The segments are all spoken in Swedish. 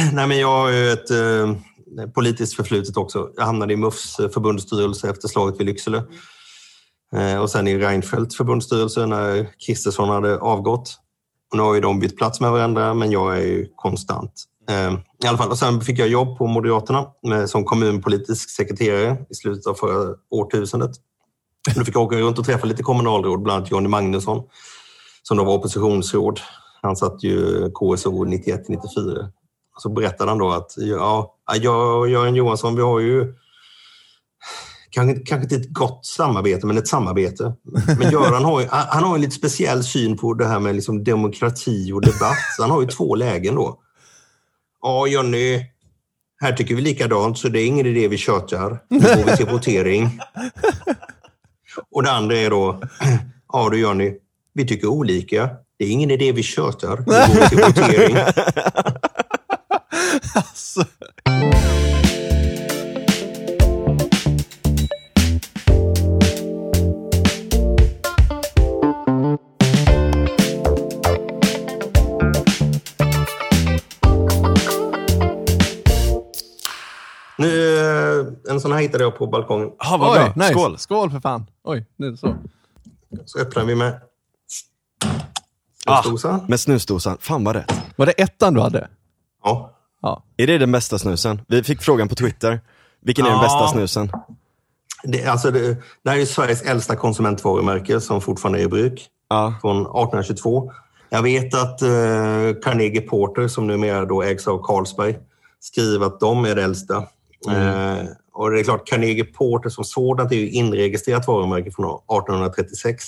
Nej, men jag har ju ett eh, politiskt förflutet också. Jag hamnade i MUFs eh, förbundsstyrelse efter slaget vid Lycksele. Eh, och sen i Reinfeldts förbundsstyrelse när Kristersson hade avgått. Och nu har ju de bytt plats med varandra, men jag är ju konstant. Eh, I alla fall. Och sen fick jag jobb på Moderaterna med, som kommunpolitisk sekreterare i slutet av förra årtusendet. Då fick jag åka runt och träffa lite kommunalråd, bland annat Johnny Magnusson som då var oppositionsråd. Han satt ju KSO 91-94. Så berättade han då att ja, jag och Göran Johansson, vi har ju kanske, kanske inte ett gott samarbete, men ett samarbete. Men Göran har ju, han har en lite speciell syn på det här med liksom demokrati och debatt. Så han har ju två lägen då. Ja, Jonny, här tycker vi likadant, så det är ingen idé vi tjatar. Nu går vi till votering. Och det andra är då, ja du Jonny, vi tycker olika. Det är ingen idé vi tjatar. Nu går vi till votering. alltså. Nu, eh, en sån här hittade jag på balkongen. Ja, vad Oj, bra. nice. Skål. Skål för fan. Oj, nu så. Så öppnar vi med Ah, snusdosa. med snusdosan. Fan vad rätt. Var det ettan du hade? Ja. Ja. Är det den bästa snusen? Vi fick frågan på Twitter. Vilken är den Ja. bästa snusen? Det, alltså det, det här är Sveriges äldsta konsumentvarumärke som fortfarande är i bruk. Ja. Från 1822. Jag vet att eh, Carnegie Porter, som numera då ägs av Carlsberg, skriver att de är det äldsta. Eh, och det är klart, Carnegie Porter som sådant är ju inregistrerat varumärke från 1836.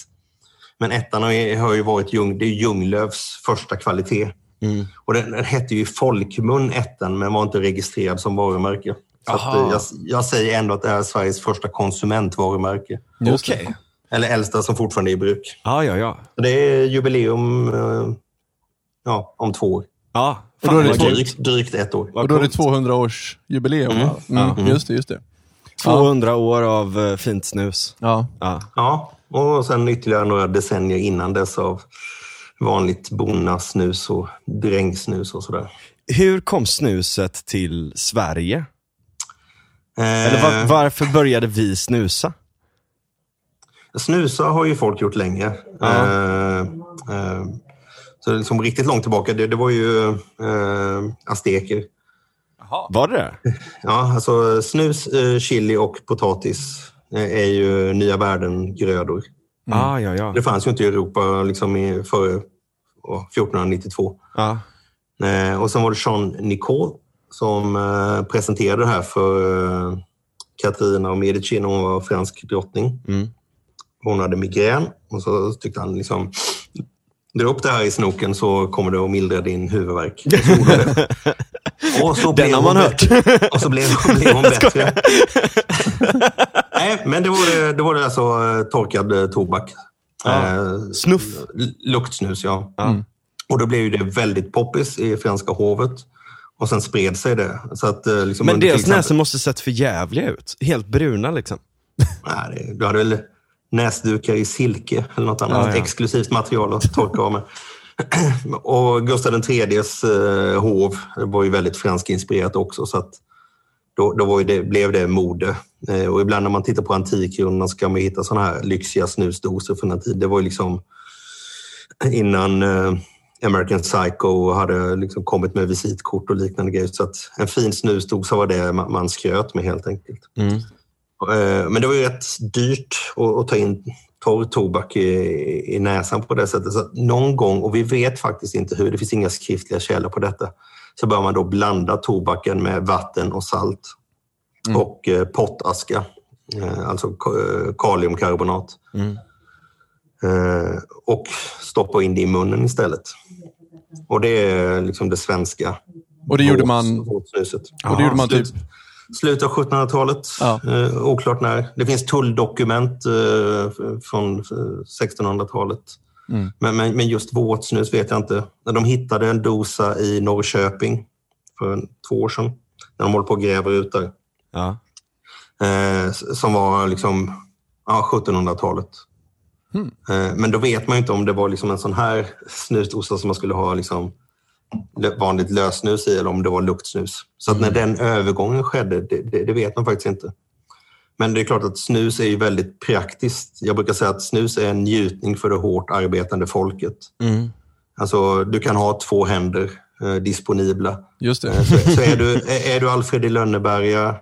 Men ettan har, ju varit Ljung, det är Ljunglöfs första kvalitet. Mm. Och den, den hette ju i folkmun ettan, men var inte registrerad som varumärke. Så eh, jag, jag säger ändå att det är Sveriges första konsumentvarumärke. Okej. Eller äldsta som fortfarande är i bruk. Ja, ja, ja. Det är jubileum eh, ja, om två år. Ja, Och då fan är det. Drygt, drygt ett år. Och då är det coolt. 200-årsjubileum va? Mm. Mm. Just det, just det. 200 år av eh, fint snus. Ja. Ja. Ja, och sen ytterligare några decennier innan dess av vanligt bonnasnus och drängsnus och sådär. Hur kom snuset till Sverige? Eh, Eller var, varför började vi snusa? Snusa har ju folk gjort länge. Eh, eh, så liksom riktigt långt tillbaka, det, det var ju eh, azteker. Var det det? Ja, alltså snus, eh, chili och potatis eh, är ju nya världen-grödor. Ah, ja, ja. Det fanns ju inte i Europa liksom i, före åh, 1492. ja. Eh, och sen var det Jean Nicot som eh, presenterade det här för eh, Katarina av Medici när hon var fransk drottning. Mm. Hon hade migrän och så tyckte han liksom Dra upp det här i snoken så kommer det att mildra din huvudvärk. Och så. Och Den har man hört. bättre. Och så blev, blev hon bättre. Nej, men det var det, var det alltså torkad tobak. Ja. Eh, Snuff. Luktsnus, ja. Ja. Och då blev ju det väldigt poppis i franska hovet. Och sen spred sig det. Så att, eh, liksom Men deras exempel- näsor måste sett för jävliga ut. Helt bruna liksom. Nej, det- du hade väl näsdukar i silke eller något annat Ja, ja. exklusivt material att torka av med. och Gustav IIIs eh, hov var ju väldigt franskinspirerat också. Så att då, då det, blev det mode. Eh, och ibland när man tittar på antikrundan så kan man hitta såna här lyxiga snusdosor från den tiden. Det var ju liksom innan eh, American Psycho hade liksom kommit med visitkort och liknande grejer. Så att en fin snusdosa var det man, skröt med helt enkelt. Mm. Eh, Men det var ju rätt dyrt att, ta in torr tobak i, i näsan på det sättet. Så någon gång, och vi vet faktiskt inte hur, det finns inga skriftliga källor på detta, så bör man då blanda tobaken med vatten och salt och eh, pottaska, eh, alltså eh, kaliumkarbonat. Mm. Eh, och stoppa in det i munnen istället. Och det är liksom det svenska Och det gjorde man, våtsnuset. och det gjorde man typ... Slut- Slutet av 1700-talet, Ja. eh, oklart när. Det finns tulldokument eh, från eh, 1600-talet. Mm. Men, men, men just våtsnus vet jag inte. När de hittade en dosa i Norrköping för en, två år sedan, när de håller på och gräver ut där, Ja. eh, som var liksom ja, 1700-talet. Mm. Eh, men då vet man ju inte om det var liksom en sån här snusdosa som man skulle ha liksom vanligt lösnus i eller om det var luktsnus. Så att när den övergången skedde, det, det, det vet man faktiskt inte. Men det är klart att snus är ju väldigt praktiskt. Jag brukar säga att snus är en njutning för det hårt arbetande folket. Mm. Alltså, du kan ha två händer eh, disponibla. Just det. Eh, Så, så är, du, är du Alfred i Lönneberga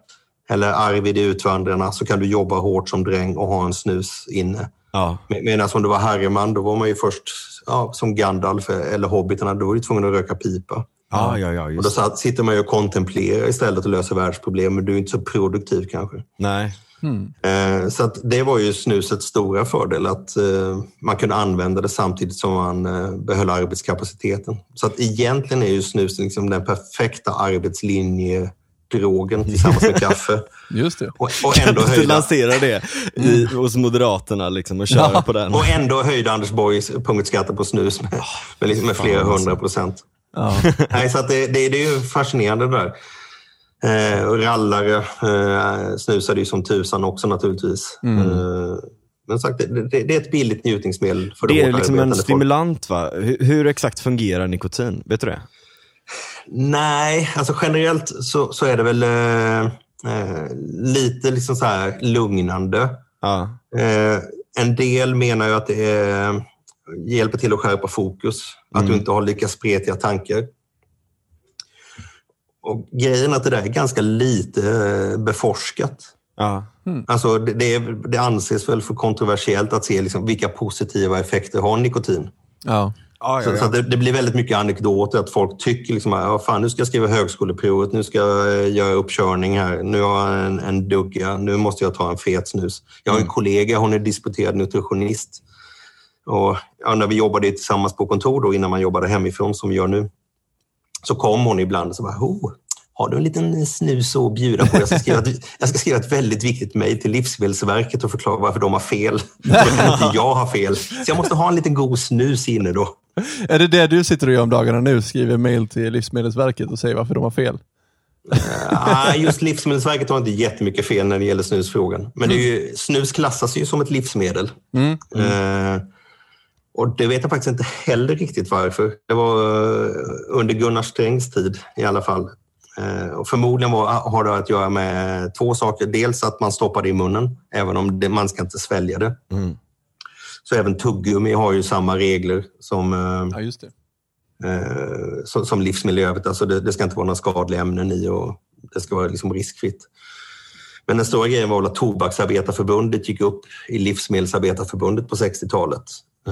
eller Arvid i Utvandrarna så kan du jobba hårt som dräng och ha en snus inne. Ja. Med- Medan om du var Harriman, då var man ju först ja, som Gandalf eller Hobbitarna, då var du tvungen att röka pipa. Ja, ja, ja, Och då sitter man ju och kontemplerar istället och löser världsproblem, men du är inte så produktiv kanske. Nej. Eh, så att det var ju snusets stora fördel, att eh, man kunde använda det samtidigt som man eh, behöll arbetskapaciteten. Så att egentligen är ju snus liksom den perfekta arbetslinjedrogen tillsammans med kaffe. Just det. Och, och Kan ändå du inte höjda, lansera det i, hos Moderaterna liksom, och köra Ja. på den? och ändå höjde Anders Borgs punktskatter på snus med, med, liksom med flera alltså. hundra procent. Ja. Nej, så det, det, det är ju fascinerande det där. Eh, och rallare eh, snusade ju som tusan också naturligtvis. Mm. Eh, men sagt, det, det, det är ett billigt njutningsmedel för det, är liksom en arbetande folk. stimulant va? Hur, hur exakt fungerar nikotin? Vet du det? Nej, alltså generellt så, så är det väl eh, eh, lite liksom så här lugnande. Ja. Eh, en del menar ju att det är, hjälper till att skärpa fokus. Att du inte har lika spretiga tankar. Och grejen är att det där är ganska lite eh, beforskat. Ja. Alltså det, det, anses väl för kontroversiellt att se liksom vilka positiva effekter har nikotin. Ja. Ja, Så, så att det, det blir väldigt mycket anekdoter, att folk tycker liksom, ja, fan, nu ska jag skriva högskoleprovet, nu ska jag eh, göra uppkörning här, nu har jag en, en dugga, nu måste jag ta en fet snus. Jag har en kollega, hon är disputerad nutritionist. Och, ja, när vi jobbade tillsammans på kontor då, innan man jobbade hemifrån som vi gör nu, så kom hon ibland och så bara, oh, har du en liten snus att bjuda på? Jag ska skriva ett, jag ska skriva ett väldigt viktigt mejl till Livsmedelsverket och förklara varför de har fel. Kan inte jag ha fel. Så jag måste ha en liten god snus inne då. Är det det du sitter och gör om dagarna nu? Skriver mail till Livsmedelsverket och säger varför de har fel? Just Livsmedelsverket har inte jättemycket fel när det gäller snusfrågan. Men det är ju, snus klassas ju som ett livsmedel. Mm. Eh, och det vet jag faktiskt inte heller riktigt varför. Det var eh, under Gunnar Strängs tid i alla fall. Eh, och förmodligen var, har det att göra med två saker. Dels att man stoppar det i munnen, även om det, man ska inte svälja det. Mm. Så även tuggummi har ju samma regler som eh, Ja, just det. eh, som, som övrigt. Alltså det, det ska inte vara några skadliga ämnen i och det ska vara liksom riskfritt. Men den stora grejen var att Tobaksarbetarförbundet gick upp i Livsmedelsarbetarförbundet på 60-talet.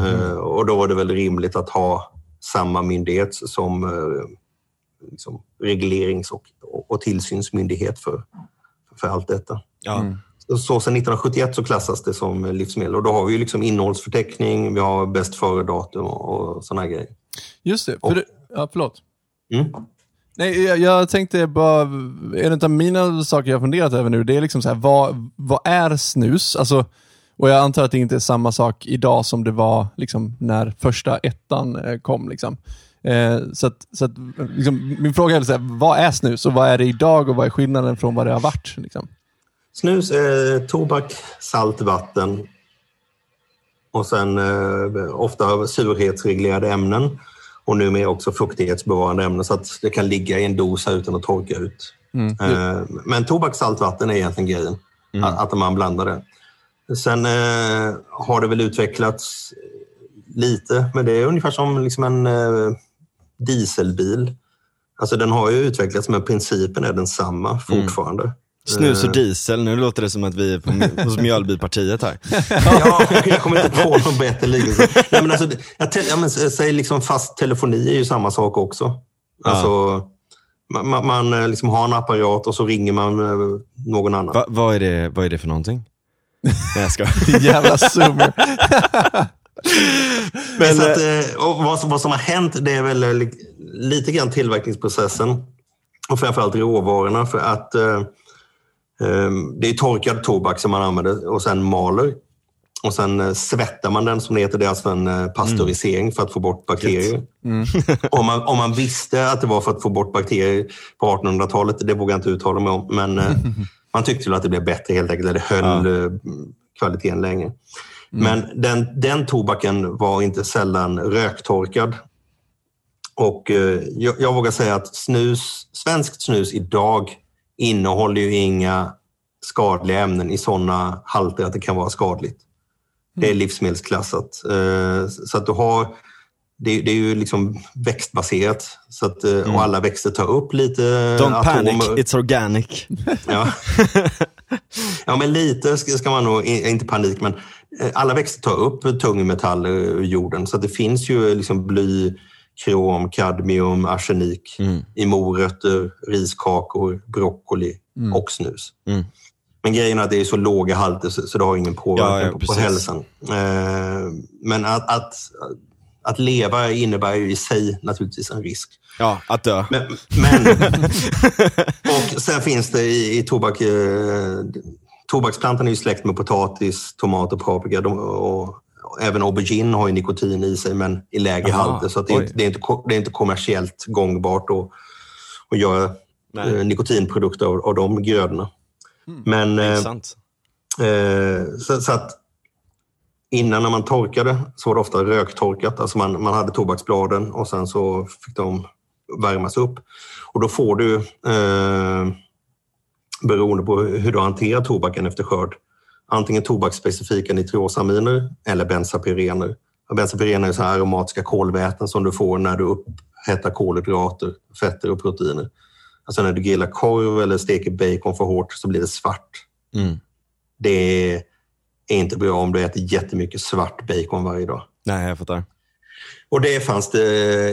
Eh, och då var det väl rimligt att ha samma myndighet som eh, liksom reglerings och, och, och tillsynsmyndighet för, för allt detta. Ja. Så sedan 1971 så klassas det som livsmedel och då har vi ju liksom innehållsförteckning, vi har bäst före-datum och, och sådana grejer. Just det. För det ja, förlåt. Mm. Nej, jag, jag tänkte bara, en av mina saker jag funderat över nu, det är liksom så här, vad, vad är snus? Alltså, och jag antar att det inte är samma sak idag som det var liksom, när första ettan eh, kom. Liksom. Eh, så att, så att, liksom, min fråga är, så här, vad är snus och vad är det idag och vad är skillnaden från vad det har varit? Liksom? Snus är tobak, salt, vatten och sen eh, ofta surhetsreglerade ämnen och numera också fuktighetsbevarande ämnen så att det kan ligga i en dosa utan att torka ut. Eh, men tobak, salt, vatten är egentligen grejen, att, att man blandar det. Sen eh, har det väl utvecklats lite, men det är ungefär som liksom en eh, dieselbil. Alltså den har ju utvecklats men principen är densamma fortfarande. Snus och diesel, nu låter det som att vi är på, hos Mjölbypartiet här. Ja, jag kommer inte på någon bättre liknelse. Nej, men alltså, jag, te- ja, men, säg liksom fast telefoni är ju samma sak också. Alltså, man, man, man eh, liksom har en apparat och så ringer man eh, någon annan. Va, vad, är det, vad är det för någonting? Nej jag ska. Jävla zoomer. Men så att, eh, och vad, som- vad som har hänt det är väl eh, li- lite grann tillverkningsprocessen och framförallt råvarorna. För att eh, eh, det är torkad tobak som man använder och sen maler. Och sen eh, svettar man den som det heter, det är alltså en eh, pasteurisering för att få bort bakterier. om, man, om man visste att det var för att få bort bakterier på 1800-talet, det vågar jag inte uttala mig om, men eh, man tyckte väl att det blev bättre helt enkelt, det höll eh, kvaliteten länge. Men den, den tobaken var inte sällan röktorkad. Och eh, jag, jag vågar säga att snus, svenskt snus idag innehåller ju inga skadliga ämnen i sådana halter att det kan vara skadligt. Det är livsmedelsklassat. Eh, Så att du har, det, det är ju liksom växtbaserat så att, eh, och alla växter tar upp lite Don't panic, atomer. it's organic. Ja. ja, men lite ska, man nog, i- inte panik, men eh, alla växter tar upp tungmetaller ur jorden. Så det finns ju liksom bly, krom, kadmium, arsenik Mm. i morötter, riskakor, broccoli och snus. Mm. Men grejen är att det är så låga halter så, så det har ingen påverkan Ja, ja, på, på hälsan. Eh, men att, att, att leva innebär ju i sig naturligtvis en risk. Ja, att dö. Men, men och sen finns det i, i tobak, eh, tobaksplantan är ju släkt med potatis, tomat och paprika. De, och, även aubergine har ju nikotin i sig, men i lägre halter. Så det, är det, är inte, det är inte kommersiellt gångbart att, att göra Nej. eh, nikotinprodukter av, av de grödorna. Men, eh. Eh, så, så att innan när man torkade så var det ofta röktorkat. Alltså man, man hade tobaksbladen och sen så fick de värmas upp. Och då får du, eh, beroende på hur du hanterar tobaken efter skörd, antingen tobaksspecifika nitrosaminer eller bensapyrener. Bensapyrener är så aromatiska kolväten som du får när du upphettar kolhydrater, fetter och proteiner. Alltså när du grillar korv eller steker bacon för hårt så blir det svart Mm. det är inte bra om du äter jättemycket svart bacon varje dag. Nej, jag fattar. Och det fanns det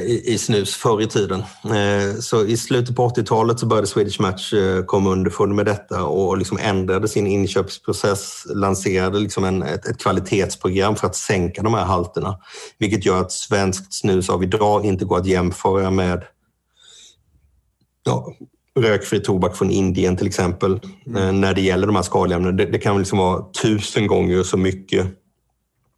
i, i snus förr i tiden. Eh, Så i slutet på 80-talet så började Swedish Match eh, komma underfund med detta och liksom ändrade sin inköpsprocess, lanserade liksom en, ett, ett kvalitetsprogram för att sänka de här halterna. Vilket gör att svenskt snus av idag inte går att jämföra med ja, rökfri tobak från Indien till exempel. eh, När det gäller de här skadliga. Det, det kan liksom vara tusen gånger så mycket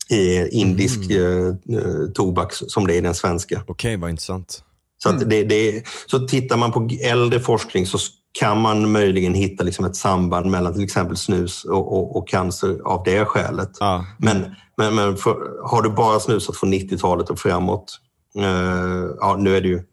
i indisk eh, eh, tobak som det är i den svenska. Okej, vad intressant. Så, att det, det, så tittar man på äldre forskning så kan man möjligen hitta liksom ett samband mellan till exempel snus och, och, och cancer av det skälet. Ja. Men, men, men för, har du bara snusat från 90-talet och framåt, eh, ja, nu är det ju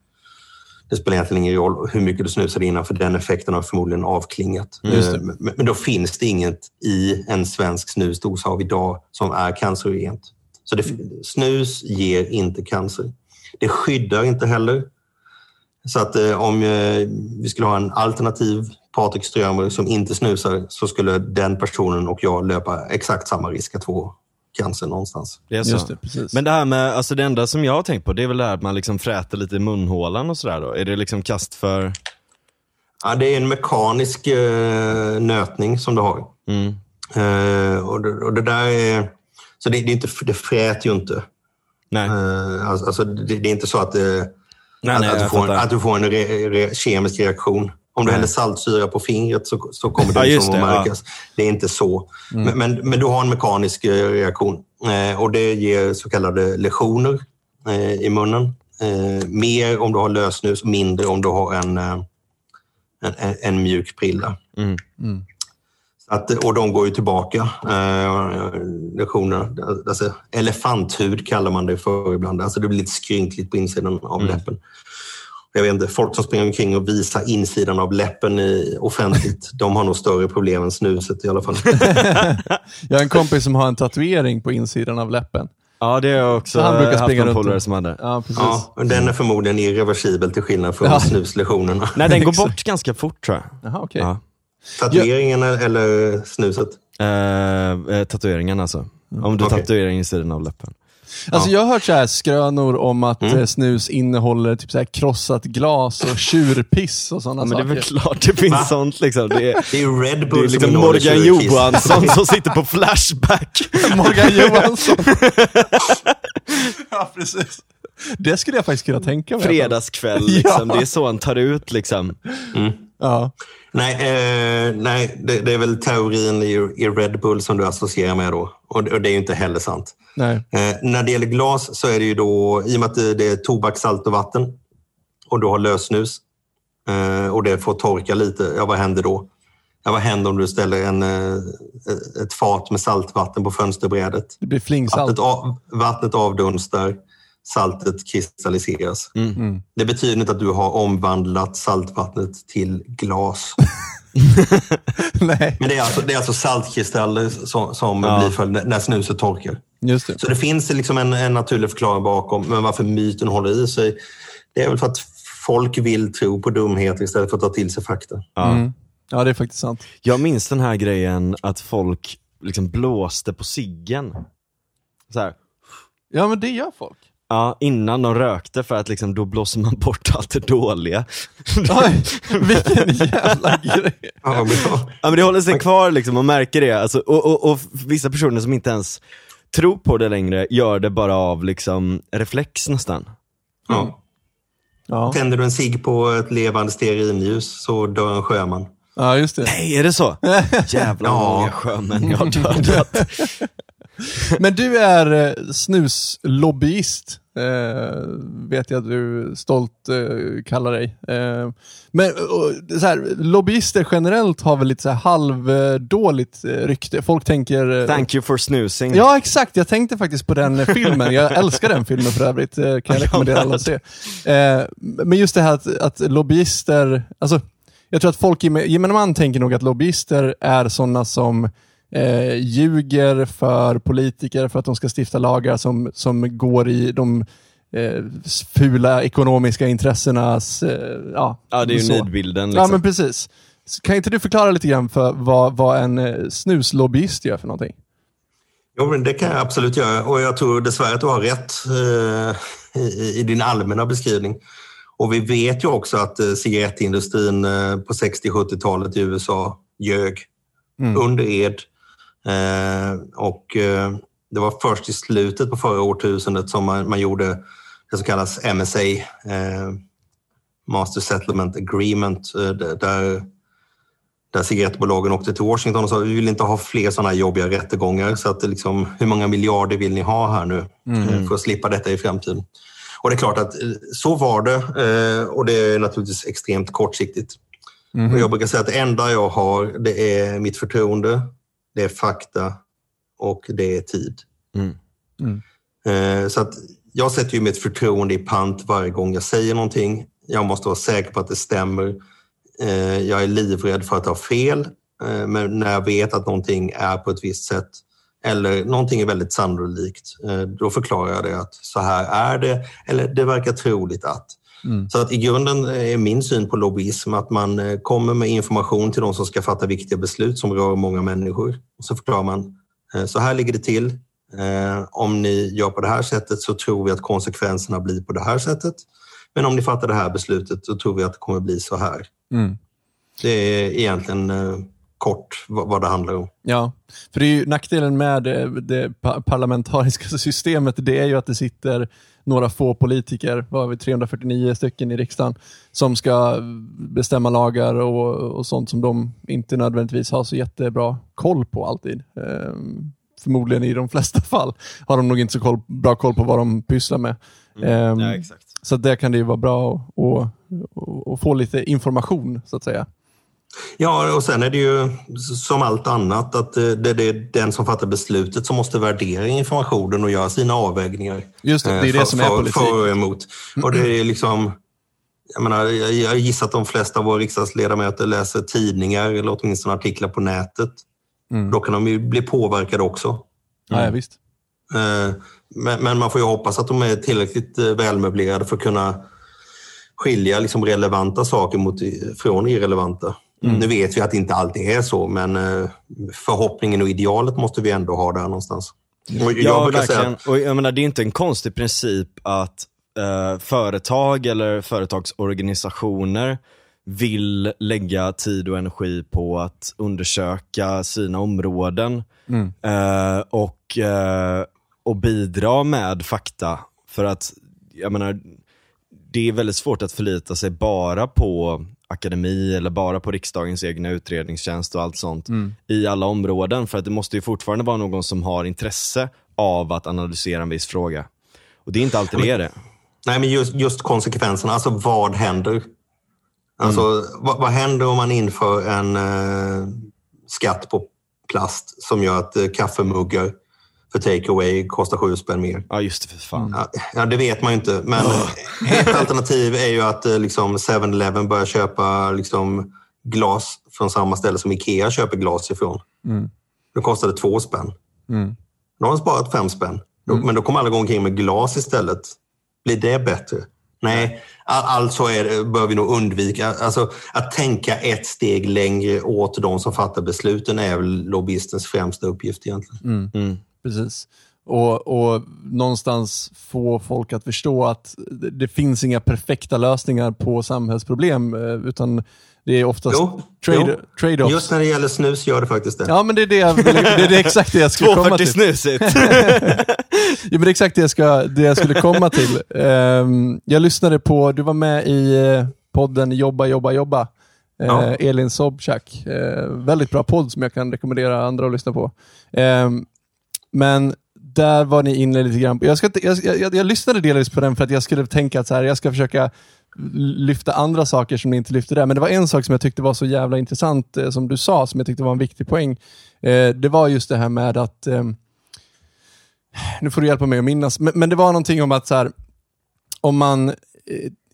det spelar egentligen ingen roll hur mycket du snusade innan för den effekten har förmodligen avklingat. Det. Eh, Men, men då finns det inget i en svensk snusdos av idag som är cancerogent. Så det, snus ger inte cancer. Det skyddar inte heller. Så att eh, om eh, vi skulle ha en alternativ Patrik Strömer som inte snusar så skulle den personen och jag löpa exakt samma risk att få cancer någonstans. Det är så. Just det, precis. Men det här med, alltså det enda som jag har tänkt på, det är väl det här att man liksom fräter lite i munhålan och sådär då? Är det liksom kast för... Ja, det är en mekanisk eh, nötning som du har. Mm. Eh, och, det, och det där är... Så det, det, är inte, det fräter ju inte. Nej, Eh, alltså, alltså det, det är inte så att, eh, nej, att, nej att, du får att du får en re, re, kemisk reaktion. Om du häller saltsyra på fingret så, så kommer det Ja, liksom just att det, ja. Mm. märkas. Det är inte så. Men, men, men du har en mekanisk eh, reaktion eh, och det ger så kallade lesioner eh, i munnen. Eh, mer om du har lösnus, mindre om du har en, eh, en, en, en mjuk prilla. Mm. Så Att, och de går ju tillbaka, eh, lektionerna. Alltså, elefanthud kallar man det för ibland. Alltså det blir lite skrynkligt på insidan av Mm. läppen. Jag vet inte, folk som springer omkring och visar insidan av läppen i, offentligt, de har nog större problem än snuset i alla fall. Jag har en kompis som har en tatuering på insidan av läppen. Ja, det har jag också Så han brukar haft springa runt polare som hade. Ja, precis. Ja, den är förmodligen irreversibel till skillnad från Ja. snuslektionerna. Nej, den går bort ganska fort tror jag. Jaha, okej. Ja. Tatueringen eller snuset? Eh, eh, tatueringen alltså. Om du Okej. tatuerar insidan av läppen. Alltså jag har hört så här skrönor om att Mm. eh, snus innehåller typ så här krossat glas och tjurpiss och sådana Ja, men det är saker. väl klart det finns Va? sånt liksom. Det är, Det är Red det Bull är som liksom Morgan. Johansson som sitter på Flashback. Morgan Johansson. ja, precis. Det skulle jag faktiskt kunna tänka mig. Fredagskväll liksom. Ja. Det är så han tar ut liksom. Ja. Nej, eh, nej det, det är väl teorin i, i Red Bull som du associerar med då. Och, det- och det är ju inte heller sant. Eh, när det gäller glas så är det ju då, i och med att det, det är tobak, salt och vatten och du har lösnus eh, och det får torka lite, ja vad händer då? Ja, vad händer om du ställer en, eh, ett fat med saltvatten på fönsterbrädet? Det blir flingsalt. Vattnet, av, vattnet avdunstar, saltet kristalliseras. Mm. Det betyder inte att du har omvandlat saltvattnet till glas. Nej, Men det är alltså, det är alltså saltkristaller som, som Ja. blir följden när snuset torkar. just det. Så det finns liksom en, en naturlig förklaring bakom, men varför myten håller i sig, det är väl för att folk vill tro på dumheter istället för att ta till sig fakta. Ja. Mm. Ja, det är faktiskt sant. Jag minns den här grejen att folk liksom blåste på ciggen. Så här. Ja, men det gör folk. Ja, innan de rökte för att liksom, då blåser man bort allt det dåliga. Oj, vilken jävla grej. Ja, men bra. Ja men det håller sig kvar liksom, man märker det. Alltså, och, och, och vissa personer som inte ens tror på det längre gör det bara av liksom reflex nästan. Ja. Ja, Tänder du en cigg på ett levande stearinljus så dör en sjöman. ja just det. Nej, är det så? Jävlar Ja. många sjömän jag har dödat. Men du är eh, snuslobbyist, eh, vet jag att du stolt eh, kallar dig. Eh, men och, så här, lobbyister generellt har väl lite så här halvdåligt eh, rykte. Folk tänker... eh, Thank you for snoozing. Ja, exakt. Jag tänkte faktiskt på den filmen. Jag älskar den filmen för övrigt. Kan jag rekommendera alla att se. Men just det här att, att lobbyister, alltså, jag tror att folk, i gemene man tänker nog att lobbyister är sådana som eh, ljuger för politiker för att de ska stifta lagar som, som går i de eh, fula ekonomiska intressenas... Eh, ja, Ja, det är ju så. nidbilden Ja, liksom. men precis. Kan inte du förklara lite grann för vad, vad en eh, snuslobbyist gör för någonting? Jo, men det kan jag absolut göra och jag tror dessvärre att du har rätt eh, i, i din allmänna beskrivning. Och vi vet ju också att eh, cigarettindustrin eh, på 60-70-talet i USA ljög Mm. under ed. Eh, och eh, det var först i slutet på förra årtusendet som man, man gjorde det som kallas MSA, eh, Master Settlement Agreement, där, där cigarettbolagen åkte till Washington och sa vi vill inte ha fler sådana här jobbiga rättegångar. Så att liksom, hur många miljarder vill ni ha här nu eh, för att slippa detta i framtiden? Och det är klart att så var det och det är naturligtvis extremt kortsiktigt. Och jag brukar säga att det enda jag har det är mitt förtroende, det är fakta och det är tid. Mm. Eh, Så att jag sätter ju mitt förtroende i pant varje gång jag säger någonting. Jag måste vara säker på att det stämmer. Eh, Jag är livrädd för att ha fel, eh, men när jag vet att någonting är på ett visst sätt eller någonting är väldigt sannolikt, eh, då förklarar jag det att så här är det, eller det verkar troligt att. Så att i grunden är min syn på lobbyism att man eh, kommer med information till de som ska fatta viktiga beslut som rör många människor. Och så förklarar man, eh, så här ligger det till. Eh, Om ni gör på det här sättet så tror vi att konsekvenserna blir på det här sättet. Men om ni fattar det här beslutet så tror vi att det kommer bli så här. Mm. Det är egentligen eh, kort vad det handlar om. Ja, för det är ju nackdelen med det, det pa- parlamentariska systemet, det är ju att det sitter några få politiker, vad har vi, 349 stycken i riksdagen, som ska bestämma lagar och, och sånt som de inte nödvändigtvis har så jättebra koll på alltid. Ehm, förmodligen i de flesta fall har de nog inte så koll, bra koll på vad de pysslar med. Ehm, Ja, exakt. så där kan det ju vara bra att få lite information, så att säga. Ja, och sen är det ju som allt annat att eh, det, är den som fattar beslutet som måste värdera informationen och göra sina avvägningar. Just det, det är Eh, det för, som är politik. För och emot. Och det är liksom, jag, menar, jag, gissar att de flesta av våra riksdagsledamöter läser tidningar eller åtminstone artiklar på nätet. Mm. Då kan de ju bli påverkade också. Ja, ja, visst. Eh, Men, man får ju hoppas att de är tillräckligt eh, välmöblerade för att kunna skilja liksom relevanta saker mot, från irrelevanta. Mm. Nu vet vi att det inte alltid är så, men eh, förhoppningen och idealet måste vi ändå ha där någonstans. Och jag Ja, brukar säga verkligen. Och jag menar, det är inte en konstig princip att eh, företag eller företagsorganisationer vill lägga tid och energi på att undersöka sina områden Mm. eh, och, eh, och bidra med fakta. För att, jag menar, det är väldigt svårt att förlita sig bara på akademi eller bara på riksdagens egna utredningstjänst och allt sånt i alla områden. För att det måste ju fortfarande vara någon som har intresse av att analysera en viss fråga. Och det är inte alltid det är det. Nej, men just, just konsekvenserna. Alltså vad händer? Alltså, vad, vad händer om man inför en eh, skatt på plast som gör att eh, kaffemuggar för takeaway kostar sju spänn mer. Ja, just det. För fan. Ja, det vet man ju inte. Men ett alternativ är ju att eh, liksom 7-Eleven börjar köpa liksom, glas från samma ställe som Ikea köper glas ifrån. Mm. Då kostar det två spänn. Mm. Då har de sparat fem spänn. Då, Men då kommer alla gå omkring med glas istället. Blir det bättre? Nej, all- alltså är bör vi nog undvika. Alltså, att tänka ett steg längre åt de som fattar besluten är väl lobbyistens främsta uppgift egentligen. Mm. Precis. Och, och någonstans få folk att förstå att det, finns inga perfekta lösningar på samhällsproblem, eh, utan det är oftast Jo, trade, jo. trade-offs. Just när det gäller snus gör det faktiskt det. Ja, men det är, det, jag, det är det exakt det jag skulle komma 240 till. snusigt. Ja, men det är exakt det jag, ska, det jag skulle komma till. Ehm, jag lyssnade på, du var med i eh, podden Jobba, jobba, jobba. Eh, Ja. Elin Sobchak. Eh, väldigt bra podd som jag kan rekommendera andra att lyssna på. Ehm, men där var ni inne lite grann. Jag, ska jag, jag, jag lyssnade delvis på den för att jag skulle tänka att så här, jag ska försöka lyfta andra saker som ni inte lyfte där. Men det var en sak som jag tyckte var så jävla intressant, eh, som du sa, som jag tyckte var en viktig poäng. Eh, det var just det här med att ehm, nu får du hjälpa mig att minnas, men, men det var någonting om att så här, om man eh,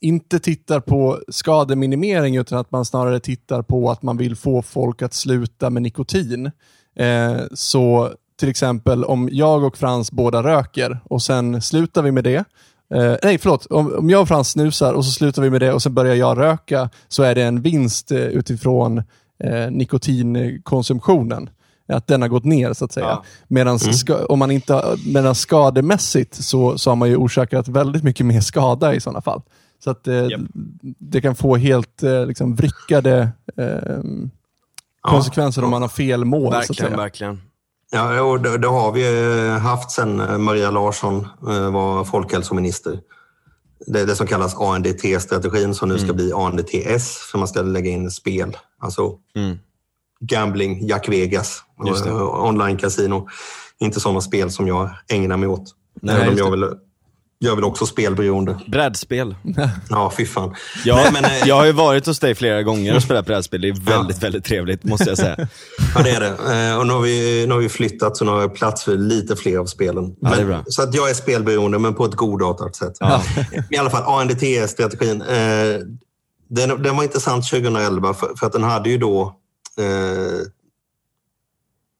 inte tittar på skademinimering utan att man snarare tittar på att man vill få folk att sluta med nikotin. Eh, så till exempel om jag och Frans båda röker och sen slutar vi med det. Eh, nej, förlåt. Om, om jag och Frans snusar och så slutar vi med det och sen börjar jag röka så är det en vinst eh, utifrån eh, nikotinkonsumtionen. Att den har gått ner så att säga. Ja. Medan ska, om man inte, har- medan skademässigt så, så har man ju orsakat väldigt mycket mer skada i sådana fall. Så att eh, Japp. det kan få helt eh, liksom, vrickade eh, Ja. konsekvenser om man har fel mål. Så att verkligen, säga. verkligen. Ja, och det, det har vi eh, haft sedan eh, Maria Larsson eh, var folkhälsominister. Det, det som kallas ANDT-strategin som nu ska bli ANDTS, för man ska lägga in spel. Alltså Mm. gambling, Jack Vegas, online-casino. Inte sådana spel som jag ägnar mig åt. Nej, Även om jag vill, jag vill också spelberoende. Brädspel. Ja, fy fan. Ja, Nej, men, eh, jag har ju varit hos dig flera gånger och spelat brädspel. Det är väldigt, väldigt trevligt måste jag säga. Ja, det är det. Eh, Och nu har, vi, nu har vi flyttat så nu har jag plats för lite fler av spelen. Ja, är Men-. Så att jag är spelberoende, men på ett godartat sätt. Ja. I alla fall, ANDT-strategin. Eh, den, den var intressant 2011 för, för att den hade ju då eh,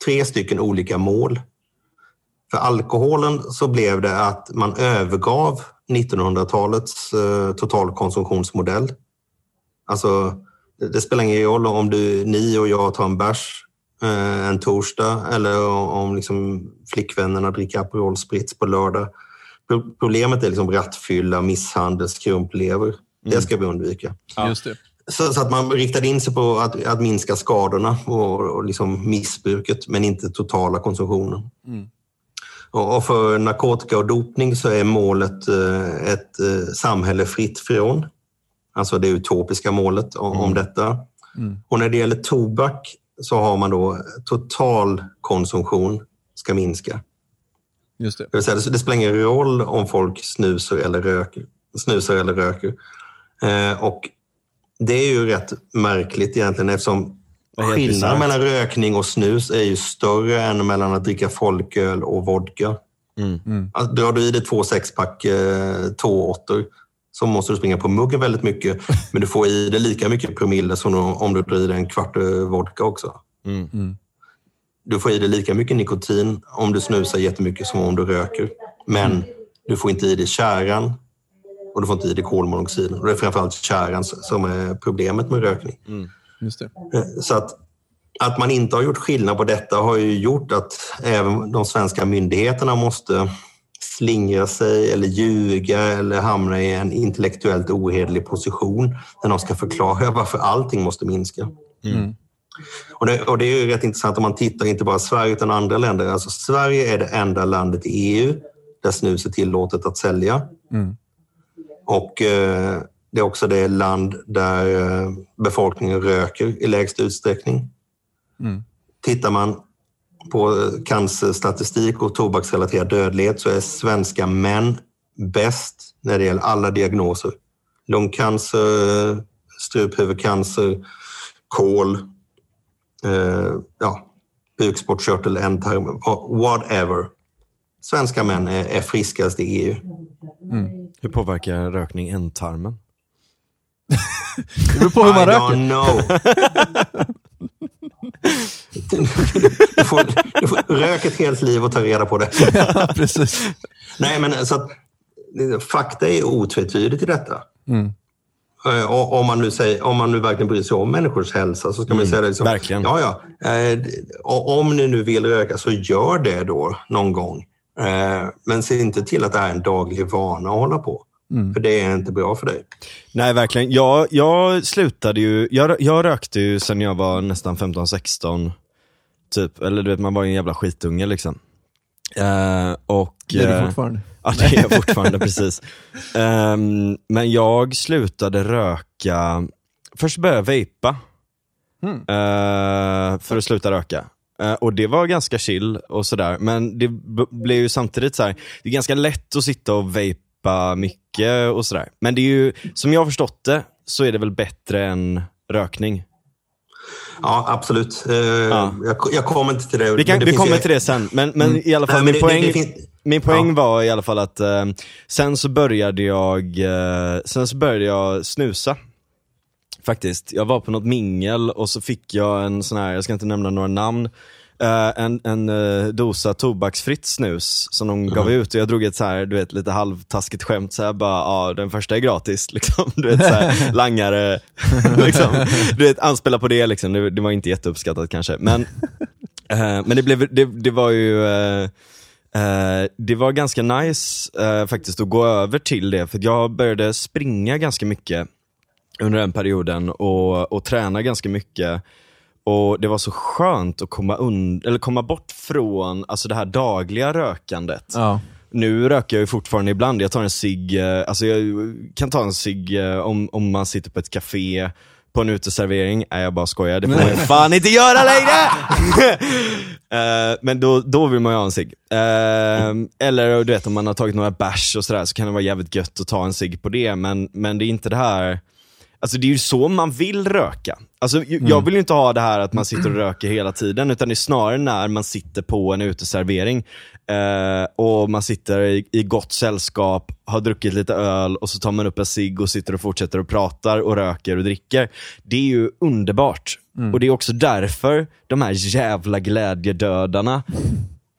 tre stycken olika mål. För alkoholen så blev det att man övergav 1900-talets eh, totalkonsumtionsmodell. Alltså, det, spelar ingen roll om du, ni och jag tar en bärs eh, en torsdag eller om, om liksom flickvännerna dricker Aperol Spritz på lördag. Pro- Problemet är liksom rattfylla, misshandel, skrumplever. Det ska vi undvika. Ja. Så, så att man riktade in sig på att, att minska skadorna och, och liksom missbruket, men inte totala konsumtionen. Mm. Och, för narkotika och dopning så är målet eh, ett eh, samhälle fritt från. Alltså det utopiska målet om, om detta. Mm. Och när det gäller tobak så har man då total konsumtion ska minska. Just det. Det, säga, det, spelar ingen roll om folk snusar eller röker. Snusar eller röker. Eh, och det är ju rätt märkligt egentligen eftersom skillnaden mellan rökning och snus är ju större än mellan att dricka folköl och vodka. Mm. Alltså, drar du i dig två sexpack eh, tååttor så måste du springa på muggen väldigt mycket. Men du får i dig lika mycket promille som om- du drar i dig en kvart eh, vodka också. Mm. Du får i dig lika mycket nikotin om du snusar jättemycket som om du röker. Men du får inte i dig tjäran och du får inte i dig kolmonoxid. Och det är framförallt tjäran som är problemet med rökning. Just det. Eh, Så att, att man inte har gjort skillnad på detta har ju gjort att även de svenska myndigheterna måste slingra sig eller ljuga eller hamna i en intellektuellt ohederlig position när de ska förklara varför allting måste minska. Mm. Och det, och det är ju rätt intressant om man tittar inte bara Sverige utan andra länder. Alltså Sverige är det enda landet i EU där snus är tillåtet att sälja. Mm. Och eh, det är också det land där eh, befolkningen röker i lägst utsträckning. Mm. Tittar man på eh, cancerstatistik och tobaksrelaterad dödlighet så är svenska män bäst när det gäller alla diagnoser. Lungcancer, struphuvudcancer, kol, eh, ja, bukspottkörtel, ändtarm, whatever. svenska män är, är friskast i EU. Hur påverkar rökning ändtarmen? Det beror på hur man I röker. don't know. du, får, du får rök ett helt liv och ta reda på det. Ja, precis. Nej, men så att, fakta är otvetydigt i detta. Mm. Eh, Om man, nu säger, om man nu verkligen bryr sig om människors hälsa så ska man säga det. Liksom, verkligen. Ja, ja. Eh, om ni nu vill röka så gör det då någon gång. Eh, Men se inte till att det är en daglig vana att hålla på. För det är inte bra för dig. Nej, verkligen. Jag, jag slutade ju, jag, jag rökte ju sen jag var nästan 15-16, typ. Eller du vet, man var ju en jävla skitunge liksom. Eh, och, Det är du eh, fortfarande. Ja, det är jag fortfarande, precis. Ehm, men jag slutade röka, först började jag vapa. eh, för att sluta röka. Eh, och det var ganska chill och sådär, men det blev ju samtidigt så här, det är ganska lätt att sitta och vapa mycket och sådär. Men det är ju, som jag har förstått det, så är det väl bättre än rökning. Ja, absolut. Eh, Jag, jag kommer inte till det. Vi, kan, det vi kommer ju- till det sen, men, men i alla fall, Nej, min det- poäng, det finns- min poäng Ja. var i alla fall att eh, sen så började jag, eh, sen så började jag snusa. Faktiskt. Jag var på något mingel och så fick jag en sån här, jag ska inte nämna några namn, eh, en, en eh, dosa tobaksfritt snus som de gav ut och jag drog ett så här, du vet, lite halvtaskigt skämt så här, bara, ja den första är gratis, liksom. Du vet, så här, langare, liksom. Du vet, anspela på det liksom, det, det var inte jätteuppskattat kanske. Men, eh, men det, blev, det, det var ju, eh, det var ganska nice eh, faktiskt att gå över till det, för jag började springa ganska mycket under den perioden och, och träna ganska mycket. Och det var så skönt att komma, und- eller komma bort från alltså det här dagliga rökandet. Ja. Nu röker jag ju fortfarande ibland, jag tar en cigg, eh, alltså jag kan ta en cigg eh, om, om man sitter på ett café, på en uteservering, nej jag bara skojar, det får man fan inte göra längre! Eh, men då, då vill man ju ha en cigg. Eh, eller du vet om man har tagit några bärs och sådär så kan det vara jävligt gött att ta en cigg på det, men, men det är inte det här Alltså det är ju så man vill röka. Alltså, Jag vill ju inte ha det här att man sitter och röker hela tiden, utan det är snarare när man sitter på en uteservering eh, och man sitter i, i gott sällskap, har druckit lite öl och så tar man upp en cigg och sitter och fortsätter och pratar och röker och dricker. Det är ju underbart. Och det är också därför de här jävla glädjedödarna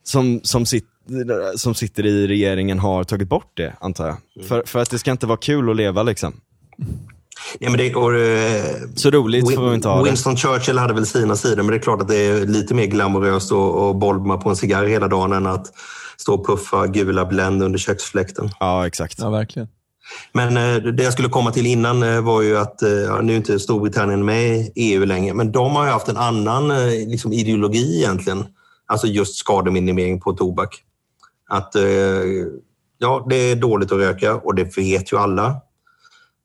som, som, sit, som sitter i regeringen har tagit bort det, antar jag. För, för att det ska inte vara kul att leva liksom. Ja, men det, och, eh, Så roligt får vi inte ha det. Winston Churchill hade väl sina sidor, men det är klart att det är lite mer glamoröst att, bolma på en cigarr hela dagen än att stå och puffa gula Blend under köksfläkten. Ja, exakt. ja, verkligen. Men eh, det jag skulle komma till innan eh, var ju att, ja, nu är inte Storbritannien med i EU längre, men de har ju haft en annan liksom, ideologi egentligen. Alltså just skademinimering på tobak. Att ja, det är dåligt att röka och det vet ju alla.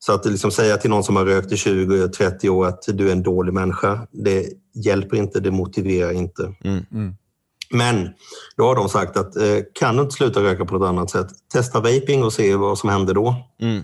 Så att liksom säga till någon som har rökt i 20-30 år att du är en dålig människa, det hjälper inte, det motiverar inte. Mm. Men då har de sagt att eh, kan du inte sluta röka på något annat sätt, testa vaping och se vad som händer då. Mm.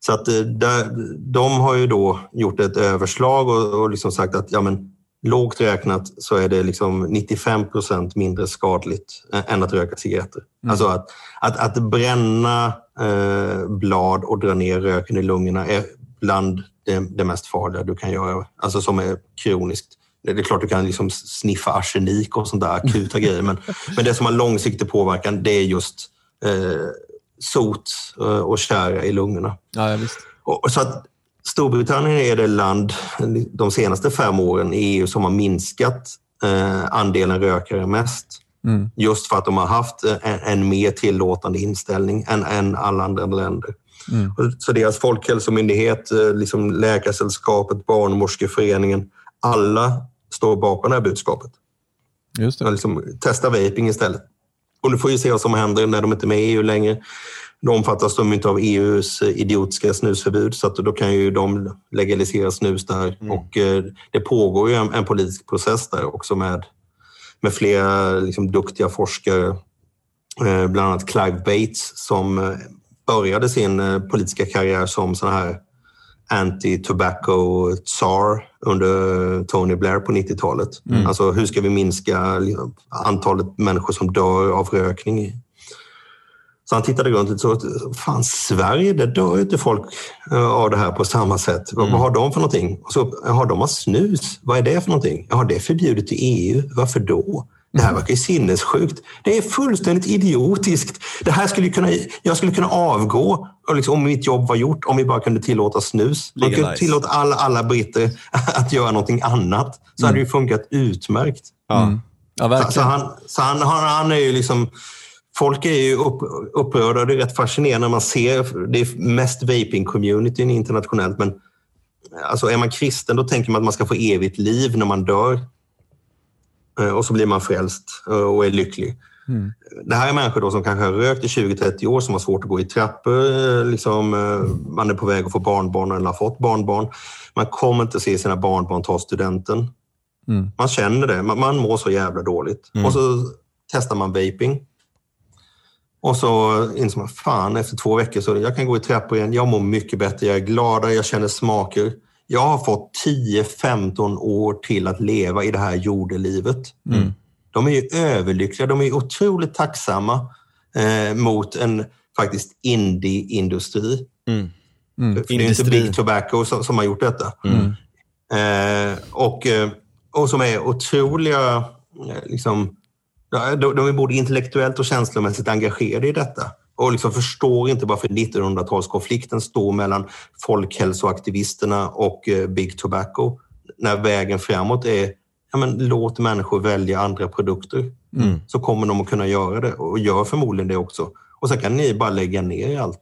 Så att eh, där, de har ju då gjort ett överslag och, och liksom sagt att ja, men, lågt räknat så är det liksom 95 procent mindre skadligt än att röka cigaretter. Alltså att, att, att bränna eh, blad och dra ner röken i lungorna är bland det, det mest farliga du kan göra, alltså som är kroniskt. Det är klart du kan liksom sniffa arsenik och sånt där akuta grejer, men, men det som har långsiktig påverkan det är just eh, sot eh, och tjära i lungorna. Ja. Och, så att Storbritannien är det land de senaste fem åren i EU som har minskat eh, andelen rökare mest. Mm. Just för att de har haft en, en mer tillåtande inställning än, än alla andra länder. Mm. Så deras folkhälsomyndighet, eh, liksom Läkarsällskapet, Barnmorskeföreningen, alla står bakom det här budskapet. Just det. Liksom, testa vaping istället. Och nu får vi se vad som händer när de inte är med i EU längre. Då omfattas de inte av EUs idiotiska snusförbud så att då kan ju de legalisera snus där. Och eh, det pågår ju en, en politisk process där också med, med flera liksom, duktiga forskare. Eh, bland annat Clive Bates som eh, började sin eh, politiska karriär som sån här anti-tobacco tsar under Tony Blair på 90-talet. Mm. Alltså hur ska vi minska liksom, antalet människor som dör av rökning? Så han tittade runt lite så, fan Sverige, där dör ju inte folk eh, av det här på samma sätt. Vad- Vad har de för någonting? Och så, har de har snus, vad är det för någonting? Ja, det är förbjudet i EU, varför då? Det här verkar ju sinnessjukt. Det är fullständigt idiotiskt. Det här skulle kunna, jag skulle kunna avgå och liksom, om mitt jobb var gjort, om vi bara kunde tillåta snus. Man kunde Legalize. tillåta alla, alla britter att göra någonting annat. Så hade det ju funkat utmärkt. Ja. Ja, Så, så, han, så han, han, han är ju liksom... Folk är ju upp, upprörda. Det är rätt fascinerande när man ser... Det är mest vaping-communityn internationellt, men alltså är man kristen då tänker man att man ska få evigt liv när man dör. Eh, Och så blir man frälst eh, och är lycklig. Det här är människor då som kanske har rökt i 20-30 år, som har svårt att gå i trappor. eh, Liksom, man är på väg att få barnbarn eller har fått barnbarn. Man kommer inte se sina barnbarn ta studenten. Mm. Man känner det. Man, man mår så jävla dåligt. Och så testar man vaping. Och så inser man, fan efter två veckor så jag kan gå i trappor igen. Jag mår mycket bättre, jag är gladare, jag känner smaker. Jag har fått 10-15 år till att leva i det här jordelivet. De är ju överlyckliga, de är otroligt tacksamma eh, mot en faktiskt indie-industri. Mm. För det är inte Industri. Big Tobacco som, som har gjort detta. Eh, och, eh, och som är otroliga, eh, liksom, de, de är både intellektuellt och känslomässigt engagerade i detta. Och liksom förstår inte varför 1900-talskonflikten står mellan folkhälsoaktivisterna och eh, Big Tobacco. När vägen framåt är, ja, men, låt människor välja andra produkter. Så kommer de att kunna göra det och gör förmodligen det också. Och sen kan ni bara lägga ner allt.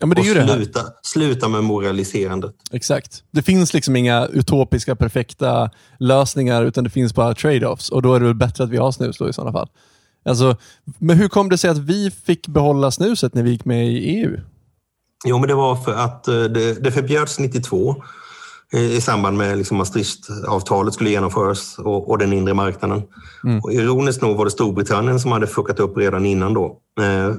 Ja, men det är ju det sluta, sluta med moraliserandet. Exakt. Det finns liksom inga utopiska, perfekta lösningar, utan det finns bara trade-offs. Och då är det väl bättre att vi har snus då i sådana fall. Alltså, men hur kom det sig att vi fick behålla snuset när vi gick med i EU? Jo, men det var för att eh, det, det förbjöds 92 eh, i samband med liksom Maastricht-avtalet skulle genomföras och, och den inre marknaden. Och ironiskt nog var det Storbritannien som hade fuckat upp redan innan då. Eh,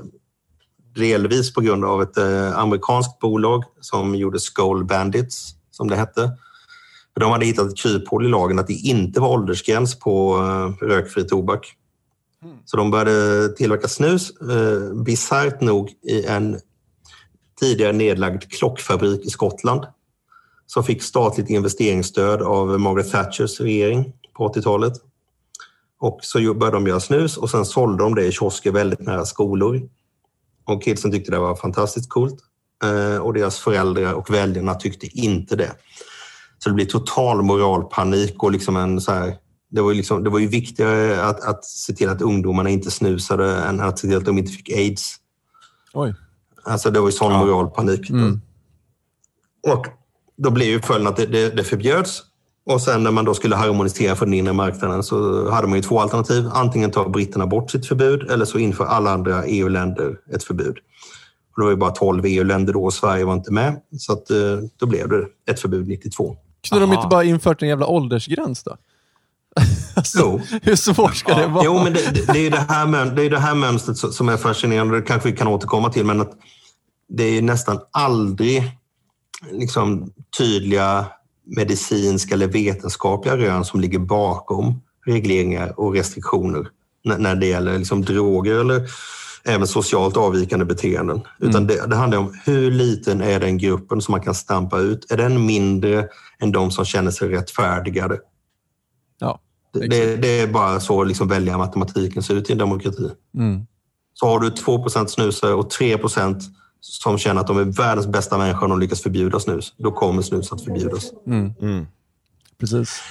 delvis på grund av ett eh, amerikanskt bolag som gjorde Skull Bandits, som det hette. De hade hittat ett kryphål i lagen att det inte var åldersgräns på eh, rökfri tobak. Så de började tillverka snus, eh, bisarrt nog, i en tidigare nedlagd klockfabrik i Skottland som fick statligt investeringsstöd av Margaret Thatchers regering på 80-talet. Och så började de göra snus och sen sålde de det i kiosker väldigt nära skolor. Och kidsen tyckte det var fantastiskt coolt. Eh, och deras föräldrar och väljarna tyckte inte det. Så det blev total moralpanik och liksom en så här, det var ju, liksom, det var ju viktigare att, att se till att ungdomarna inte snusade än att se till att de inte fick aids. Oj. Alltså det var ju sån moralpanik. Och då blev ju följden att det, det, det förbjöds. Och sen när man då skulle harmonisera för den inre marknaden så hade man ju två alternativ. Antingen tar britterna bort sitt förbud eller så inför alla andra EU-länder ett förbud. Och det var ju bara 12 EU-länder då och Sverige var inte med. Så att, eh, då blev det ett förbud 92. Kunde de Aha. inte bara infört en jävla åldersgräns då? alltså, Jo. Hur svårt ska det vara? Jo, men det, det, det är det här, mön- det är det här mönstret som- som är fascinerande. Det kanske vi kan återkomma till, men att det är nästan aldrig liksom, tydliga medicinska eller vetenskapliga rön som ligger bakom regleringar och restriktioner när, det gäller liksom, droger eller även socialt avvikande beteenden. Utan det, det handlar om hur liten är den gruppen som man kan stampa ut? Är den mindre än de som känner sig rättfärdigade? Ja. Det, det, det är bara så liksom välja matematiken ser ut i en demokrati. Mm. Så har du 2% snusare och 3 som känner att de är världens bästa människor och de lyckas förbjuda snus, då kommer snus att förbjudas. Precis.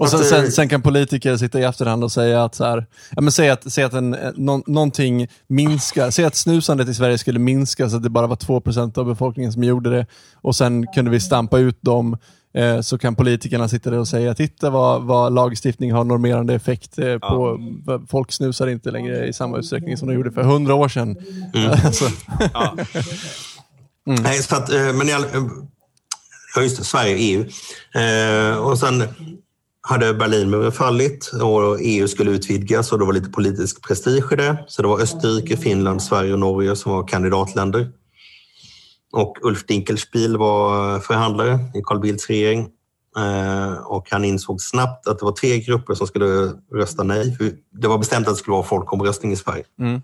Och sen, sen, sen kan politiker sitta i efterhand och säga att, så här, ja, men säg att, säg att en, eh, nå, någonting minskar. Säg att snusandet i Sverige skulle minska så att det bara var 2% av befolkningen som gjorde det. Och sen kunde vi stampa ut dem. Eh, så kan politikerna sitta där och säga, titta vad, vad lagstiftning har normerande effekt eh, på, vad- folk snusar inte längre i samma utsträckning som de gjorde för 100 år sedan. alltså, Nej, så att, eh, men all, eh, ja, just det, Sverige och EU. Eh, och sen hade Berlinmuren fallit och EU skulle utvidgas och det var lite politisk prestige i det. Så det var Österrike, Finland, Sverige och Norge som var kandidatländer. Och Ulf Dinkelspiel var förhandlare i Carl Bildts regering. Eh, och han insåg snabbt att det var tre grupper som skulle rösta nej. Det var bestämt att det skulle vara folkomröstning i Sverige. Mm.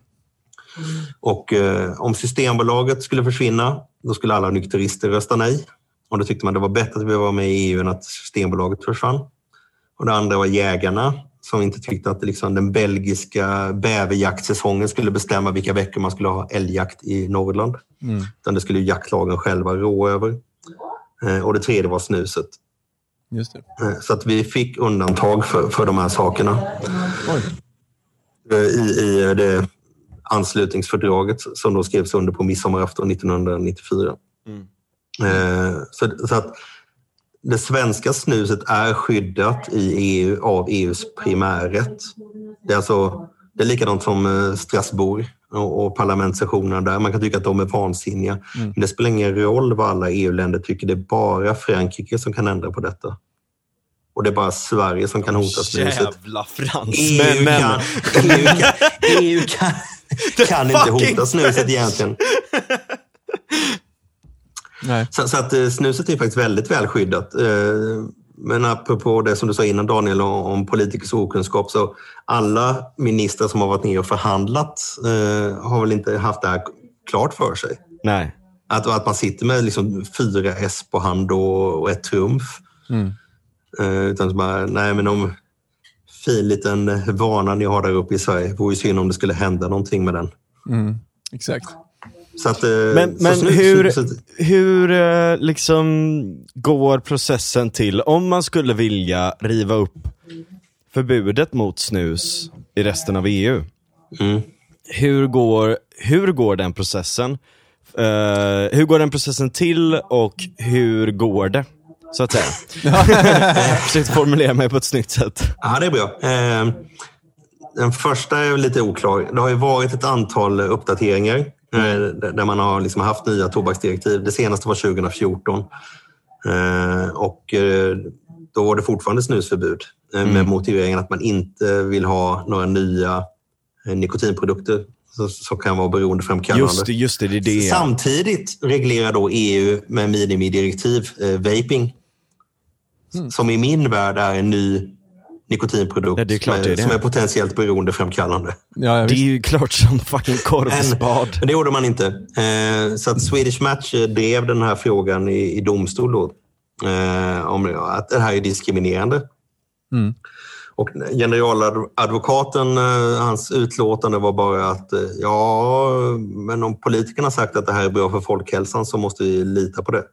Och eh, om Systembolaget skulle försvinna, då skulle alla nykterister rösta nej. Och då tyckte man det var bättre att vi var med i EU än att Systembolaget försvann. Och det andra var jägarna som inte tyckte att liksom, den belgiska bäverjaktsäsongen skulle bestämma vilka veckor man skulle ha älgjakt i Norrland. Mm. Utan det skulle ju jaktlagen själva rå över. Eh, och det tredje var snuset. Just det. Eh, Så att vi fick undantag för, för de här sakerna. Oj. Eh, I, I det anslutningsfördraget som då skrevs under på midsommarafton 1994. Eh, Så, så att det svenska snuset är skyddat i EU av EUs primärrätt. Det är, alltså, det är likadant som eh, Strasbourg och, och parlamentssessionerna där. Man kan tycka att de är vansinniga. Men det spelar ingen roll vad alla EU-länder tycker. Det är bara Frankrike som kan ändra på detta. Och det är bara Sverige som kan hota snuset. Jävla EU fransmän. kan, EU kan, EU kan, kan inte hota snuset egentligen. Nej. Så, så att eh, snuset är faktiskt väldigt väl skyddat. Eh, Men apropå det som du sa innan Daniel om, politikers okunskap så alla ministrar som har varit ner och förhandlat eh, har väl inte haft det här klart för sig. Nej. Att, att man sitter med liksom fyra S på hand och, ett trumf. Mm. Utan så bara, nej men om fin liten vana ni har där uppe i Sverige, vore ju synd om det skulle hända någonting med den. Mm. Exakt. Så att, eh, Men, så men snus- hur, snus- hur eh, liksom går processen till om man skulle vilja riva upp förbudet mot snus i resten av EU? Mm. Hur går, hur går den processen? Eh, hur går den processen till och hur går det? Så att säga. Jag försökte formulera mig på ett snyggt sätt. Ja, det är bra. Eh, den första är lite oklar. Det har ju varit ett antal uppdateringar där man har liksom haft nya tobaksdirektiv. Det senaste var 2014. Eh, och eh, då var det fortfarande snusförbud eh, med motiveringen att man inte vill ha några nya eh, nikotinprodukter som, kan vara beroendeframkallande. Just det, just det, det det. Samtidigt reglerar då EU med minimidirektiv eh, vaping. Som i min värld är en ny nikotinprodukt det är klart som, det är det. som är potentiellt beroendeframkallande. Ja, ja, Det är ju klart som fucking korvspad. Men det gjorde man inte. Eh, så att Swedish Match eh, drev den här frågan i, i domstol då, eh, om att det här är diskriminerande. Mm. Och generaladvokaten, eh, hans utlåtande var bara att eh, ja, men om politikerna har sagt att det här är bra för folkhälsan så måste vi lita på det.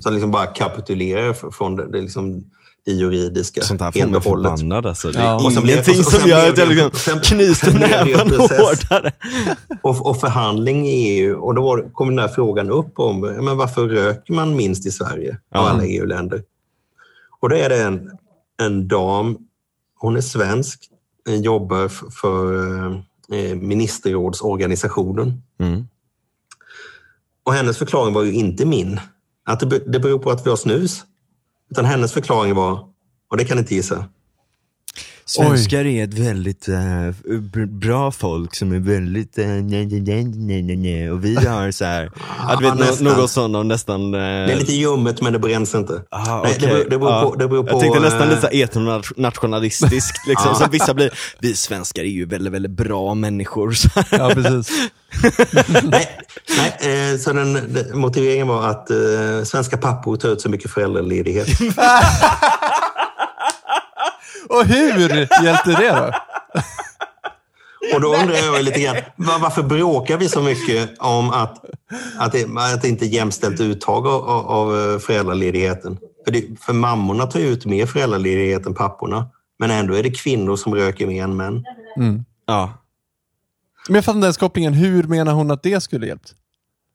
Så han liksom bara kapitulerar från det, det, är liksom det juridiska Sånt här får mig förbannad alltså. Det är Ja. Och ingenting och som gör att jag liksom knyter näven hårdare. och, och förhandling i EU. Och då var, kom den här frågan upp om men varför röker man minst i Sverige av Ja. alla EU-länder. Och då är det en, en dam, hon är svensk, eh, jobbar för eh, ministerrådsorganisationen. Mm. Och hennes förklaring var ju inte min. Att det, det beror på att vi har snus. Utan hennes förklaring var, och det kan ni inte gissa. Svenskar är ett väldigt b- bra folk som är väldigt, uh, nej, nej, nej, nej, nej, nej. och vi har så här, att du vet, nästan. något sånt nästan eh, Det är lite ljummet men det bränns inte. Ah, Nej, det beror- det beror Ja. på- det beror på, Jag tänkte nästan lite så etnonationalistiskt, liksom, som vissa blir. Vi svenskar är ju väldigt, väldigt bra människor. Så ja, precis. Nej, nej så den, den, motiveringen var att svenska pappor tar ut så mycket föräldraledighet. Och hur hjälpte det då? Och då undrar jag lite grann, var, varför bråkar vi så mycket om att, att, det, att det inte är jämställt uttag av, av- eh, föräldraledigheten? För, det, för mammorna tar ju ut mer föräldraledighet än papporna. Men ändå är det kvinnor som röker mer än män. Ja. Men jag fattar inte ens kopplingen. Hur menar hon att det skulle hjälpt?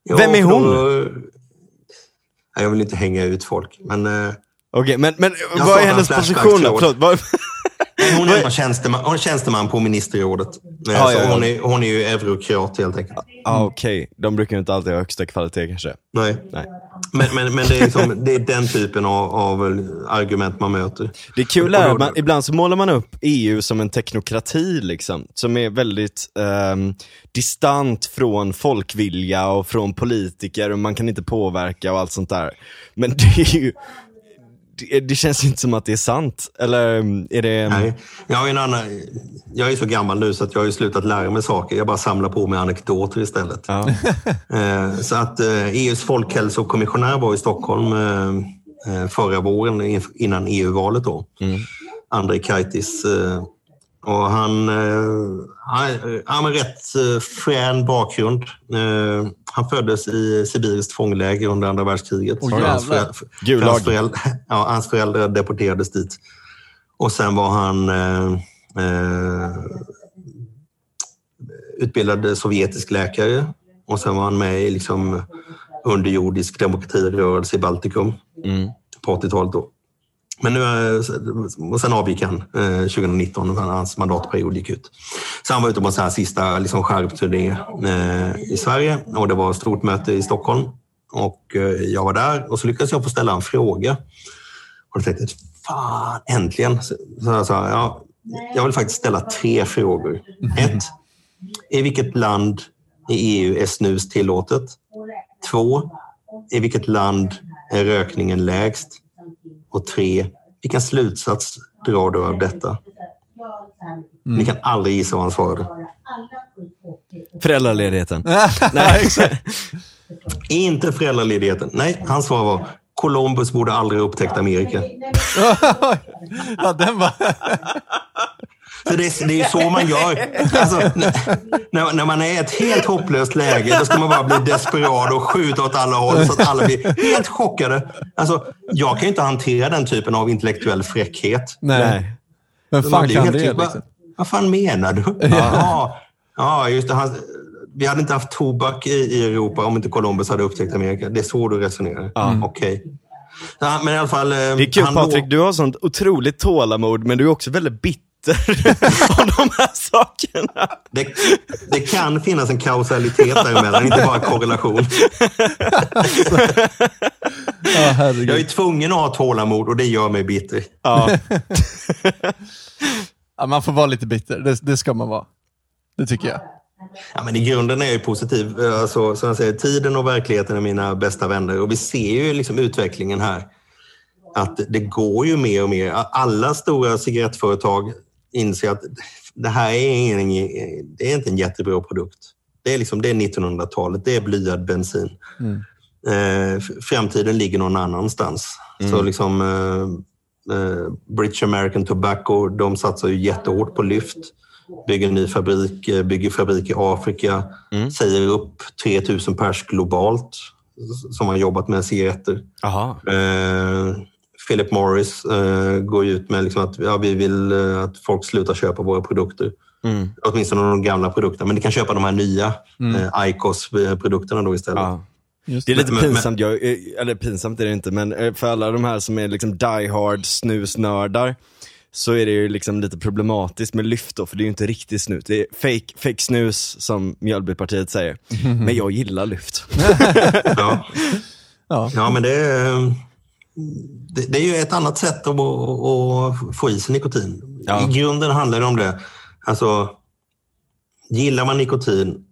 Ja, Vem är hon? Då, jag vill inte hänga ut folk, men eh, Okej, men, men Jag vad är hennes en position då? Förlåt, vad, hon är tjänsteman, hon är tjänsteman på ministerrådet. Eh, Ja, så ja, ja. Hon, är, hon är ju eurokrat helt enkelt. ah, okej, de brukar ju inte alltid ha högsta kvalitet kanske. Nej. Nej. Men, men, men det, är liksom, det är den typen av, av argument man möter. Det är kul är att man, ibland så målar man upp EU som en teknokrati liksom, som är väldigt ehm, distant från folkvilja och från politiker och man kan inte påverka och allt sånt där. Men det är ju det, känns inte som att det är sant. Eller mm, är det... Nej, jag, har en annan, jag är så gammal nu så att jag har slutat lära mig saker. Jag bara samlar på mig anekdoter istället. Ja. Eh, Så att eh, EUs folkhälsokommissionär var i Stockholm eh, förra våren innan EU-valet. då. Mm. Andrei Kaitis. Eh, Och han eh, han han har rätt eh, frän bakgrund. Eh, Han föddes i sibiriskt fångläger under andra världskriget. Åh, hans, föräldrar, hans, föräldrar, ja, hans föräldrar deporterades dit. Och sen var han eh, eh, utbildad sovjetisk läkare och sen var han med i liksom underjordisk demokratirörelse i Baltikum Mm. på 80-talet. Då. Men nu, är- och sen avgick han eh, 2019 när hans mandatperiod gick ut. Så han var ute på en sista liksom, skärpturné eh, i Sverige och det var ett stort möte i Stockholm. Och eh, jag var där och så lyckades jag få ställa en fråga. Och då tänkte jag, fan, äntligen! Så så jag sa, ja, jag vill faktiskt ställa tre frågor. Ett, i vilket land i EU är snus tillåtet? Två, i vilket land är rökningen lägst? Och tre, vilken slutsats drar du av detta? Ni kan aldrig gissa vad han svarade. Föräldraledigheten. Nej. Inte föräldraledigheten. Nej, hans svar var Columbus borde aldrig ha upptäckt Amerika. ja, den var... För det, är- det är så man gör. Alltså, när, när man är i ett helt hopplöst läge, då ska man bara bli desperat och skjuta åt alla håll så att alla blir helt chockade. Alltså, jag kan ju inte hantera den typen av intellektuell fräckhet. Nej. Man fan kan helt det? typ, Liksom? vad, vad fan menar du? Ja, ja just det. Han, vi hade inte haft tobak i, i Europa om inte Columbus hade upptäckt Amerika. Det är så du resonerar? Ja. Okej. Ja, men i alla fall... eh, Det är kul Patrik, du har sånt otroligt tålamod men du är också väldigt bitter om de här sakerna. Det, det kan finnas en kausalitet däremellan, inte bara korrelation. Ja, Jag är tvungen att ha tålamod och det gör mig bitter. Ja. Ja, man får vara lite bitter, det, det ska man vara. Det tycker jag. Ja, men I grunden är jag ju positiv. Alltså, som jag säger, tiden och verkligheten är mina bästa vänner. Och vi ser ju liksom utvecklingen här. Att det går ju mer och mer. Alla stora cigarettföretag inser att det här är, ingen, det är inte en jättebra produkt. Det är, liksom, det är 1900-talet, det är blyad bensin. Eh, f- framtiden ligger någon annanstans. Så liksom, eh, eh, British American Tobacco, de satsar ju jättehårt på lyft. Bygger en ny fabrik, eh, bygger fabrik i Afrika, säger upp 3000 pers globalt som har jobbat med cigaretter. Philip Morris eh, går ju ut med liksom att ja, vi vill eh, att folk slutar köpa våra produkter. Mm. Åtminstone de gamla produkterna. Men ni kan köpa de här nya eh, ICOS-produkterna då istället. Ja. Just Det är lite Men- men- pinsamt, jag, eh, eller pinsamt är det inte, men eh, för alla de här som är liksom die hard snusnördar så är det ju liksom lite problematiskt med lyft då, för det är ju inte riktigt snus. Det är fake, fake snus som Mjölbypartiet säger. Men jag gillar lyft. Ja. Ja. Ja, men det är, det, det är ju ett annat sätt att, att få i sig nikotin. Ja. I grunden handlar det om det. Alltså, gillar man nikotin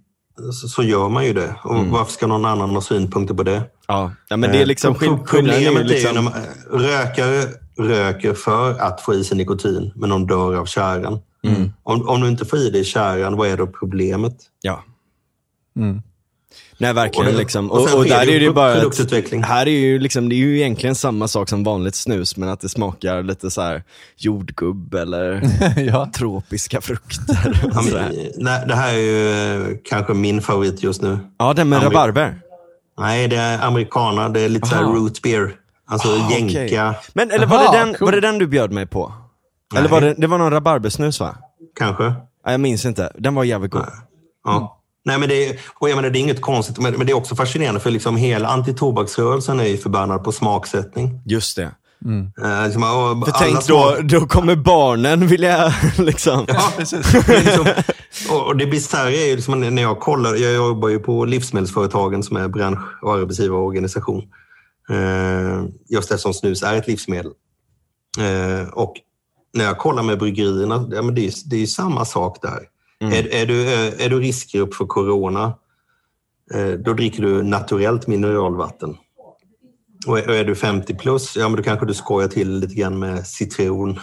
så, så gör man ju det. Och Mm. Varför ska någon annan ha synpunkter på det? Ja, ja men det är liksom Eh, är ju Problemet är ju när liksom, man, rökare röker för att få i sig nikotin, men de dör av käran. Mm. Om, om du inte får i dig käran, vad är då problemet? ja. Mm. Nej verkligen Och liksom. och Och, och där är det ju bara produktutveckling. att, här är ju liksom, det är ju egentligen samma sak som vanligt snus men att det smakar lite så här jordgubb eller ja. tropiska frukter. Ja, men, nej, det här är ju eh, kanske min favorit just nu. Ja, den med Ameri- rabarber. Nej, det är americana. Det är lite så här Aha. root beer. Alltså Ah, jänka, Men eller var, Aha, det den, cool. var det den du bjöd mig på? Nej. Eller var det, det var någon rabarbersnus va? kanske. Ja, jag minns inte. Den var jävligt god. Ja. Nej, men det, är, och jag menar, det är inget konstigt, men, men det är också fascinerande för liksom hela antitobaksrörelsen är ju förbannad på smaksättning. Just det. Eh, liksom, och För tänk då, då kommer barnen vilja liksom. Ja, precis. Liksom, och, och det bisarra är ju liksom när jag kollar, jag jobbar ju på Livsmedelsföretagen som är bransch och arbetsgivarorganisation. Eh, just eftersom snus är ett livsmedel. Eh, och när jag kollar med bryggerierna, ja, men det, är, det är ju samma sak där. Är, är, du, eh, är du riskgrupp för corona, eh, då dricker du naturellt mineralvatten. Och är, du 50 plus, ja men då kanske du skojar till lite grann med citron.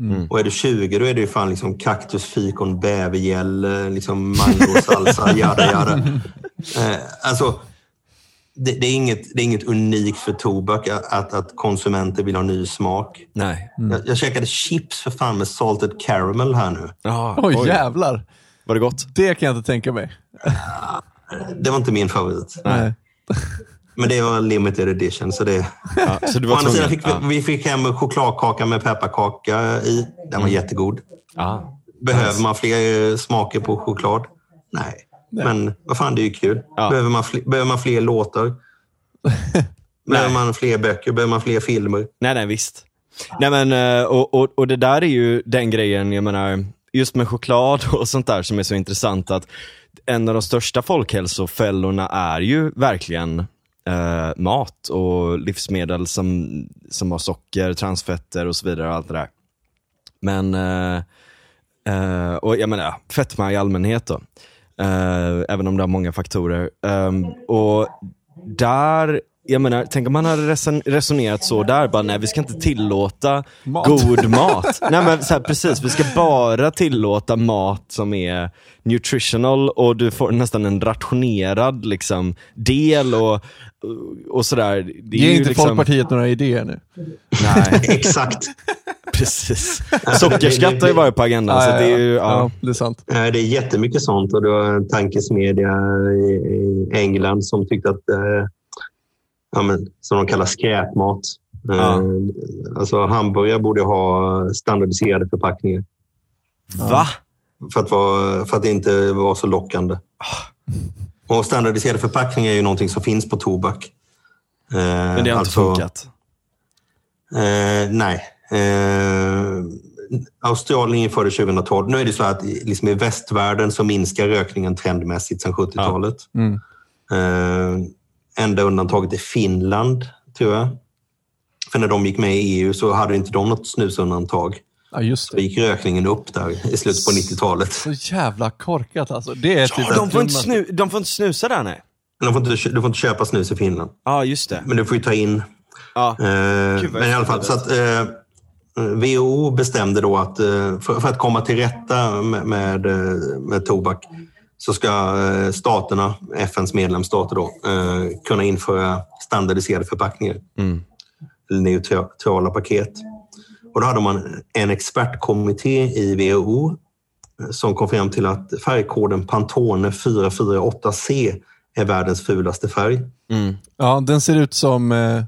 Mm. Och är du 20 då är det ju fan liksom kaktus, fikon, bävergäll, eh, liksom mangosalsa, jada jada. Eh, alltså, det, det, är inget, det är inget unikt för tobak att, att konsumenter vill ha ny smak. Nej. Jag, jag käkade chips för fan med salted caramel här nu. Ja, Oj, jävlar. Var det gott? Det kan jag inte tänka mig. Det var inte min favorit. Nej. Men det var limited edition. Så det... Ja, så du Å var andra sidan fick vi, Ja. vi fick hem chokladkaka med pepparkaka i. Den var jättegod. Ja. Behöver man fler smaker på choklad? Nej. Men vad fan, det är ju kul. Ja. Behöver, man fler, behöver man fler låtar? behöver man fler böcker? Behöver man fler filmer? Nej, nej, visst. Nej, men, eh, och, och, och det där är ju den grejen, jag menar, just med choklad och sånt där som är så intressant att en av de största folkhälsofällorna är ju verkligen eh, mat och livsmedel som, som har socker, transfetter och så vidare. och allt det där. Men, eh, eh, och jag menar, fetma i allmänhet då. Eh, även om det har många faktorer. Ehm, och där, jag menar, tänk om man hade reson- resonerat så där, bara nej vi ska inte tillåta Mat. god mat. nej men så här, precis, vi ska bara tillåta mat som är nutritional och du får nästan en rationerad liksom, del och, och sådär. Det är Ge ju inte liksom, Folkpartiet några idéer nu. Nej, Exakt. precis. Sockerskatt har ju varit på agendan. så det är ju, ja. ja, det är sant. Eh, Det är jättemycket sånt och det var en tankesmedja i England som tyckte att, eh, ja, men, som de kallar skräpmat. Eh, Ja. Alltså hamburgare borde ha standardiserade förpackningar Va? för att, vara, för att det inte var så lockande. Och standardiserade förpackningar är ju någonting som finns på tobak. Eh, Men det har inte funkat. Eh, nej. Eh, Australien införde 2012. Nu är det så att liksom i västvärlden så minskar rökningen trendmässigt sedan 70-talet. Mm. Eh, enda undantaget är Finland, tror jag. För när de gick med i EU så hade inte de något snusundantag. Ja, just Då det. gick rökningen upp där i slutet på 90-talet. Så jävla korkat alltså. Det är typ Ja, de, får inte snu, de får inte snusa där nej. De får inte, du får inte köpa snus i Finland. Ja, just det. Men du får ju ta in Ja. Eh, men i alla fall, så att, eh, WHO bestämde då att eh, för, för att komma till rätta med, med, eh, med tobak så ska eh, staterna, FNs medlemsstater, då, eh, kunna införa standardiserade förpackningar. Mm. Neutrala paket. Och då hade man en expertkommitté i WHO eh, som kom fram till att färgkoden Pantone 448C är världens fulaste färg. Mm. Ja, den ser ut som eh,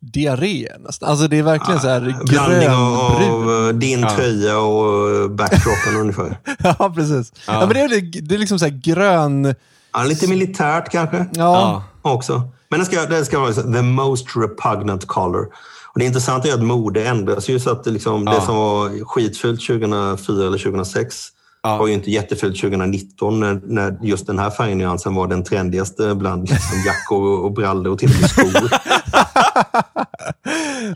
diarré nästan. Alltså det är verkligen så här Blandning av, grönbrun. av din Ja. tröja och backdropen ungefär. Ja, precis. Ja. men det är, det är liksom så här grön... Ja, lite militärt kanske Ja, Ja. också. Men det ska, det ska vara så- the most repugnant color. Och det intressanta är att mode ändras ju så att det, liksom, det Ja. som var skitfult 2004 eller 2006 Ja. var ju inte jättefult 2019 när, när just den här färgnyansen var den trendigaste bland liksom, jackor och brallor och till och med skor.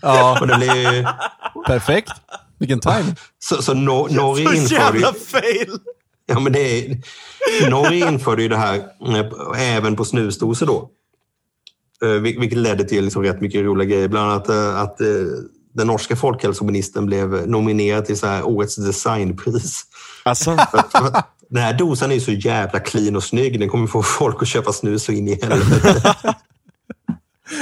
ja, Och det ju, perfekt. Vilken time. så, så Nor- Norge Så införde ju... jävla fail! Ja, men det är, Norge införde ju det här eh, även på snusdosor då. Eh, vil- Vilket ledde till liksom rätt mycket roliga grejer. Bland annat eh, att eh, den norska folkhälsoministern blev nominerad till så här årets designpris. Alltså, Den här dosan är ju så jävla clean och snygg. Den kommer få folk att köpa snus så in i helvete.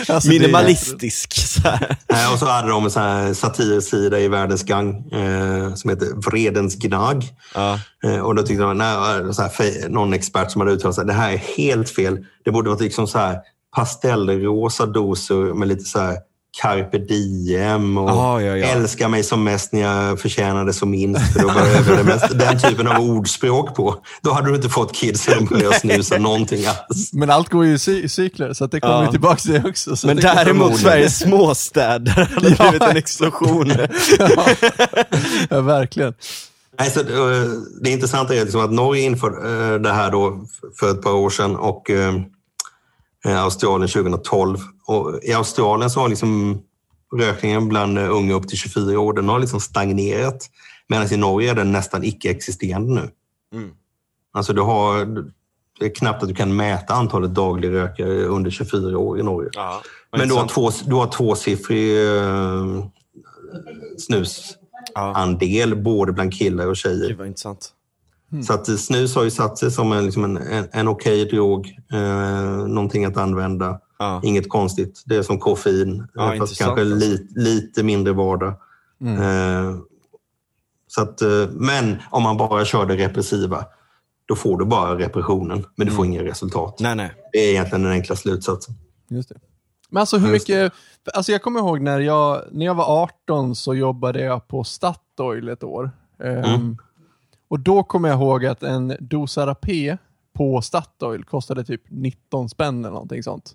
Alltså, minimalistisk. Så här. Och så hade de en sån här satirsida i Världens Gang eh, som heter Vredens Gnag. Ja. Eh, Och då tyckte de, nej, så här, någon expert som hade uttalat sig, det här är helt fel. Det borde vara liksom så här pastellrosa doser med lite så här carpe diem och Ah, ja, ja. älska mig som mest när jag förtjänar det som minst. För då behöver jag det mest. Den typen av ordspråk på. Då hade du inte fått kidsen att börja snusa någonting alls. Men allt går ju i cy- cykler, så att det kommer Ja. ju tillbaka till det också. Så Men det däremot. Sveriges småstäder hade Ja. blivit en explosion. ja, verkligen. Nej, så, eh, det intressanta är liksom att Norge införde eh, det här då för ett par år sedan och eh, Australien 2012. Och I Australien så har liksom rökningen bland eh, unga upp till 24 år den har liksom stagnerat. Medan i Norge är den nästan icke-existerande nu. Mm. Alltså du har, det är knappt att du kan mäta antalet dagligrökare under 24 år i Norge. Ja. Men du har, två, du har tvåsiffrig eh, snusandel både bland killar och tjejer. Gud vad intressant. Så att snus har ju satt sig som en, liksom en, en, en okej drog. Eh, någonting att använda. Ja. Inget konstigt. Det är som koffein, Ja, eh, fast intressant kanske alltså. li, lite mindre vardag. Eh, så att, eh, men om man bara kör det repressiva, då får du bara repressionen, men du får inga resultat. Nej, nej. Det är egentligen den enkla slutsatsen. Just det. Men alltså hur Ja, mycket, alltså jag kommer ihåg när jag, när jag var 18 så jobbade jag på Statoil ett år. Mm. Och då kommer jag ihåg att en dosa rapé på Statoil kostade typ 19 spänn eller någonting sånt.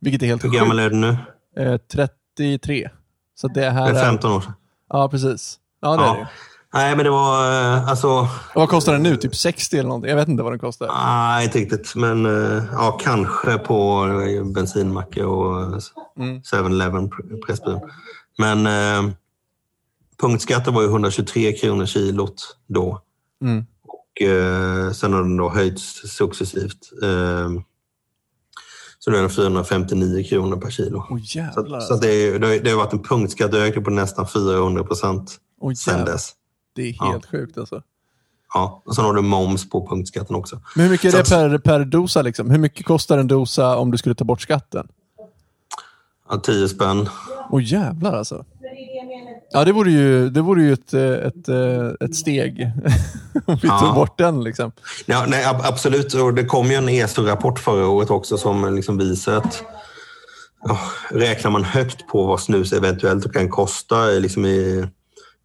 Vilket är helt Hur gammal är du nu? Eh, 33. Så det Det här är 15 år sedan. Ja, precis. Ja, det är det. Ja. Nej, men det var eh, alltså... Vad kostar den nu? Typ 60 eller någonting? Jag vet inte vad den kostar. Nej, inte riktigt. Men eh, ja, kanske på eh, bensinmackar och eh, Mm. 7-Eleven, Pressbyrån. Men eh, punktskatten var ju 123 kronor kilot då. Mm. Och eh, sen har den då höjts successivt. Eh, så nu är den 459 kronor per kilo. Åh Så, så det, det, det har varit en punktskatteökning på nästan 400 procent Åh, sen dess. Det är helt sjukt alltså. Ja, och sen har du moms på punktskatten också. Men hur mycket är det Så per, per dosa? Liksom? Hur mycket kostar en dosa om du skulle ta bort skatten? Ja, 10 spänn. Åh jävlar alltså. Ja, det vore ju, det vore ju ett, eh, ett, eh, ett steg. om vi Ja. tog bort den liksom. Ja, nej, ab- absolut. Och det kom ju en ESO-rapport förra året också som liksom visar att ja, räknar man högt på vad snus eventuellt kan kosta liksom i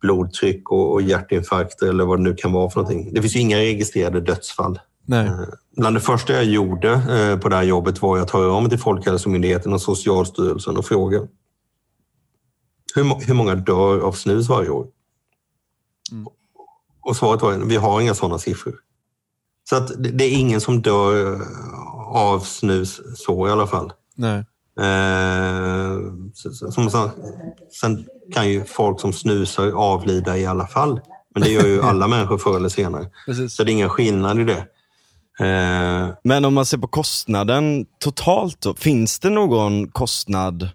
blodtryck och, och hjärtinfarkter eller vad det nu kan vara för någonting. Det finns ju inga registrerade dödsfall. Nej. Eh, Bland det första jag gjorde eh, på det här jobbet var att höra mig till Folkhälsomyndigheten och Socialstyrelsen och fråga hur, hur många dör av snus varje år? Och svaret var vi har inga sådana siffror. Så att det, är ingen som dör eh, av snus så i alla fall. Nej. Eh, som, sa- sen kan ju folk som snusar avlida i alla fall. Men det gör ju alla människor förr eller senare. Precis. Så det är ingen skillnad i det. Eh, Men om man ser på kostnaden totalt då, finns det någon kostnad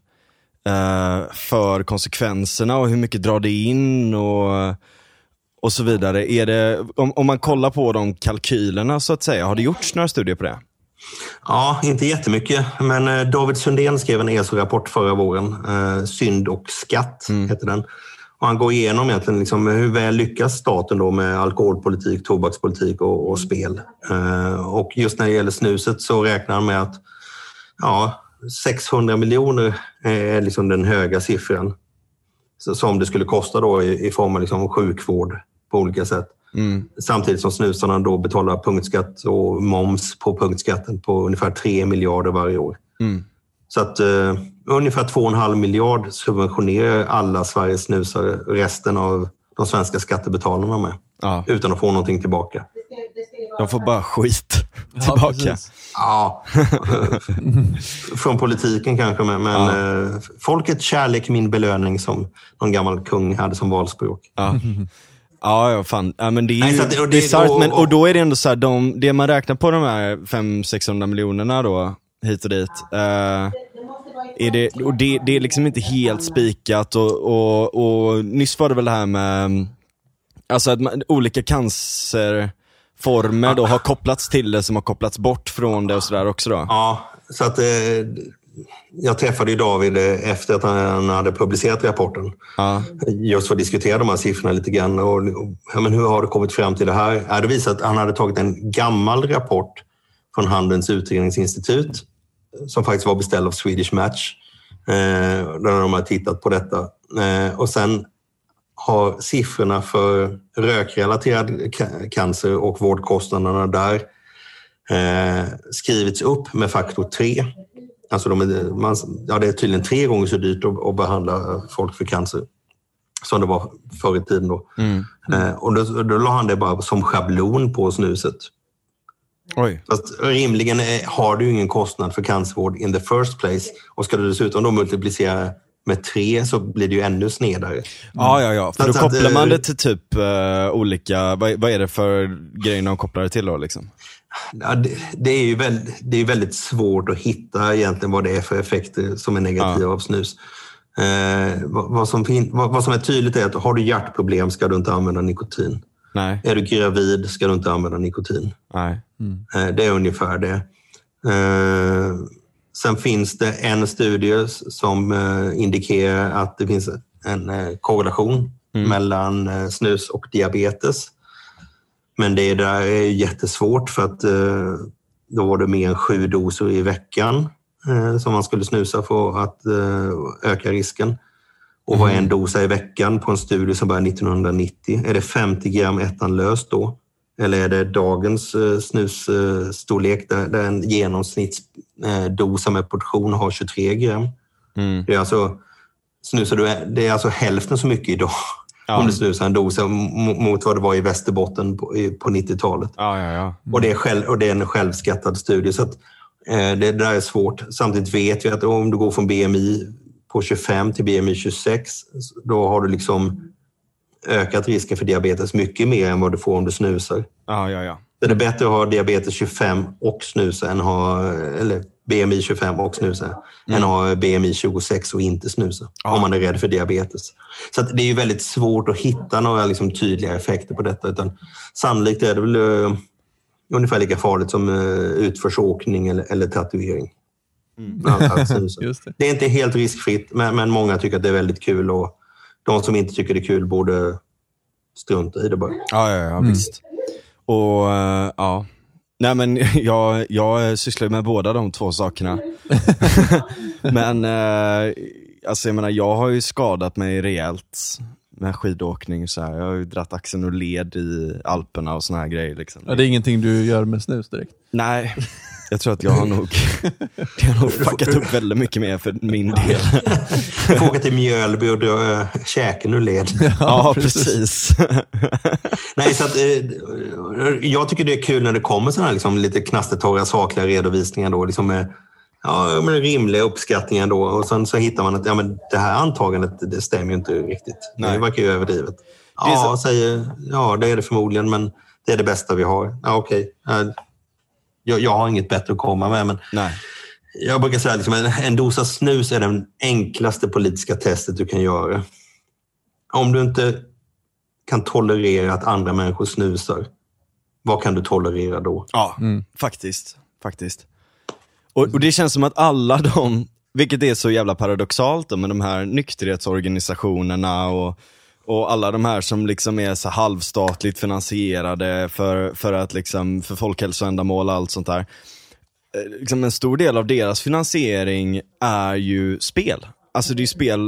eh, för konsekvenserna och hur mycket drar det in och, och så vidare? Är det, om, om man kollar på de kalkylerna så att säga, har det gjorts några studier på det? Ja, inte jättemycket. Men eh, David Sundén skrev en ESO-rapport förra våren. Eh, Synd och skatt heter den. Och han går igenom egentligen liksom hur väl lyckas staten då med alkoholpolitik, tobakspolitik och, och spel. Eh, och just när det gäller snuset så räknar han med att ja, 600 miljoner är liksom den höga siffran så- som det skulle kosta då i, i form av liksom sjukvård på olika sätt. Samtidigt som snusarna då betalar punktskatt och moms på punktskatten på ungefär 3 miljarder varje år. Så att eh, ungefär 2,5 miljard subventionerar alla Sveriges snusare resten av de svenska skattebetalarna med. Ja. Utan att få någonting tillbaka. De får bara skit tillbaka. precis. Ja, från politiken kanske, men, men eh, folket kärlek min belöning som någon gammal kung hade som valspråk. Ja. Ja, ja, fan. Ja, men det är Nej, ju att det- och det- bisarrt, och- men och- då är det ändå så här, de, det man räknar på de här 500-600 miljonerna då, hit och dit. Eh, är det, och det, det är liksom inte helt spikat och, och, och nyss var det väl det här med, alltså att man, olika cancerformer då har kopplats till det som har kopplats bort från det och sådär också då. Ja, så att eh, jag träffade ju David eh, efter att han hade publicerat rapporten. Ja. Just för att diskutera de här siffrorna lite grann. Och, och, ja, men hur har du kommit fram till det här? Ja, det visar att han hade tagit en gammal rapport från Handelns utredningsinstitut som faktiskt var beställd av Swedish Match. Eh, där de har tittat på detta. Eh, och sen har siffrorna för rökrelaterad ca- cancer och vårdkostnaderna där eh, skrivits upp med faktor 3. Alltså de är, man, ja, det är tydligen tre gånger så dyrt att, att behandla folk för cancer som det var förr i tiden. Då. Eh, och då, då la han det bara som schablon på snuset. Oj. Fast rimligen är, har du ingen kostnad för cancervård in the first place. Och ska du dessutom då multiplicera med tre så blir det ju ännu snedare. Ja, ja, ja. För då att- kopplar eh, man det till typ eh, olika, vad, vad är det för grejer de kopplar det till då liksom? Ja, det, det, är ju väldigt, det är väldigt svårt att hitta egentligen vad det är för effekter som är negativa av snus. Eh, vad, vad, som fin, vad, vad, som är tydligt är att har du hjärtproblem ska du inte använda nikotin. Nej. Är du gravid ska du inte använda nikotin. Nej. Eh, det är ungefär det. Sen finns det en studie som eh, indikerar att det finns en eh, korrelation mellan eh, snus och diabetes. Men det där är jättesvårt för att då var det mer än sju doser i veckan som man skulle snusa för att öka risken. Och vad är en dosa i veckan på en studie som började 1990? Är det 50 gram ettanlöst då? Eller är det dagens snusstorlek där, en genomsnittsdosa med portion har 23 gram? Mm. Det är alltså, snusar du, det är alltså hälften så mycket idag Ja. om du snusar en dosa mo- mot vad det var i Västerbotten på, på 90-talet. Ja, ja, ja. Och, det är själv, och det är en självskattad studie. Så att, eh, det, det där är svårt. Samtidigt vet vi att om du går från BMI på 25 till BMI 26, då har du liksom ökat risken för diabetes mycket mer än vad du får om du snusar. Ja, ja, ja. Det är bättre att ha diabetes 25 och snusa än ha, eller BMI 25 och snusa, än att ha BMI 26 och inte snusa. Om man är rädd för diabetes. Så det är ju väldigt svårt att hitta några liksom tydliga effekter på detta. Utan sannolikt är det väl uh, ungefär lika farligt som uh, utförsåkning eller, eller tatuering. Just det. Det är inte helt riskfritt, men, men många tycker att det är väldigt kul. Och de som inte tycker det är kul borde strunta i det bara. Ja, ja, ja visst. Och eh, ja, nej men jag, jag sysslar med båda de två sakerna. men eh, alltså jag menar, jag har ju skadat mig rejält med skidåkning så här. Jag har ju dratt axeln och led i Alperna och såna här grejer liksom. Ja, det är ingenting du gör med snus direkt. Nej, jag tror att jag har nog, det har nog fuckat upp väldigt mycket mer för min del. Du får åka till Mjölby och dra uh, käken ur led. Ja, precis. Nej, så att, eh, jag tycker det är kul när det kommer sådana här liksom, lite knastertorra, sakliga redovisningar. Då, liksom med, ja, med rimliga uppskattningar. Då, och sen så hittar man att ja, men det här antagandet det stämmer ju inte riktigt. Nej. Det verkar ju överdrivet. Ja, säger, ja, det är det förmodligen, men det är det bästa vi har. Ja, Okej. Ja, Jag, jag har inget bättre att komma med, men Nej. jag brukar säga liksom, en, en dosa snus är det enklaste politiska testet du kan göra. Om du inte kan tolerera att andra människor snusar, vad kan du tolerera då? Ja, faktiskt. faktiskt. Och, och det känns som att alla de, vilket är så jävla paradoxalt då, med de här nykterhetsorganisationerna och, och alla de här som liksom är så halvstatligt finansierade för, för, att liksom, för folkhälsoändamål och allt sånt där. Eh, Liksom en stor del av deras finansiering är ju spel. Alltså det är ju spel,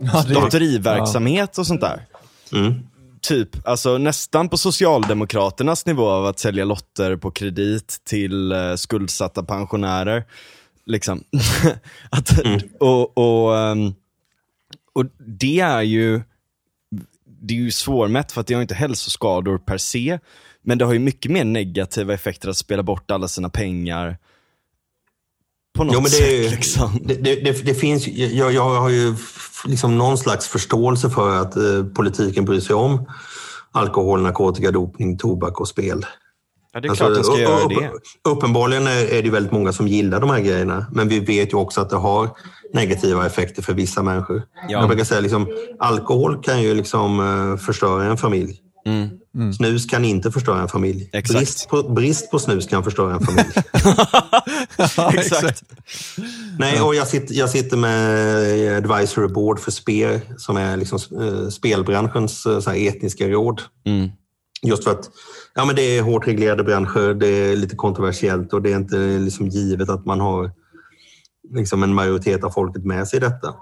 Ja, det är- lotteriverksamhet och sånt där Mm. typ, alltså nästan på Socialdemokraternas nivå av att sälja lotter på kredit till eh, skuldsatta pensionärer. Liksom. att, och, och, ehm, och det är ju det är ju svårmätt för att det har inte hälsoskador per se. Men det har ju mycket mer negativa effekter att spela bort alla sina pengar på något Jo, men det, sätt. liksom. det, det, det, finns, jag, jag har ju liksom någon slags förståelse för att eh, politiken bryr sig om alkohol, narkotika, dopning, tobak och spel. Ja, det är Alltså, klart de ska göra det. Uppenbarligen är det väldigt många som gillar de här grejerna, men vi vet ju också att det har negativa effekter för vissa människor. Ja. Jag brukar säga liksom, alkohol kan ju liksom eh, förstöra en familj. Mm. Snus kan inte förstöra en familj. Brist på, brist på snus kan förstöra en familj. Ja, Exakt. Nej, och jag sitter, jag sitter med Advisory Board för SPER som är liksom, eh, spelbranschens eh, etniska råd. Mm. Just för att ja, men det är hårt reglerade branscher, det är lite kontroversiellt och det är inte liksom givet att man har liksom en majoritet av folket med sig i detta.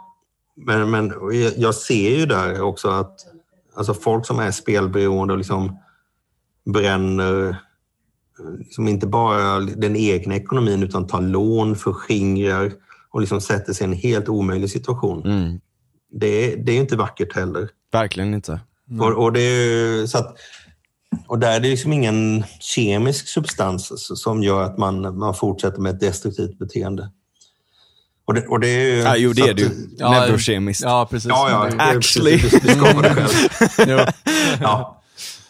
Men, men jag- ser ju där också att alltså folk som är spelberoende och liksom bränner liksom inte bara den egna ekonomin utan tar lån, förskingrar och liksom sätter sig i en helt omöjlig situation. Mm. Det, är- det är inte vackert heller. Verkligen inte. Och, och, det är, ju- så att, och där är det liksom ingen kemisk substans som gör att man, man fortsätter med ett destruktivt beteende. Och det, och det är ju... Ja, jo, det är ju. Ja, Neurokemiskt. Ja, precis. Ja, ja. Det- det är Actually. precis- Du, du skapar det själv. Ja.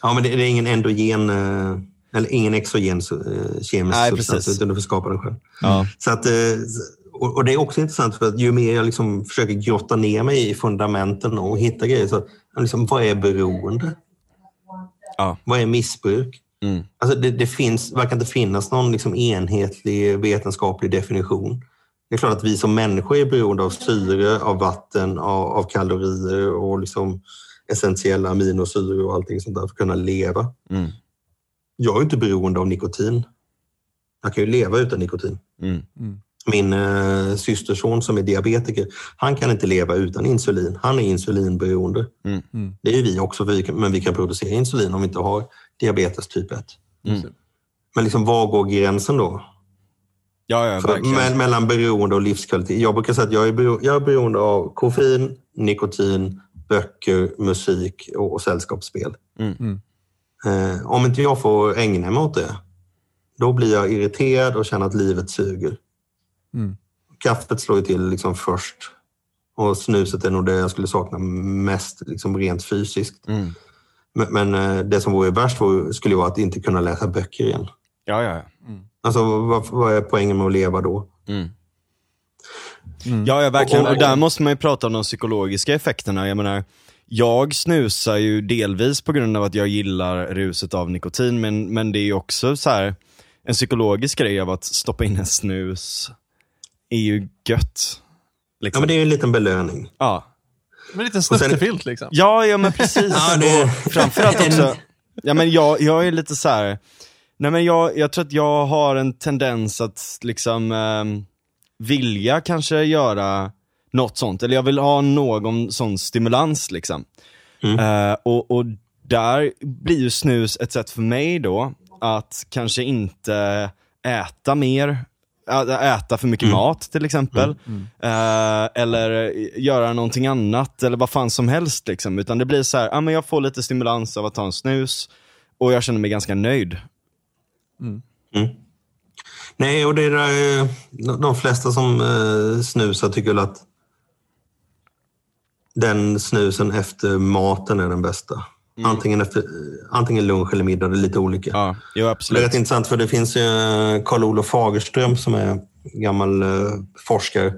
ja, men det, det är ingen endogen eh, Eller ingen exogen eh, kemisk Nej, substans, precis. utan du får skapa den själv. Ja. Så att, eh, och och det är också intressant för att ju mer jag liksom försöker grotta ner mig i fundamenten och hitta grejer, så liksom, vad är beroende? Ja. Vad är missbruk? Mm. Alltså det, det finns, verkar inte finnas någon liksom enhetlig vetenskaplig definition. Det är klart att vi som människor är beroende av syre, av vatten, av, av kalorier och liksom essentiella aminosyror och allting sånt där för att kunna leva. Mm. Jag är inte beroende av nikotin. Jag kan ju leva utan nikotin. Mm. Min eh, systerson som är diabetiker, han kan inte leva utan insulin. Han är insulinberoende. Mm. Mm. Det är ju vi också, för vi kan, men vi kan producera insulin om vi inte har diabetes typ 1. Mm. Men liksom, var går gränsen då? Ja, ja, För, mellan beroende och livskvalitet. Jag brukar säga att jag är, bero, jag är beroende av koffein, nikotin, böcker, musik och, och sällskapsspel. Mm. Mm. Eh, om inte jag får ägna mig åt det, då blir jag irriterad och känner att livet suger. Mm. Kaffet slår ju till liksom först. Och snuset är nog det jag skulle sakna mest liksom rent fysiskt. Mm. Men, men eh, det som vore värst vore, skulle vara att inte kunna läsa böcker igen. Ja, ja, ja. Alltså, vad, vad är poängen med att leva då? Mm. Mm. Ja, ja verkligen. Och- Och, och- där måste man ju prata om de psykologiska effekterna. Jag menar, jag snusar ju delvis på grund av att jag gillar ruset av nikotin, men, men det är ju också så här en psykologisk grej av att stoppa in en snus är ju gött. Ja, Liksom. men det är ju en liten belöning. ja. Men en liten sen- snuttefilt liksom. Ja, ja men precis. Ja, det- Och framförallt också, ja men jag, jag är lite så här. nej men jag, jag tror att jag har en tendens att liksom ehm, vilja kanske göra något sånt, eller jag vill ha någon sån stimulans liksom. Mm. Eh, och, och där blir ju snus ett sätt för mig då att kanske inte äta mer, äta för mycket Mm. mat till exempel. Eh, eller göra någonting annat eller vad fan som helst liksom. Utan det blir så här, ah, men jag får lite stimulans av att ta en snus och jag känner mig ganska nöjd. Nej, och det är där, eh, de de flesta som eh, snusar tycker väl att den snusen efter maten är den bästa. Antingen, efter, antingen lunch eller middag, det är lite olika. Ja, jo Det är absolut. rätt intressant för det finns ju eh, Carl-Olof Fagerström som är gammal eh, forskare.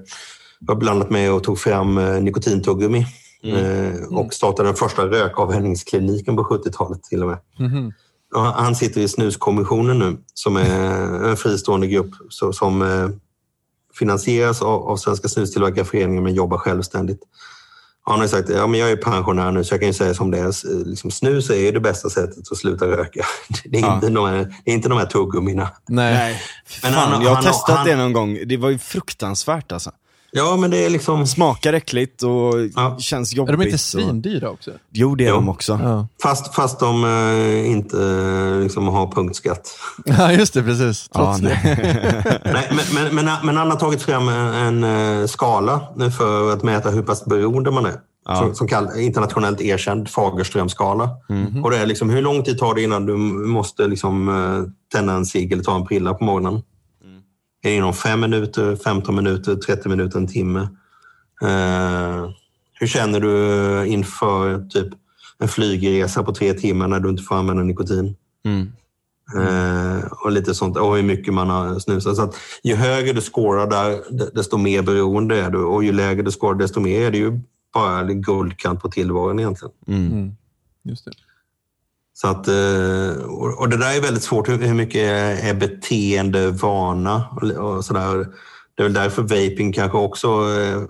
Har blandat med och tog fram eh, nikotintuggummi. Eh, och startade den första rökavvänjningskliniken på 70-talet till och med. Mhm. Och han sitter i snuskommissionen nu som är en fristående grupp som eh, finansieras av, av Svenska snustillverkarföreningen men jobbar självständigt. Han har sagt ja, men jag är pensionär nu så jag kan ju säga som det är. S- Liksom, snus är ju det bästa sättet att sluta röka. Det är, Ja. inte, de här, det är inte de här tuggummina. Nej, Men fan, han- jag har han- testat han- det någon gång. Det var ju fruktansvärt alltså. Ja, men det är liksom... Smakar äckligt och Ja. känns Är jobbigt. de inte svindyra också? Jo, det är Jo. de också. Ja. Fast, fast de eh, inte eh, liksom, har punktskatt. ja, just det. Precis. Ja, Trots det. nej. Nej, men, men, men, men han har tagit fram en, en eh, skala nu för att mäta hur pass beroende man är. Ja. Som, som kallas internationellt erkänd Fagerströmskala. Och det är liksom, hur lång tid tar det innan du måste liksom, tända en cigg eller ta en prilla på morgonen? Är det inom fem minuter, 15 minuter, 30 minuter, en timme? Eh, hur känner du inför typ en flygresa på tre timmar när du inte får använda nikotin? Mm. Eh, och lite sånt. Och hur mycket man har snusat. Så att ju högre du scorar där, desto mer beroende är du. Och ju lägre du scorar, desto mer är det ju bara guldkant på tillvaron egentligen. Mm. Mm. Just det. Så att, eh, och det där är väldigt svårt. Hur mycket är beteende, vana och, sådär. Det är väl därför vaping kanske också, eh,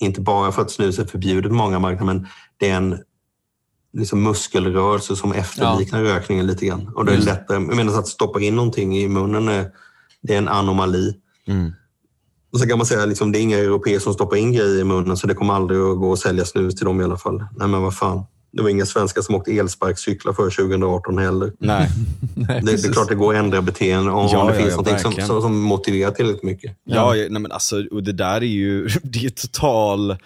inte bara för att snus är förbjudet på många marknader, men det är en liksom muskelrörelse som efterliknar rökningen lite grann. Och det är lättare, medan att stoppa in någonting i munnen är, det är en anomali. Mm. Och så kan man säga att liksom, det är inga europeer som stoppar in grejer i munnen så det kommer aldrig att gå att sälja snus till dem i alla fall. Nej men vad fan. Det var inga svenskar som åkte elsparkcyklar för 2018 heller. Nej. Det, det är klart det går att ändra beteende om, Ja, det ja, finns ja, någonting som, som, som motiverar tillräckligt mycket. Ja, ja nej men alltså, och det där är ju, det är ju total,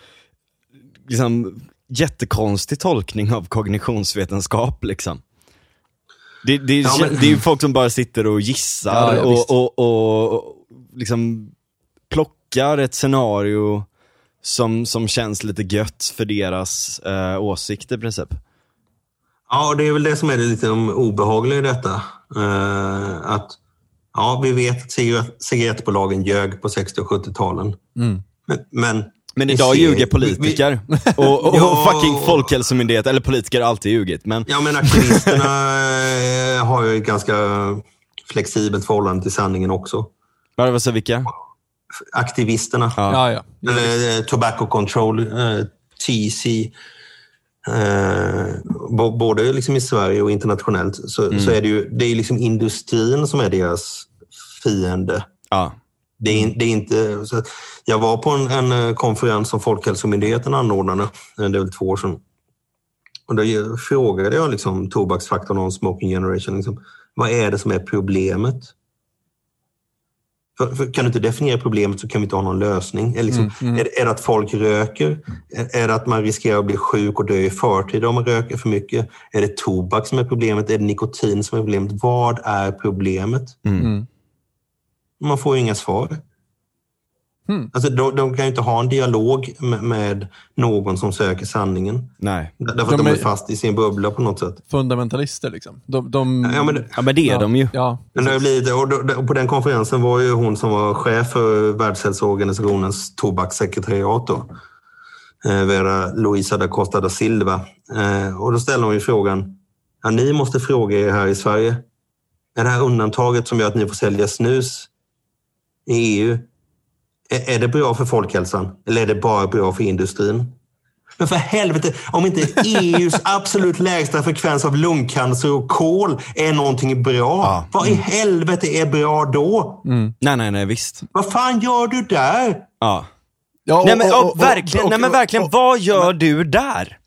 liksom, jättekonstig tolkning av kognitionsvetenskap liksom. Det, det, Ja, men- det är ju folk som bara sitter och gissar Ja, ja, visst. och, och, och liksom plockar ett scenario som, som känns lite gött för deras eh, åsikt i princip. Ja, och det är väl det som är det lite obehagliga i detta. Eh, att ja, vi vet att cigaret- cigarettbolagen ljög på 60 och 70-talen. Mm. Men, men Men vi idag ser- ljuger vi- politiker. Och, och, Ja. och fucking folkhälsomyndighet, eller politiker har alltid ljugit. Men Ja, men aktivisterna eh, har ju ett ganska flexibelt förhållande till sanningen också. vad vad sa vilka? Aktivisterna, Ja. Ja, ja. eh, Tobacco Control, eh, TC, eh, bo- både liksom i Sverige och internationellt, så, så är det ju det är liksom industrin som är deras fiende. Ja. Det är, det är inte, så jag var på en, en eh, konferens som Folkhälsomyndigheten anordnade, eh, det är väl två år sedan. Och då frågade jag liksom tobaksfaktorn om Smoking Generation. Liksom, vad är det som är problemet? För, för kan du inte definiera problemet så kan vi inte ha någon lösning. Är, liksom, är, är det att folk röker? Är, är det att man riskerar att bli sjuk och dö i förtid om man röker för mycket? Är det tobak som är problemet? Är det nikotin som är problemet? Vad är problemet? Mm. Man får ju inga svar. Hmm. Alltså, de, de kan ju inte ha en dialog med, med någon som söker sanningen. Nej. Därför att De de, är- är fast i sin bubbla på något sätt. Fundamentalister liksom. De, de, Ja, men, det- Ja men det är ja, de ju. Ja, men det blivit, och, och på den konferensen var ju hon som var chef för Världshälsoorganisationens tobakssekretariat. Då, eh, Vera Luisa da Costa da Silva. Eh, och då ställer hon ju frågan, ja, ni måste fråga er här i Sverige, är det här undantaget som gör att ni får sälja snus i EU, är, det bra för folkhälsan eller är det bara bra för industrin? Men för helvete, om inte EUs absolut lägsta frekvens av lungcancer och kol är någonting bra, Ja. vad i helvete är bra då? Nej nej nej visst. Vad fan gör du där? Ja. ja och- Nej men, och- och, verkligen, och- nej men verkligen, och- vad gör du där?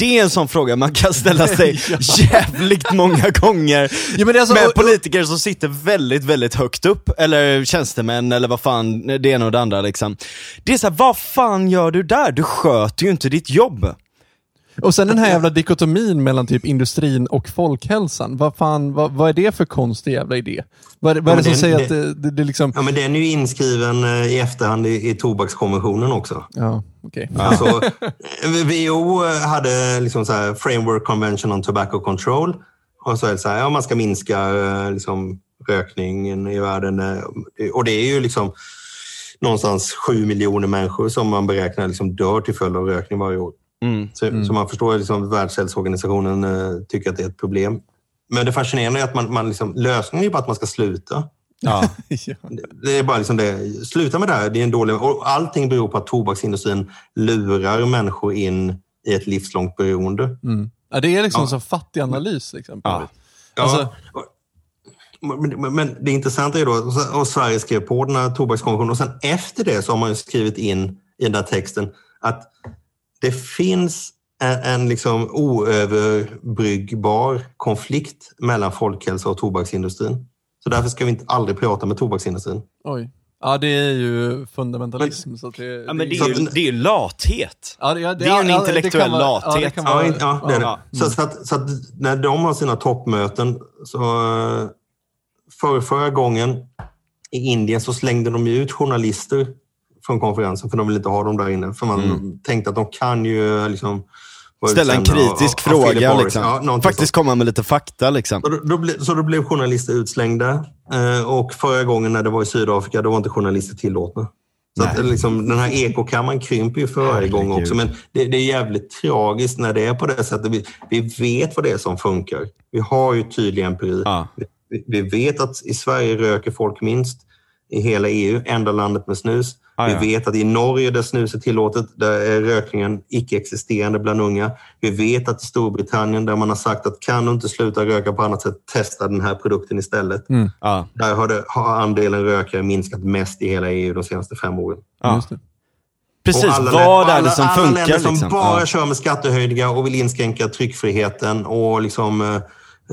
Det är en sån fråga man kan ställa sig jävligt många gånger Ja, men alltså- med och- politiker som sitter väldigt, väldigt högt upp, eller tjänstemän eller vad fan, det ena och det andra liksom. Det är såhär, vad fan gör du där? Du sköter ju inte ditt jobb. Och sen den här jävla dikotomin mellan typ industrin och folkhälsan. Vad fan, vad, vad är det för konstig jävla idé? Vad, vad är det som säger det- att det, det, det liksom... Ja, men den är ju inskriven eh, i efterhand i, i tobakskonventionen också. Ja, okej. Alltså, eh, WHO hade liksom så här Framework Convention on Tobacco Control. Och så är det så här, ja, man ska minska eh, liksom, rökningen i världen. eh, Och det är ju liksom någonstans sju miljoner människor som man beräknar liksom dör till följd av rökning varje år. Mm. Så, så man förstår liksom att Världshälsoorganisationen eh, tycker att det är ett problem. Men det fascinerande är att man, man liksom, lösningen är bara att man ska sluta. Ja. ja. Det är bara liksom det. Sluta med det här. Det är en dålig... Och allting beror på att tobaksindustrin lurar människor in i ett livslångt beroende. Mm. ja, det är liksom Ja. så fattig analys. Liksom, Ja. Ja, Alltså- men, men, men det intressanta är då, och Sverige skrev på den här tobakskonventionen och sen efter det så har man ju skrivit in i den där texten att det finns en, en liksom oöverbrygbar konflikt mellan folkhälsa och tobaksindustrin. Så därför ska vi inte aldrig prata med tobaksindustrin. Oj. Ja, det är ju fundamentalism. så att det, ja men det är ju, att- det är ju lathet. ja, ja, det är en intellektuell vara- det lathet. Ja, vara, in- ja, det är det. Så, så, att, så att när de har sina toppmöten, så eh, för, förra gången i Indien så slängde de ut journalister från konferensen för de vill inte ha dem där inne. För man tänkte att de kan ju liksom... Ställa en kritisk Philip fråga Morris. liksom. Ja, någonting Faktiskt komma med lite fakta liksom. så då, då, så då blev journalister utslängda. Eh, och förra gången när det var i Sydafrika, då var inte journalister tillåtna. Så att, liksom, den här ekokammaren krymper ju för varje gång också. Men det, det är jävligt tragiskt när det är på det sättet. Vi, vi vet vad det är som funkar. Vi har ju tydlig empiri. Ja. Vi, vi vet att i Sverige röker folk minst i hela EU, enda landet med snus. Ah, ja. Vi vet att i Norge där snus är tillåtet, där är rökningen icke-existerande bland unga. Vi vet att i Storbritannien där man har sagt att kan du inte sluta röka på annat sätt, testa den här produkten istället. Ja. Där har, det, har andelen rökare minskat mest i hela EU de senaste fem åren. Det. Precis, alla vad lä- är det som alla, Alla funkar länder som liksom? bara Ja. kör med skattehöjningar och vill inskränka tryckfriheten och liksom, eh,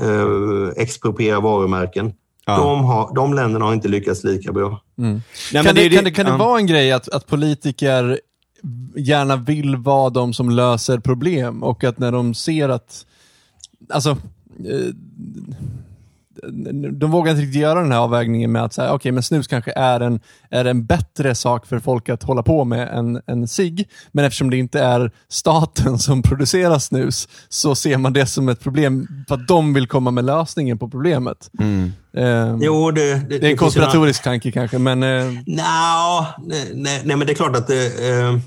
eh, expropriera varumärken. Ja. De, har, de länderna har inte lyckats lika bra. Nej, men kan, det, ju kan, det, kan det vara en grej att, att politiker gärna vill vara de som löser problem och att när de ser att, alltså, eh, de vågar inte riktigt göra den här avvägningen med att säga, okej, men snus kanske är en, är en bättre sak för folk att hålla på med än, än cigg. Men eftersom det inte är staten som producerar snus så ser man det som ett problem för att de vill komma med lösningen på problemet. Mm. Eh, Jo, det, det, det är en ju konspiratorisk tanke kanske, men eh, Nja, nej, nej, nej, men det är klart att det, eh,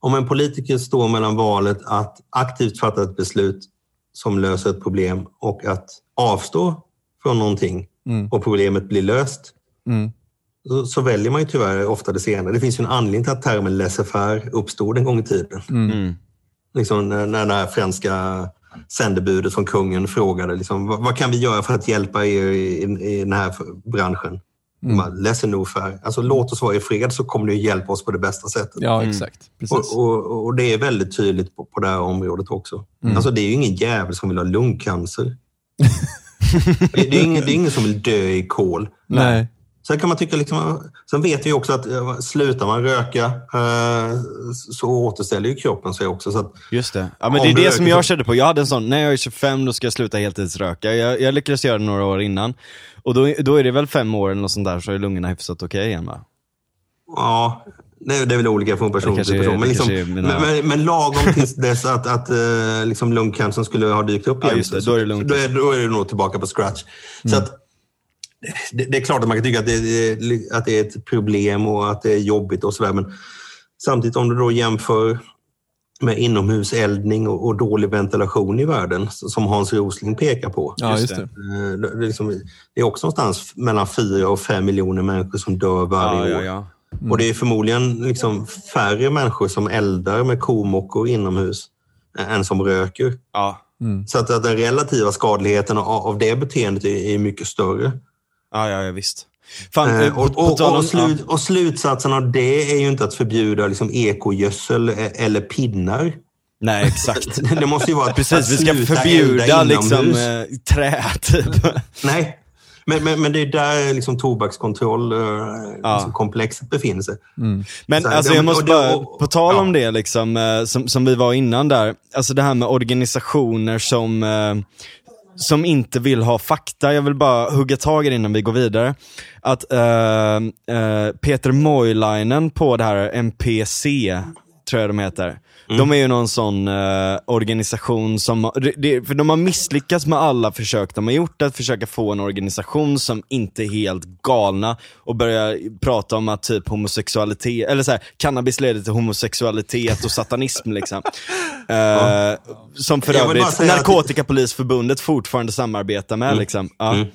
om en politiker står mellan valet att aktivt fatta ett beslut som löser ett problem och att avstå från någonting Mm. och problemet blir löst, mm, så, så väljer man ju tyvärr ofta det senare. Det finns ju en anledning till att termen laissez-faire uppstod en gång i tiden. Mm. Liksom när, när det här franska sändebudet från kungen frågade liksom, vad, vad kan vi göra för att hjälpa er i, i, i den här branschen? Mm. Laissez-nous faire. Alltså, låt oss vara i fred så kommer ni hjälpa oss på det bästa sättet. ja exakt. Precis. Och, och, och det är väldigt tydligt på, på det här området också. Mm. Alltså, det är ju ingen jävel som vill ha lungcancer. det, det, är ingen, det är ingen som vill dö i kol. Nej. Sen kan man tycka liksom, sen vet vi också att eh, slutar man röka eh, så återställer ju kroppen sig också. Så Just det. Ja men det är det som jag kände på. Jag hade en sån, när jag är 25 då ska jag sluta heltidsröka. Jag, jag lyckades göra det några år innan. Och då, då är det väl fem år eller något sånt där så är lungorna hyfsat okej igen va? ja, det, det är väl olika från person till person. Men, liksom, mina- men, men, men lagom tills dess att, att eh, liksom lungcancern skulle ha dykt upp Ja, igen. just det. Då är det lugnt. Då är, då är det nog tillbaka på scratch. Så att, det, det är klart att man kan tycka att det, är- att det är ett problem och att det är jobbigt och sådär. Men samtidigt om du då jämför med inomhuseldning och, och dålig ventilation i världen, som Hans Rosling pekar på. Ja, Just det. det. Eh, Det, liksom, det är också någonstans mellan fyra och fem miljoner människor som dör varje Ja, år. ja, ja. Och det är förmodligen liksom färre människor som eldar med komockor inomhus än som röker. Ja, Så att, att den relativa skadligheten av, av det beteendet är, är mycket större. ja, ja, ja visst. Fan, Eh, eh, och, och, och, slut, och slutsatsen av det är ju inte att förbjuda liksom ekogödsel eller pinnar. Nej, exakt. Det måste ju vara att, Precis, att vi ska förbjuda liksom eh, trä typ. Nej, men, men, men det är där liksom tobakskontroll eh, Ja. liksom komplexet befinner sig. Men Så här, alltså jag måste och bara, och- på tal om ja. det liksom, eh, som, som vi var innan där, alltså det här med organisationer som, eh, som inte vill ha fakta. Jag vill bara hugga tag i det innan vi går vidare. Att eh, eh, Peter Moilainen på det här MPC, tror jag de heter. De är ju någon sån eh, organisation som, det- det, för de har misslyckats med alla försök de har gjort att försöka få en organisation som inte är helt galna och börja prata om att typ homosexualitet, eller så här, cannabis leder till homosexualitet och satanism liksom. Eh, Som för övrigt Narkotikapolisförbundet fortfarande samarbetar med liksom. Ja. Mm.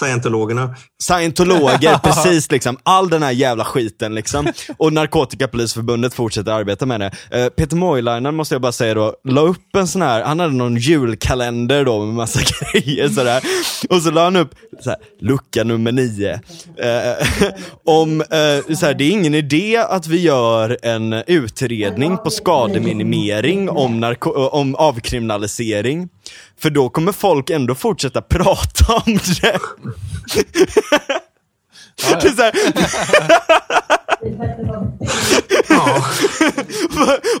Scientologerna. Scientologer, precis liksom. All den här jävla skiten liksom. Och Narkotikapolisförbundet fortsätter arbeta med det. Eh, Peter Moilainen måste jag bara säga då, la upp en sån här, han hade någon julkalender då med massa grejer sådär. Och så la han upp så här, lucka nummer nio. Eh, om, eh, så här, det är ingen idé att vi gör en utredning på skademinimering om, narko- om avkriminalisering. För då kommer folk ändå fortsätta prata om det. Det är så här, Ja.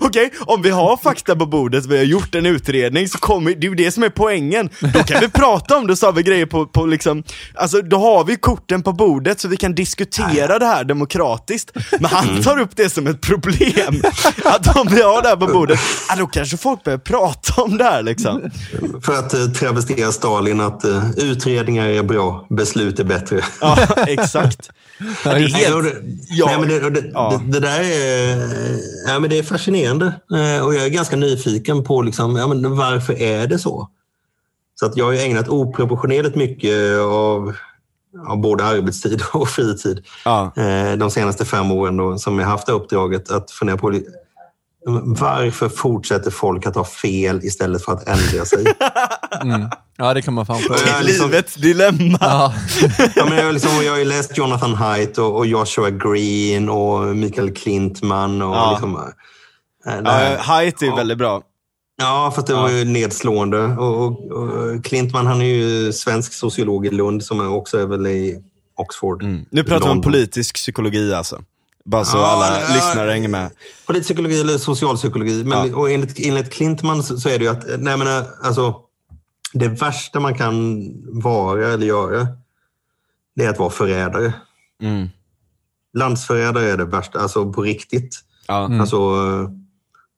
Okej, om vi har fakta på bordet, vi har gjort en utredning, så kommer, det är ju det som är poängen. Då kan vi prata om det, så har vi grejer på, på liksom, alltså då har vi korten på bordet så vi kan diskutera det här demokratiskt. Men han tar upp det som ett problem. Att om vi har det här på bordet, ja, då kanske folk börjar prata om det här liksom. För att eh, travestera Stalin att eh, utredningar är bra, beslut är bättre. Ja, exakt. Ja, det är Nej, och helt, det, ja. nej, men det, och det, Ja. det, det där är, ja, men det är fascinerande Eh, och jag är ganska nyfiken på liksom, ja, men varför är det så? Så att jag har ägnat oproportionerligt mycket av, av både arbetstid och fritid ja. eh, de senaste fem åren då, som jag haft det uppdraget att fundera på varför fortsätter folk att ha fel istället för att ändra sig? Ja, det kan man fan fråga. Ja, liksom- Livets dilemma. Ja. Ja, men jag, har liksom, jag har ju läst Jonathan Haidt och, och Joshua Green och Mikael Klintman. Och Ja. liksom, äh, det här- Ja, är väldigt bra. ja, fast det var ju nedslående. Och, och, och Klintman han är ju svensk sociolog i Lund som är också är väl i Oxford. Mm. Nu pratar vi om politisk psykologi alltså. Bara så Ja, alla ja. lyssnare hänger med. Politisk psykologi eller socialpsykologi. Men, Ja. och enligt, enligt Klintman så, så är det ju att, nej men, alltså, det värsta man kan vara eller göra, det är att vara förrädare. Mm. Landsförrädare är det värsta, alltså på riktigt. Ja. Alltså eh,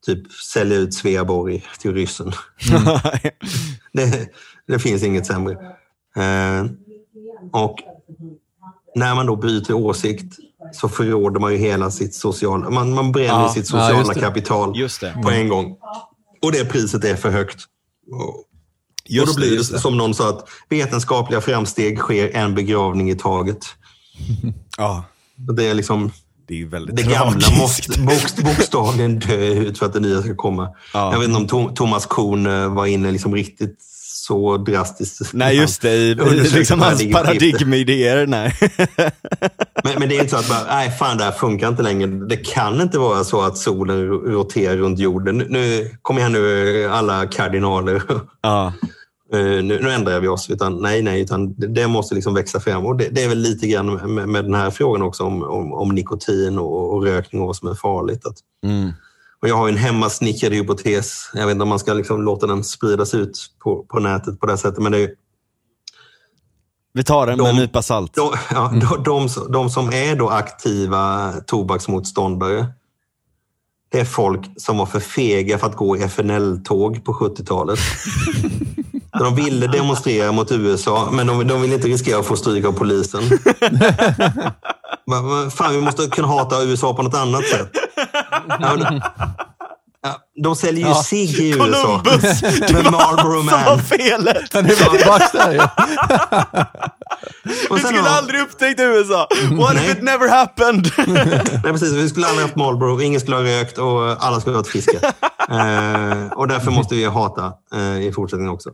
typ sälja ut Sveaborg till ryssen. Det, det finns inget sämre. Eh, och när man då byter åsikt så förråder man ju hela sitt sociala... Man, man bränner Ja, sitt ja, sociala just det. kapital Just på en gång. Och det priset är för högt. Och, Just och då blir det, just det. som någon sa att vetenskapliga framsteg sker en begravning i taget. Ja, Det är liksom... det är väldigt Det gamla måste bokst, bokstavligen dö ut för att det nya ska komma. Ja. Jag vet inte om Thomas Kuhn eh, var inne liksom riktigt så drastiskt. Nej, just det. I, liksom hans paradigmidéer. Nej. Men, men det är inte så att bara, nej fan det här funkar inte längre. Det kan inte vara så att solen ro- roterar runt jorden. Nu, nu kom igen nu alla kardinaler. ja. Eh, nu, nu ändrar vi oss. Utan, nej, nej, utan det, det måste liksom växa fram. Och det, det är väl lite grann med, med den här frågan också om, om, om nikotin och, och rökning och vad som är farligt. Att, Mm. Och jag har en hemmasnickrad hypotes. Jag vet inte om man ska liksom låta den spridas ut på, på nätet på det sättet. Men det är, Vi tar den med en De- nypa salt. de, ja, de, de, de som är då aktiva tobaksmotståndare, det är folk som var för fega för att gå i FNL-tåg på 70-talet. De ville demonstrera mot USA, men de, de ville inte riskera att få stryk av polisen. Va- va- Fan, vi måste kunna hata USA på något annat sätt. Ja, de säljer ju Ja. cigg i USA. Columbus! Med Marlboro Som var Man. felet! Han är där ju. Och Vi skulle har- aldrig upptäckt USA! What if Nej. it never happened? Nej, precis. Vi skulle aldrig haft Marlboro, ingen skulle ha rökt och alla skulle ha varit friska. eh, och därför måste vi hata eh, i fortsättningen också.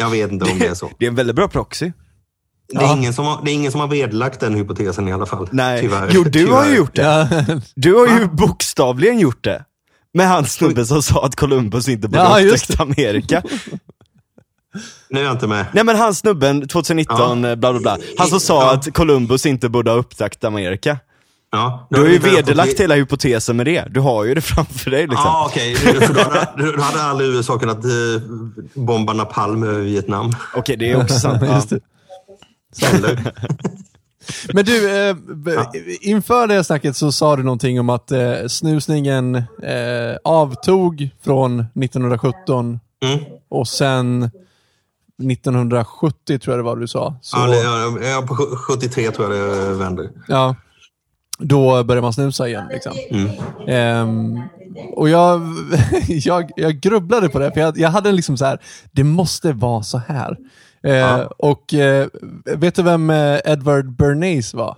Jag vet inte om det är så. Det är en väldigt bra proxy. Det är, Ja. ingen som har, det är ingen som har vedlagt den hypotesen i alla fall. Nej. Tyvärr. Jo, du har ju Tyvärr. gjort det. Ja. Du har ju bokstavligen gjort det. Med han snubben som sa att Columbus inte borde Ja, ha just upptäckt Amerika. Nu är jag inte med. Nej men han snubben, 2019, Ja. bla bla bla. Han som sa Ja. att Columbus inte borde ha upptäckt Amerika. Ja, Du har ju vederlagt hela hypotesen med det. Du har ju det framför dig liksom. Ja, okej. För Då, hade, då hade aldrig USA kunnat eh, bomba napalm över Vietnam. Okej, det är också sant. Ja. Men du, eh, b- inför det här snacket så sa du någonting om att eh, snusningen eh, avtog från 1917 Mm. och sen 1970 tror jag det var du sa. Så, Ja, det, ja, ja, på 73 tror jag det vänder. ja, då börjar man snusa igen. Liksom. Mm. Ehm, och jag, jag, jag grubblade på det, för jag, jag hade liksom så här, det måste vara så här. Eh, Ja. Och eh, vet du vem eh, Edward Bernays var?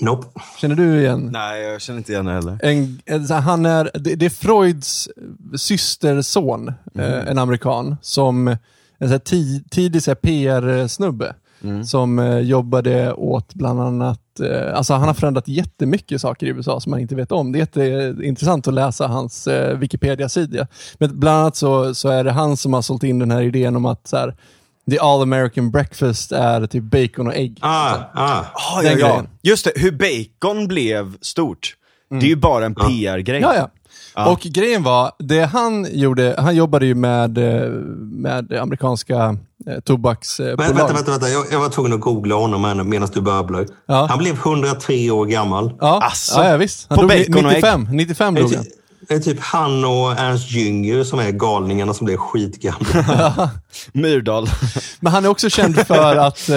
Nope. Känner du igen? Nej, jag känner inte igen det heller. En, här, han är, det, det är Freuds systerson, eh, en amerikan, som en så tidig PR-snubbe. Som eh, jobbade åt bland annat, eh, alltså han har förändrat jättemycket saker i USA som man inte vet om. Det är jätteintressant att läsa hans eh, Wikipedia-sida. Men bland annat så, så är det han som har sålt in den här idén om att så här, the all American breakfast är typ bacon och ägg. Ah, ah. Ah, Den ja. Just det, hur bacon blev stort. Det är ju bara en PR-grej. Ja, ja. Och grejen var, det han gjorde, han jobbade ju med, eh, med amerikanska tobaksbolag. Men, vänta, vänta, vänta. Jag, jag var tvungen att googla honom medan du babblar. Ja. Han blev 103 år gammal. Ja, Asså? ja, ja, visst. Han På dog bacon och ägg? 95, 95 Det är, dog han. det är typ han och Ernst Jünger som är galningarna som blev skitgamla. Myrdal. Men han är också känd för att, eh,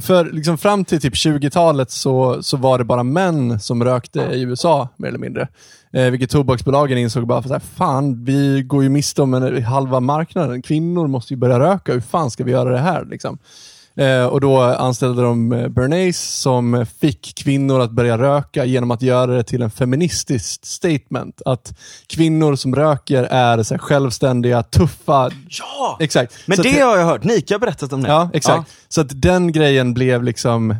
för liksom fram till typ 20-talet så, så var det bara män som rökte i USA, mer eller mindre. Eh, vilket tobaksbolagen insåg bara, för så här, fan, vi går ju miste om en, halva marknaden. Kvinnor måste ju börja röka, hur fan ska vi göra det här? Liksom. Eh, och då anställde de eh, Bernays som fick kvinnor att börja röka genom att göra det till en feministisk statement. Att kvinnor som röker är så här, självständiga, tuffa. Ja! Exakt. Men Så det att- har jag hört. Nika har berättat om det. Ja, exakt. Så att den grejen blev liksom, eh,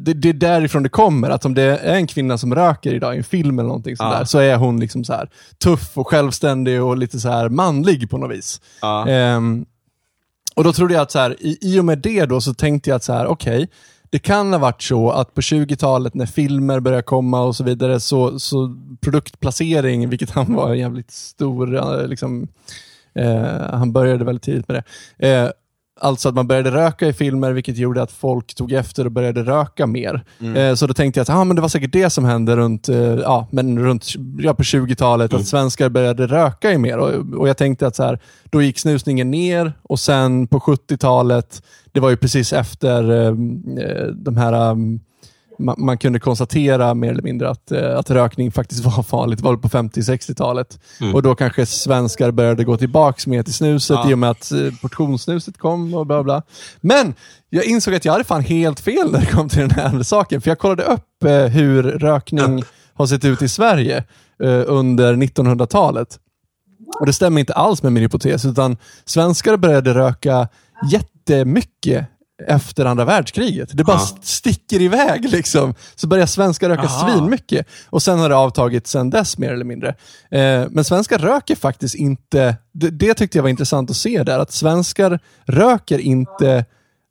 det, det är därifrån det kommer. Att om det är en kvinna som röker idag i en film eller någonting sånt Ja. där, så är hon liksom så här tuff och självständig och lite så här manlig på något vis. Ja. Ehm, och då trodde jag att så här, i, i och med det då så tänkte jag att så här, okej, det kan ha varit så att på 20-talet när filmer började komma och så vidare, så, så produktplacering, vilket han var en jävligt stor eh, liksom, Eh, han började väldigt tidigt med det. Eh, Alltså att man började röka i filmer, vilket gjorde att folk tog efter och började röka mer. Mm. Eh, så då tänkte jag att ah, men det var säkert det som hände runt, eh, ja, men runt ja, på 20-talet, Mm. att svenskar började röka i mer. Och, och jag tänkte att så här, då gick snusningen ner och sen på 70-talet, det var ju precis efter eh, eh, de här um, man, man kunde konstatera mer eller mindre att, eh, att rökning faktiskt var farligt. Det var på 50-60-talet. Mm. Och då kanske svenskar började gå tillbaks mer till snuset Ja. i och med att eh, portionssnuset kom och bla bla. Men jag insåg att jag hade fan helt fel när det kom till den här saken. För jag kollade upp eh, hur rökning har sett ut i Sverige under 1900-talet. Och det stämmer inte alls med min hypotes, utan svenskar började röka jättemycket efter andra världskriget. Det bara Ja. sticker iväg liksom. Så börjar svenskar röka Aha. svinmycket. Och sen har det avtagit sen dess mer eller mindre. Eh, men svenskar röker faktiskt inte, det, det tyckte jag var intressant att se där, att svenskar röker inte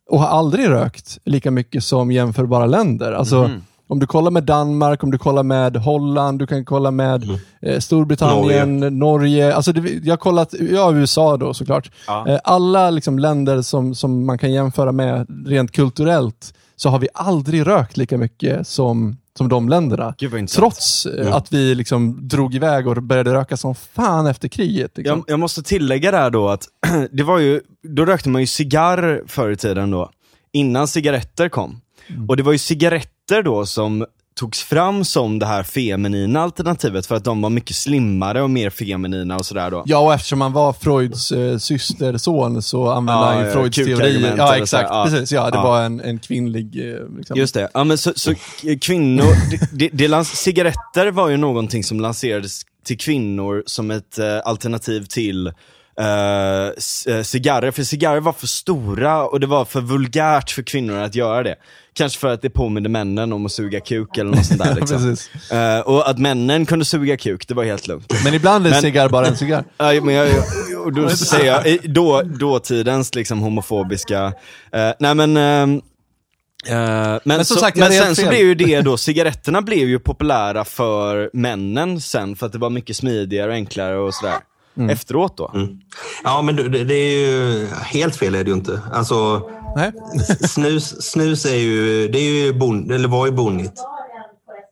och har aldrig rökt lika mycket som jämförbara länder. Alltså, Om du kollar med Danmark, om du kollar med Holland, du kan kolla med eh, Storbritannien, Norge. Alltså det, jag har kollat, ja USA då såklart. Ja. Eh, alla liksom länder som, som man kan jämföra med rent kulturellt, så har vi aldrig rökt lika mycket som, som de länderna. Trots eh, att vi liksom drog iväg och började röka som fan efter kriget. Liksom. Jag, jag måste tillägga där då att det var ju, då rökte man ju cigarr förr i tiden då, innan cigaretter kom. Och det var ju cigaretter då som togs fram som det här feminina alternativet för att de var mycket slimmare och mer feminina och sådär då. Ja, och eftersom man var Freuds eh, systerson så använde Ja, han ju ja, Freuds teorier. Ja, exakt. ja. Precis, ja, det Ja. var en, en kvinnlig... Eh, liksom. Just det, ja men så, så kvinnor, det, det, det cigaretter var ju någonting som lanserades till kvinnor som ett eh, alternativ till eh, eh, cigarrer, för cigarrer var för stora och det var för vulgärt för kvinnor att göra det. Kanske för att det påminner männen om att suga kuk eller något sånt där Ja, liksom. precis. Eh, och att männen kunde suga kuk, det var helt lugnt. Men ibland är Men- cigarr bara en cigarr. Ja, men jag, och då säger jag, då, dåtidens liksom homofobiska, eh, nej men ehm, eh, men, som så, sagt, men sen så blev ju det då, cigaretterna blev ju populära för männen sen för att det var mycket smidigare och enklare och sådär. Mm. Efteråt då. Ja, men det, det är ju helt fel är det ju inte. Alltså, Nej. snus, snus är ju, det är ju bon, eller var ju bonnigt.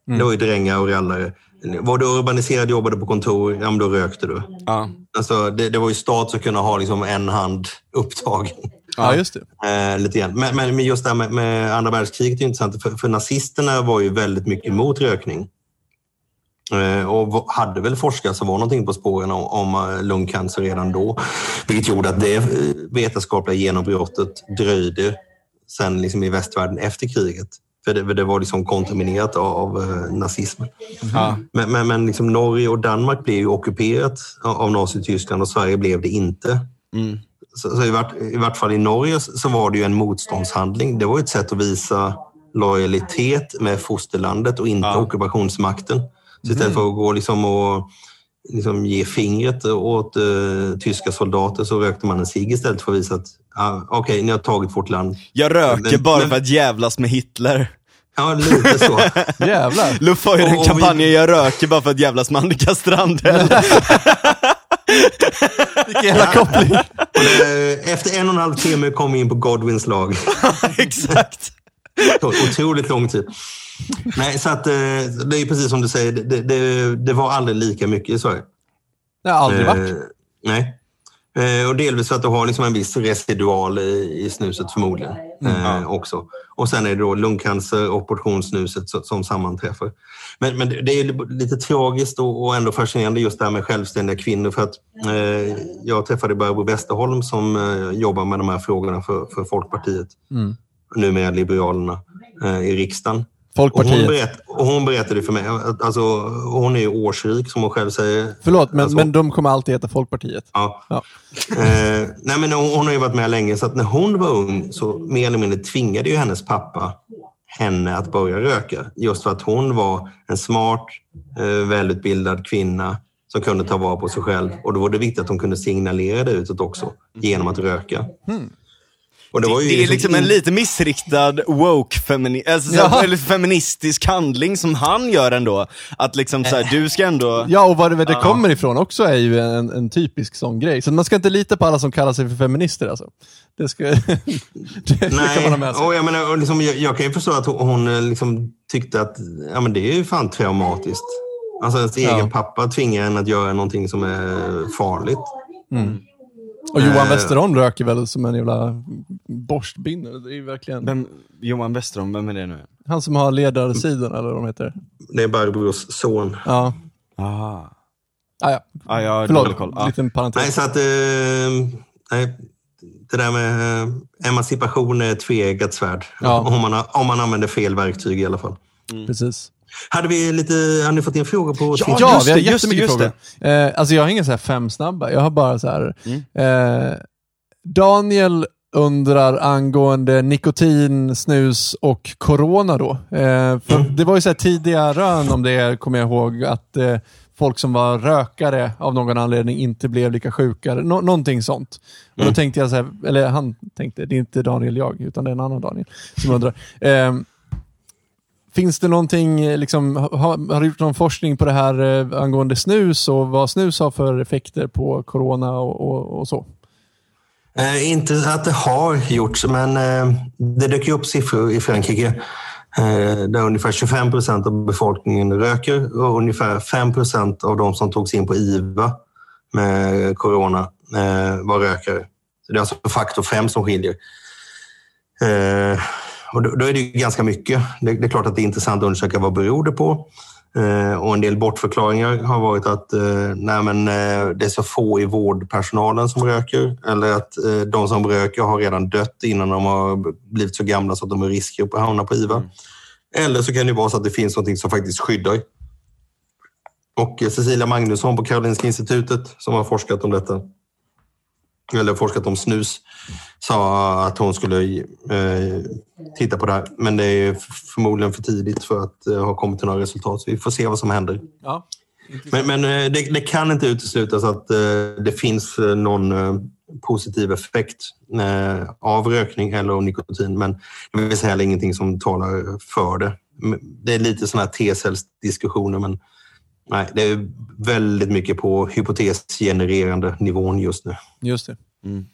Det var ju drängar och rallare. Var du urbaniserad jobbade på kontor, ja men då rökte du. Ja. Alltså, det, det var ju stat att kunna ha liksom en hand upptagen. Ja, just det. Eh, lite grann. Men, men men just det här med, med andra världskriget är intressant. För, för nazisterna var ju väldigt mycket emot rökning. Eh, och hade väl forskare som var någonting på spåren om, om eh, lungcancer redan då. Vilket gjorde att det eh, vetenskapliga genombrottet dröjde sen liksom i västvärlden efter kriget. För det, för det var liksom kontaminerat av eh, nazismen. Ja. Men, men, men liksom Norge och Danmark blev ju ockuperat av Nazityskland och Sverige blev det inte. Mm. Så, så i, vart, I vart fall i Norge så var det ju en motståndshandling. Det var ett sätt att visa lojalitet med fosterlandet och inte Ja. ockupationsmakten. Så istället för att gå liksom och liksom ge fingret åt eh, tyska soldater så rökte man en cigg istället för att visa att ah, okej, ni har tagit vårt land. Jag röker Men- bara men- för att jävlas med Hitler. Ja, lite så. Jävlar. Luff har ju den och vi- kampanjen, jag röker bara för att jävlas med Annika Strandhäll. Vilken jävla koppling. Eh, Efter en och en halv timme kom vi in på Godwins lag. Exakt. Otroligt lång tid. Nej, så att, eh, det är precis som du säger, det, det, det var aldrig lika mycket i Sverige. Det har aldrig varit. Eh, nej. Eh, och delvis för att du har liksom en viss residual i, i snuset förmodligen eh, också. Och sen är det då lungcancer och portionssnuset som, som sammanträffar. Men, men det är lite tragiskt och, och ändå fascinerande just det här med självständiga kvinnor. För att eh, jag träffade Barbro Westerholm som eh, jobbar med de här frågorna för, för Folkpartiet. Mm. Numera Liberalerna eh, i riksdagen. Och hon, Folkpartiet. berätt, hon berättade för mig alltså, hon är ju årsrik som hon själv säger. Förlåt, men, Alltså- men de kommer alltid heta Folkpartiet. Ja. Ja. Eh, nej, men hon, hon har ju varit med länge, så att när hon var ung så mer eller mindre tvingade ju hennes pappa henne att börja röka. Just för att hon var en smart, eh, välutbildad kvinna som kunde ta vara på sig själv. Och då var det viktigt att hon kunde signalera det utåt också genom att röka. Och det, var ju det är liksom en in- lite missriktad woke femini alltså, så Ja. eller feministisk handling som han gör ändå. Att liksom så här, du ska ändå... Ja, och var det, det kommer ifrån också är ju en, en typisk sån grej. Så man ska inte lita på alla som kallar sig för feminister alltså. Det, ska, det, det kan man ha Nej, med sig. och jag, menar, och liksom, jag, jag kan ju förstå att hon, eh, liksom tyckte att ja, men det är ju fan traumatiskt. Alltså ens Ja. egen pappa tvingar en att göra någonting som är farligt. Och Johan Eh. Westerholm röker väl som en jävla borstbinne. Det är ju verkligen Vem, Johan Westerholm, vem är det nu? han som har ledarsidan eller vad de heter. Det är Barbros son. Ja, Aha. ah, ja. Ah, har dålig koll. förlåt. Ah. Liten parentes. Nej, så att... Eh, nej, det där med eh, emancipation är ett tveeggat svärd. Ja. Om, man, om man använder fel verktyg i alla fall. Precis. Hade vi lite... Har ni fått in frågor på Twitter? Ja, just vi har det, just det, jättemycket just frågor. Eh, alltså jag har inga så här fem snabba, jag har bara så här. Mm. Eh, Daniel undrar angående nikotin, snus och corona då. Eh, för Mm. Det var ju så här tidiga rön om det, kommer jag ihåg, att eh, folk som var rökare av någon anledning inte blev lika sjuka. Nå- någonting sånt. Och Mm. då tänkte jag så här, eller han tänkte, det är inte Daniel jag, utan det är en annan Daniel som undrar. Eh, Finns det någonting, eh, liksom, har, har du gjort någon forskning på det här eh, angående snus och vad snus har för effekter på corona och, och, och så? Eh, inte att det har gjorts, men eh, det dök ju upp siffror i Frankrike eh, där ungefär 25 procent av befolkningen röker och ungefär 5 procent av de som togs in på IVA med corona eh, var rökare. Så det är alltså faktor fem som skiljer. Eh, och då, då är det ganska mycket. Det, det är klart att det är intressant att undersöka vad beror det på. Eh, och en del bortförklaringar har varit att eh, nej men, eh, det är så få i vårdpersonalen som röker eller att eh, de som röker har redan dött innan de har blivit så gamla så att de är risker att hamna på IVA. Eller så kan det vara så att det finns något som faktiskt skyddar. Och eh, Cecilia Magnusson på Karolinska institutet som har forskat om detta, eller forskat om snus, sa att hon skulle eh, titta på det här. Men det är förmodligen för tidigt för att eh, ha kommit till några resultat. Så vi får se vad som händer. Ja. Men, men eh, det, det kan inte uteslutas att eh, det finns eh, någon eh, positiv effekt av rökning eller av nikotin. Men det finns heller ingenting som talar för det. Det är lite sådana här T-cellsdiskussioner, men nej, det är väldigt mycket på hypotesgenererande nivån just nu. Just det. Mm.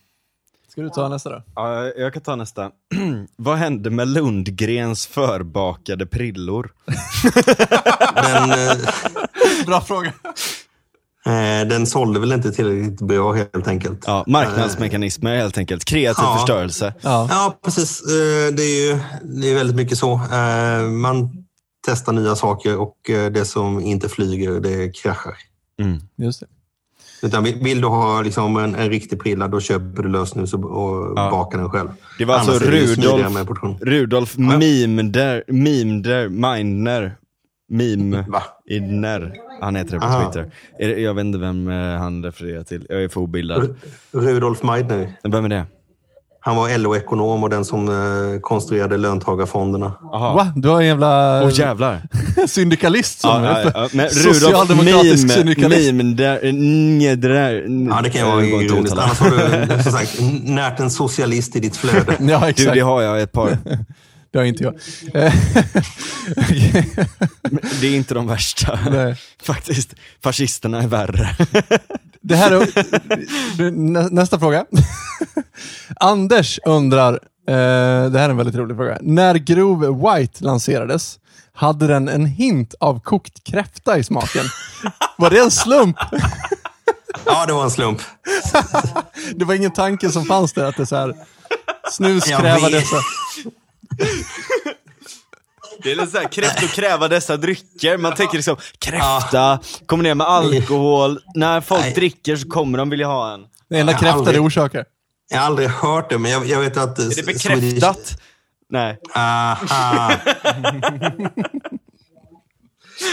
Ska du ta nästa då? Ja, jag kan ta nästa. Vad hände med Lundgrens förbakade prillor? Den, eh, Bra fråga. eh, den sålde väl inte tillräckligt bra helt enkelt. Ja, marknadsmekanismer helt enkelt. Kreativ Ja. förstörelse. Ja. Ja, precis. Eh, Det är ju det är väldigt mycket så. Eh, Man testar nya saker och eh, det som inte flyger, det kraschar. Mm. Just det. Utan vill, vill du ha liksom en, en riktig prilla, då köper du lösnus och, och Ja. bakar den själv. Det var alltså Annars smidigare Rudolf. Rudolf Ja. Mimder, Mimder, Mindner, Mim, Va? Idner. Han heter det på Aha. Twitter. Jag vet inte vem eh, han refererar till. Jag är för obildad. Rudolf Meidner. Vem är det? Han var LO-ekonom och den som eh, konstruerade löntagarfonderna. Aha. Va? Du har en jävla Åh jävlar. syndikalist som Ja, är ja, ja. Men Rudolf Socialdemokratisk Mim, syndikalist. Mimder, Njedrer. Ja, det kan ju vara ironiskt. Annars har du som sagt närt en socialist i ditt flöde. Ja, Du, exakt. det har jag ett par. Det har inte jag. Det är inte de värsta. Nej. Faktiskt. Fascisterna är värre. Det här är, nästa fråga. Anders undrar, eh, det här är en väldigt rolig fråga. När grov white lanserades, hade den en hint av kokt kräfta i smaken? Var det en slump? Ja, det var en slump. Det var ingen tanke som fanns där att det så här, snus Jag kräva vet. dessa. Det är lite såhär, kräfta och kräva dessa drycker. Man tänker liksom, kräfta, kommer ner med alkohol. När folk Nej. dricker så kommer de vilja ha en. Det enda Jag har kräfta det orsakar. Jag har aldrig hört det, men jag, jag vet att... Är det bekräftat? Nej. Aha.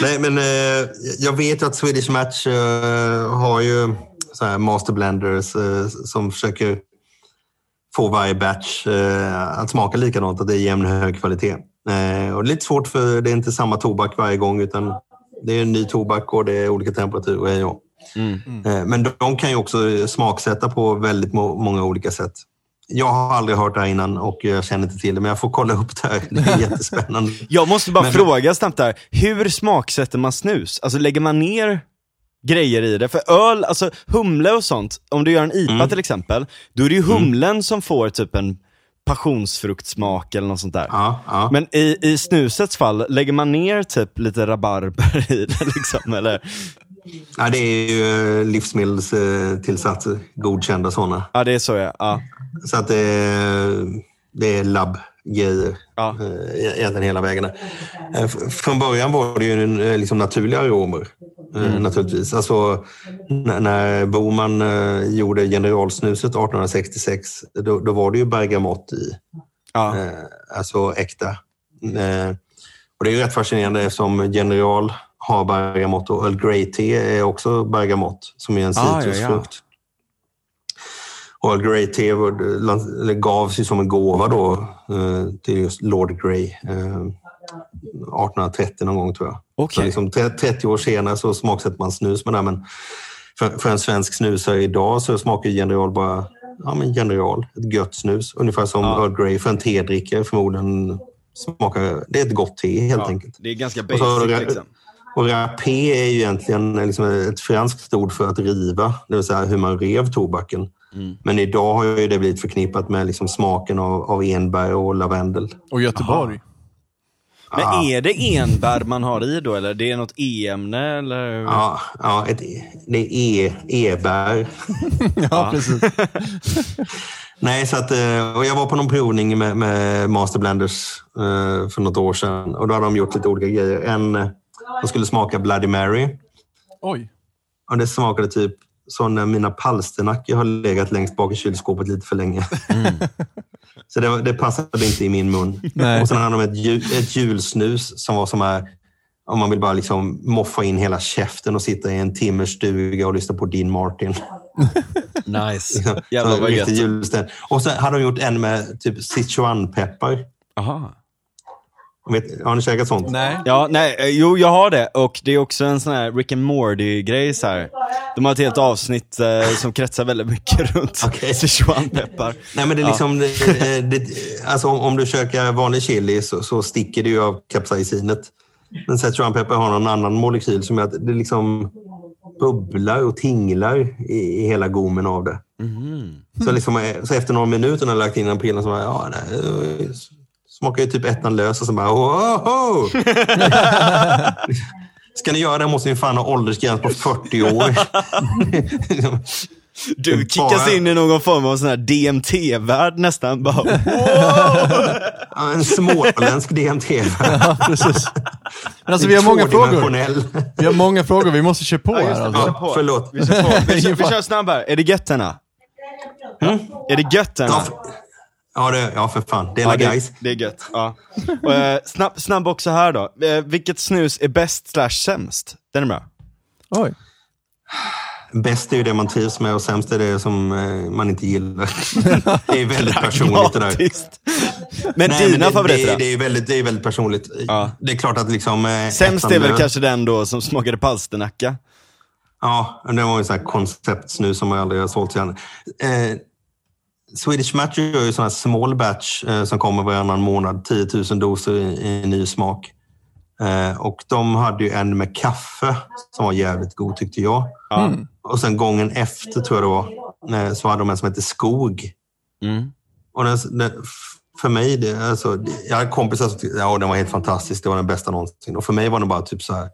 Nej, men eh, jag vet att Swedish Match eh, har ju så här master blenders eh, som försöker få varje batch eh, att smaka likadant, att det är jämn hög kvalitet. Eh, och det är lite svårt för det är inte samma tobak varje gång utan det är en ny tobak och det är olika temperaturer. Ja. Mm. Eh, Men de kan ju också smaksätta på väldigt må- många olika sätt. jag har aldrig hört det här innan och jag känner inte till det, men jag får kolla upp det här. Det är jättespännande. Jag måste bara Men- fråga snabbt där, hur smaksätter man snus? Alltså lägger man ner grejer i det? För öl, alltså humle och sånt, om du gör en IPA Mm. till exempel, då är det ju humlen som får typ en passionsfruktsmak eller något sånt där. Ja, ja. Men i, i snusets fall, lägger man ner typ lite rabarber i det liksom, eller? Ja, det är ju eh, livsmedelstillsatser, godkända sådana. Ja, det är så ja. ja. Så att det är, det är labbgrejer Ja. eh, egentligen hela vägen. Eh, Från början var det ju eh, liksom naturliga aromer. eh, Naturligtvis. Alltså, när, Boman gjorde generalsnuset 1866, då, då var det ju bergamott i. ja. Alltså äkta. Och det är ju rätt fascinerande eftersom General har bergamott och Earl Grey-te är också bergamott som är en Ah, citrusfrukt. Och lan- eller gavs ju som en gåva då eh, till just Lord Grey. Eh, 1830 någon gång tror jag. Okej. Så liksom tre- 30 år senare så smaksätter man snus med det. här, Men för, för en svensk snusare idag så smakar General bara ja, men General, ett gött snus. Ungefär som Ja. Earl Grey för en tedrickare förmodligen smakar. Det är ett gott te helt ja. enkelt. Det är ganska Och så basic det- liksom. Och rapé är ju egentligen liksom ett franskt ord för att riva, det vill säga hur man rev tobaken. Mm. Men idag har ju det blivit förknippat med liksom smaken av, av enbär och lavendel. Och Göteborg. Men Ah. är det enbär man har i då, eller? Det är något e-ämne, eller? Ja, ja ett, det är e, e-bär. Ja, precis. Nej, så att, eh, och jag var på någon provning med, med Master Blenders eh, för något år sedan och då hade de gjort lite olika grejer. En, eh, de skulle smaka Bloody Mary Oj. och det smakade typ som när mina palsternackor har legat längst bak i kylskåpet lite för länge. Så det, det passade inte i min mun. Nej. Och sen hade de ett, jul, ett julsnus som var som här, om man vill bara liksom moffa in hela käften och sitta i en timmers stuga och lyssna på Dean Martin. Nice. Jävlar Så vad gött. Och sen hade de gjort en med typ Sichuanpeppar. Aha. Vet, har ni käkat sånt? Nej. Ja, nej, eh, jo jag har det och det är också en sån här Rick and Morty-grej så här. De har ett helt avsnitt eh, som kretsar väldigt mycket runt Okej. Sichuanpeppar. Nej, men det är liksom, det, det, alltså om, om du käkar vanlig chili så, så sticker det ju av kapsaicinet. Men Sichuanpeppar har någon annan molekyl som gör att det liksom bubblar och tinglar i, i hela gommen av det. Så, liksom, eh, så efter några minuter när jag lagt in den pillen så bara, ja, nej, eh, smakar ju typ ettan lös och så bara, oh, Ska ni göra det måste ni fan ha åldersgräns på 40 år. Du Bara- kickas in i någon form av sån här DMT-värld nästan. Bara, wow! Ja, en småländsk DMT. Ja, precis. Men alltså vi har många frågor. Vi har många frågor, vi måste köra på Ja, här alltså. Ja, förlåt. Vi kör, på. Vi, kör, vi kör snabb här. Är det gött Henna? Är det gött Henna? Ja, för, ja, det, ja, för fan. Det är Ja, det, guys. det är gött. Ja. Och, eh, snabb, snabb också här då. Eh, vilket snus är bäst slash sämst? Den är bra. Oj. Bäst är ju det man trivs med och sämst är det som eh, man inte gillar. det är väldigt personligt det där. Men Nej, dina men det, favoriter det, det, är väldigt, det är väldigt personligt. Ja. Det är klart att liksom... Eh, Sämst är väl kanske den då som smakade palsternacka? Ja, det var ju så här konceptsnus som jag aldrig har sålt igen. Eh, Swedish Match gör ju sån här small batch eh, som kommer varannan månad. 10 000 doser i, i ny smak. Eh, och de hade ju en med kaffe som var jävligt god tyckte jag. Ja. Och sen gången efter tror jag det var, eh, så hade de en som heter Skog. Mm. Och den, den, för mig, det, alltså, jag hade kompisar som tyckte ja, den var helt fantastisk. Det var den bästa någonsin. Och för mig var den bara typ så här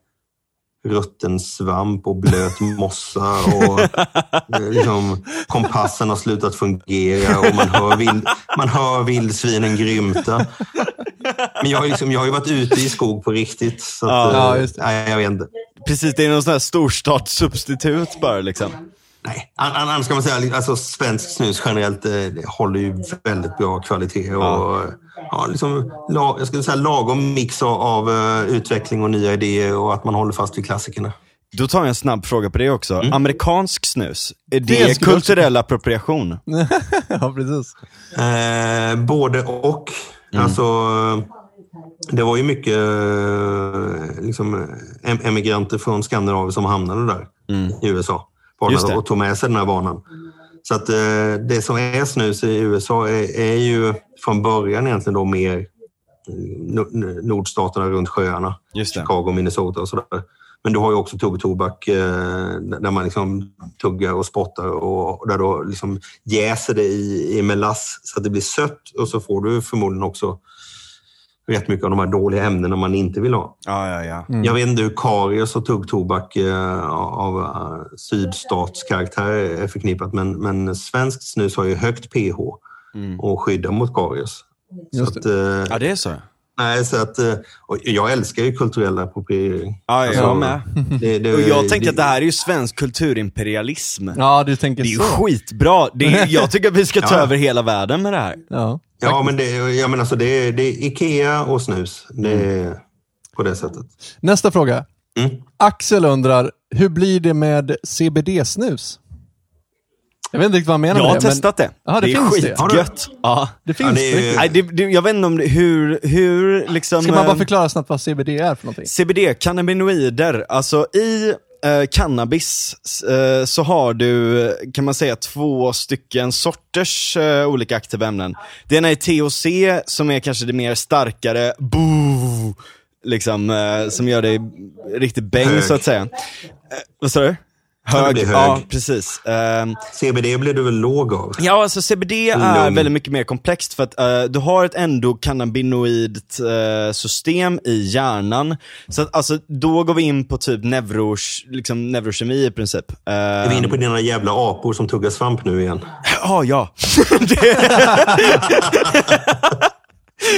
rutten svamp och blöt mossa och eh, liksom, kompassen har slutat fungera och man hör, vild, man hör vildsvinen grymta. Men jag har, liksom, jag har ju varit ute i skog på riktigt. Så att, Ja, eh. Nej, jag vet inte. Precis, det är någon sån här storstadssubstitut bara liksom. Nej, an- an- annars kan man säga alltså svensk snus generellt eh, det håller ju väldigt bra kvalitet. Och, Ja. ja. liksom, jag skulle säga lagom mix av, eh, utveckling och nya idéer och att man håller fast vid klassikerna. Då tar jag en snabb fråga på det också. Mm. Amerikansk snus, är det, Det kulturell appropriation? ja, precis. Eh, både och. Alltså, det var ju mycket eh, liksom, em- emigranter från Skandinavien som hamnade där i USA 1800 och tog med sig den här vanan. Så att eh, det som är snus i USA är, är ju från början egentligen då mer eh, no- nordstaterna runt sjöarna. Chicago, Minnesota och sådär. Men du har ju också tuggtobak eh, där man liksom tuggar och spottar och, och där då liksom jäser det i, i melass så att det blir sött och så får du förmodligen också rätt mycket av de här dåliga ämnena man inte vill ha. Ja, ja, ja. Jag vet inte hur karies och tuggtobak eh, av eh, sydstatskaraktär är förknippat men, men svenskt snus har ju högt pH och skyddar mot karies. Just så att, eh, Ja, det är så. nej, så att, eh, och jag älskar ju kulturell appropriering. Ja, jag Alltså, med. Det, det, Och jag tänkte att det här är ju svensk kulturimperialism. Ja, du tänker Det är så. skitbra. Det är, jag tycker att vi ska ta Ja. över hela världen med det här. Ja. Ja, men det, jag menar alltså, det, är, det är Ikea och snus. Det är på det sättet. Nästa fråga. Mm. Axel undrar, hur blir det med CBD-snus? Jag vet inte riktigt vad han menar Jag har med det. testat det. Jaha, det det är finns det. skitgött. Ja. Det finns Ja, det är Nej, det, det, jag vet inte om det, hur, hur liksom... Ska man bara eh, förklara snabbt vad CBD är för någonting? CBD, cannabinoider, alltså i eh, cannabis eh, så har du, eh, kan man säga, två stycken sorters eh, olika aktiva ämnen. Det ena är THC som är kanske det mer starkare, boo, liksom, eh, som gör dig riktigt bäng så att säga. Eh, vad sa du? Hög, hög. ja precis. Ehm, CBD blir du väl låg av? Ja, alltså CBD är Lugn. väldigt mycket mer komplext för att eh, du har ett endokannabinoidt uh, system i hjärnan. Så att, alltså, då går vi in på typ neuros, liksom neurokemi i princip. Uh, Är vi inne på dina jävla apor som tuggar svamp nu igen? Ja, ja.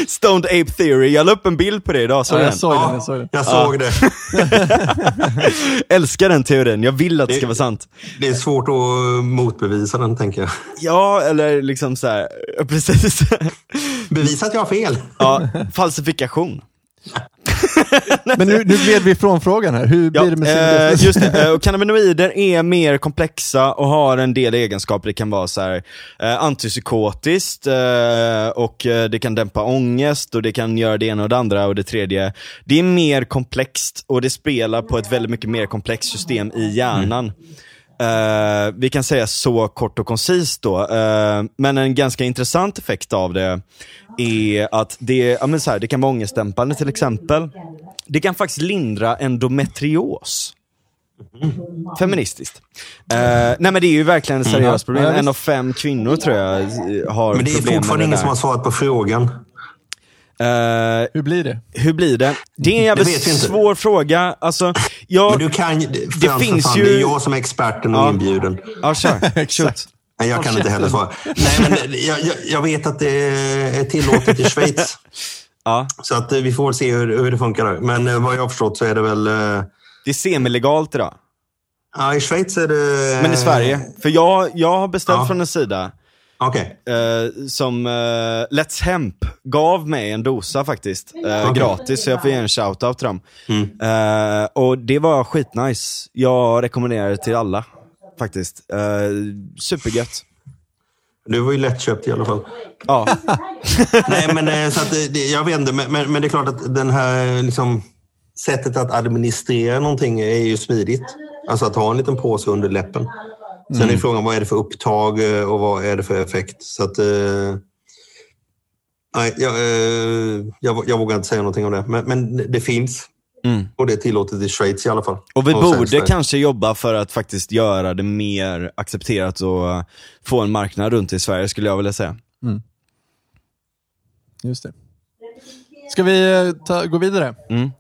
Stoned Ape Theory, jag la upp en bild på det idag, såg Ja, jag såg den. Ja, Jag såg den. jag såg det. Älskar den teorin, jag vill att det ska Det- vara sant. Det är svårt att motbevisa den, tänker jag. Ja, eller liksom så här, precis. Bevisa att jag har fel. Ja, falsifikation. Men nu, nu gled vi ifrån frågan här. Hur blir Ja, det med eh, CBD? just det. Eh, och cannabinoider är mer komplexa och har en del egenskaper. Det kan vara så här, eh, antipsykotiskt eh, och eh, det kan dämpa ångest och det kan göra det ena och det andra och det tredje. Det är mer komplext och det spelar på ett väldigt mycket mer komplext system i hjärnan. Eh, vi kan säga så kort och koncist då, eh, men en ganska intressant effekt av det är att det, ja, men så här, det kan vara ångestdämpande till exempel. Det kan faktiskt lindra endometrios. Feministiskt. Eh, nej men det är ju verkligen ett seriöst problem. Ja, visst. En av fem kvinnor tror jag har Men det är problem med fortfarande det ingen som har svarat på frågan. Eh, Hur blir det? hur blir det? Det är en Det jävligt vi inte. svår fråga. Alltså, jag... Men du kan för finns fan, ju- Det är jag som är experten och Ja. inbjuden. Ja, kör. Shoot. Nej, jag kan inte heller svara. Nej, men jag, jag, jag vet att det är tillåtet i Schweiz. Ja. Så att eh, vi får se hur, hur det funkar där. Men eh, vad jag har förstått så är det väl... Det är semilegalt idag. Ja, i Schweiz är det... Men i Sverige. För jag, jag har beställt Ja. från en sida Okej. eh, som eh, Let's Hemp gav mig en dosa faktiskt. Eh, Okej. Gratis, så jag får ge en shoutout till dem. Mm. Och det var skitnice. Jag rekommenderar det till alla. Faktiskt. Uh, supergött. Du var ju lättköpt i alla fall. Ja. Nej, men så att, jag vet inte, men, men, men det är klart att den här liksom, sättet att administrera någonting är ju smidigt. Alltså att ha en liten påse under läppen. Sen är frågan vad är det för upptag eh, och vad är det för effekt. Så att, eh, nej, jag, eh, jag, jag vågar inte säga någonting om det, men, men det finns. Mm. Och det är tillåtet i Schweiz i alla fall. Och vi i borde kanske jobba för att faktiskt göra det mer accepterat och få en marknad runt i Sverige skulle jag vilja säga. Just det. Ska vi eh, ta, gå vidare? Mm.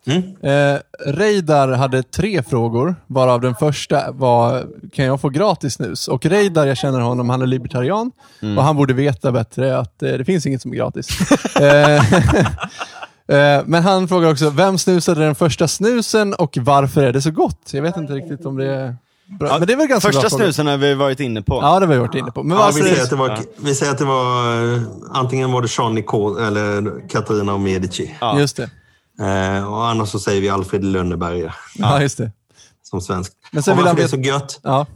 Eh, Reidar hade tre frågor, varav den första var kan jag få gratis snus? Och Reidar, jag känner honom, han är libertarian Mm. och han borde veta bättre att eh, det finns inget som är gratis. Eh, eh, Men han frågar också, vem snusade den första snusen och varför är det så gott? Jag vet inte riktigt om det bra. Men det är väl ganska Första snusen har vi varit inne på. Ja, det har vi varit inne på. Men Ja, varför vi, säger att det var, vi säger att det var eh, antingen var det Jean Nicole eller Katarina av Medici. Ja. Just det. Eh, och annars så säger vi Alfred Lönneberga Ja, just det. som svensk. Men sen och vill varför han det är så gött? Ja.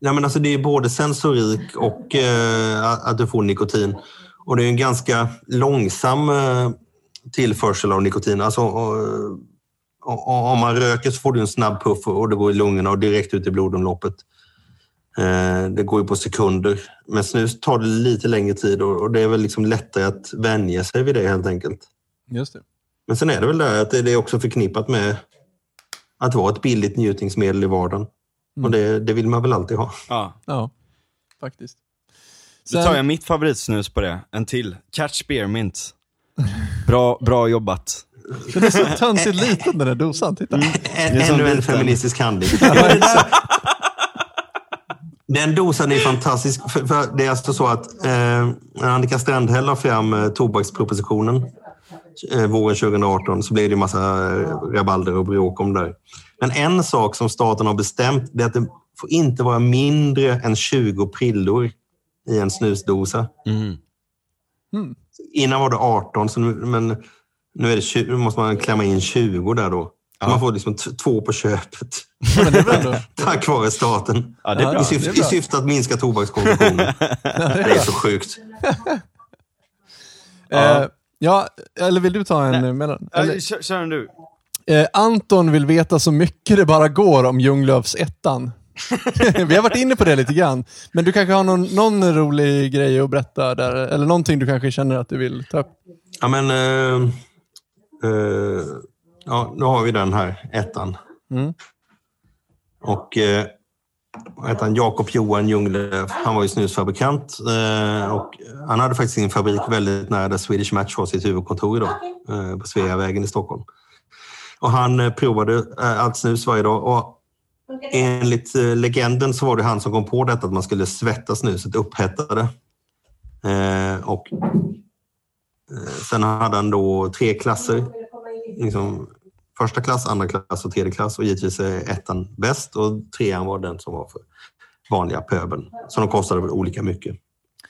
Nej, men alltså det är både sensorik och eh, att- att du får nikotin. Och det är en ganska långsam eh, tillförsel av nikotin. Alltså, och, och, om man röker så får du en snabb puff och det går i lungorna och direkt ut i blodomloppet. Eh, det går ju på sekunder. Men snus tar det lite längre tid och, det är väl liksom lättare att vänja sig vid det helt enkelt. Just det. Men sen är det väl det att det är också förknippat med att vara ett billigt njutningsmedel i vardagen. Och det, det vill man väl alltid ha. Ja. Ja, faktiskt. Då tar jag mitt favoritsnus på det. En till. Catch Spearmint. Bra, bra jobbat. Den är så töntigt liten den där dosan. Titta. Som ännu en feministisk handling. Den dosan är fantastisk. För, för det är alltså så att eh, när Annika Strandhäll la fram eh, tobakspropositionen eh, våren 2018 så blev det en massa eh, rabalder och bråk om det där. Men en sak som staten har bestämt det är att det får inte vara mindre än 20 prillor i en snusdosa. Mm. Innan var det 18, så nu, men nu är det 20, nu måste man klämma in 20 där då. Så Man får liksom två på köpet. Ändå... Tack vare staten. Ja, det är Ja, bra. I syfte, det är bra. I syfte att minska tobakskonsumtionen. det är så sjukt. Eh, ja, eller vill du ta en mellan? Eller, Ja, kör, kör den du. eh, Anton vill veta så mycket det bara går om Ljunglöfs ettan. Vi har varit inne på det lite grann. Men du kanske har någon, någon rolig grej att berätta där? Eller någonting du kanske känner att du vill ta upp? Ja, men... Eh, eh, ja, nu har vi den här, ettan. Mm. Och eh, han? Jakob Johan Ljunglöf, han var ju snusfabrikant. Eh, och han hade faktiskt sin fabrik väldigt nära där Swedish Match har sitt huvudkontor idag. Eh, på Sveavägen i Stockholm. Och han eh, provade eh, allt snus varje dag. Och enligt legenden så var det han som kom på detta att man skulle svettas snuset, upphettade. Och sen hade han då tre klasser. Liksom, första klass, andra klass och tredje klass. Och givetvis är ettan bäst och trean var den som var för vanliga pöbeln. Så de kostade väl olika mycket.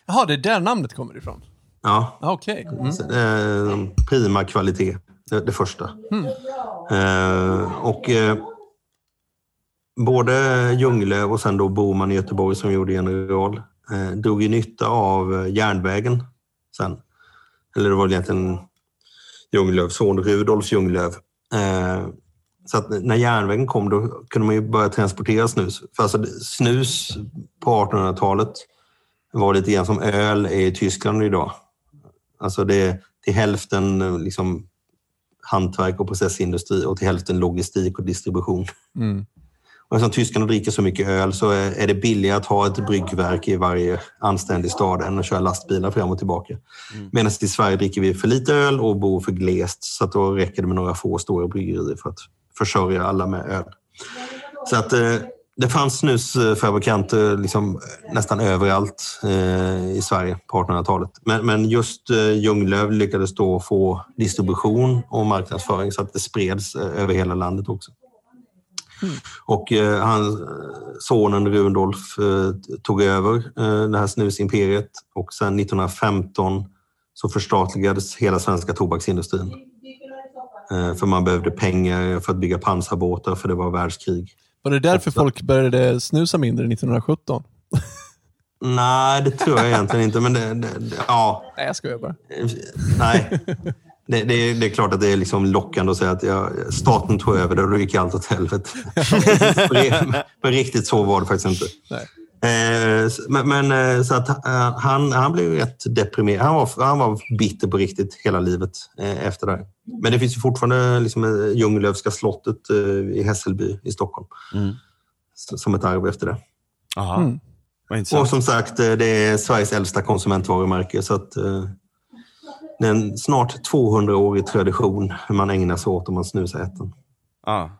Jaha, det är där namnet kommer ifrån? Ja, Ah, Okej. Mm. så, eh, prima kvalitet, det, det första. Eh, och eh, både Ljunglöf och sen då Boman i Göteborg som gjorde General eh, drog ju nytta av eh, järnvägen sen. Eller det var egentligen Ljunglöfs son Rudolf Ljunglöf. Eh, så att när järnvägen kom då kunde man ju börja transportera snus. För alltså snus på 1800-talet var lite grann som öl är i Tyskland idag. Alltså det, till hälften eh, liksom hantverk och processindustri och till hälften logistik och distribution. Mm. Och eftersom tyskarna dricker så mycket öl så är, det billigare att ha ett bryggverk i varje anständig stad än att köra lastbilar fram och tillbaka. Medan i Sverige dricker vi för lite öl och bor för glest så att då räcker det med några få stora bryggerier för att försörja alla med öl. Så att eh, det fanns snusfabrikanter liksom nästan överallt eh, i Sverige på 1800-talet. Men, just eh, Ljunglöf lyckades då få distribution och marknadsföring så att det spreds eh, över hela landet också. Och eh, han, sonen Rudolf eh, tog över eh, det här snusimperiet och sen 1915 så förstatligades hela svenska tobaksindustrin. Eh, för man behövde pengar för att bygga pansarbåtar för det var världskrig. Var det därför folk började snusa mindre 1917? Nej, det tror jag egentligen inte. Men det, det, det, ja, Nej, jag skojar bara. nej. Det, det, är, det är klart att det är liksom lockande att säga att jag, staten tog över det och då gick allt åt helvete. men riktigt så var det faktiskt inte. Nej. Eh, men, men eh, så att eh, han, han blev rätt deprimerad. Han var, han var bitter på riktigt hela livet eh, efter det. Men det finns ju fortfarande liksom, Ljunglöfska slottet eh, i Hässelby i Stockholm. Mm. Som ett arv efter det. Jaha, Mm. Och som sagt, det är Sveriges äldsta konsumentvarumärke. Så att, eh, det är en snart 200-årig tradition hur man ägnar sig åt om man snusar ettan. Ja.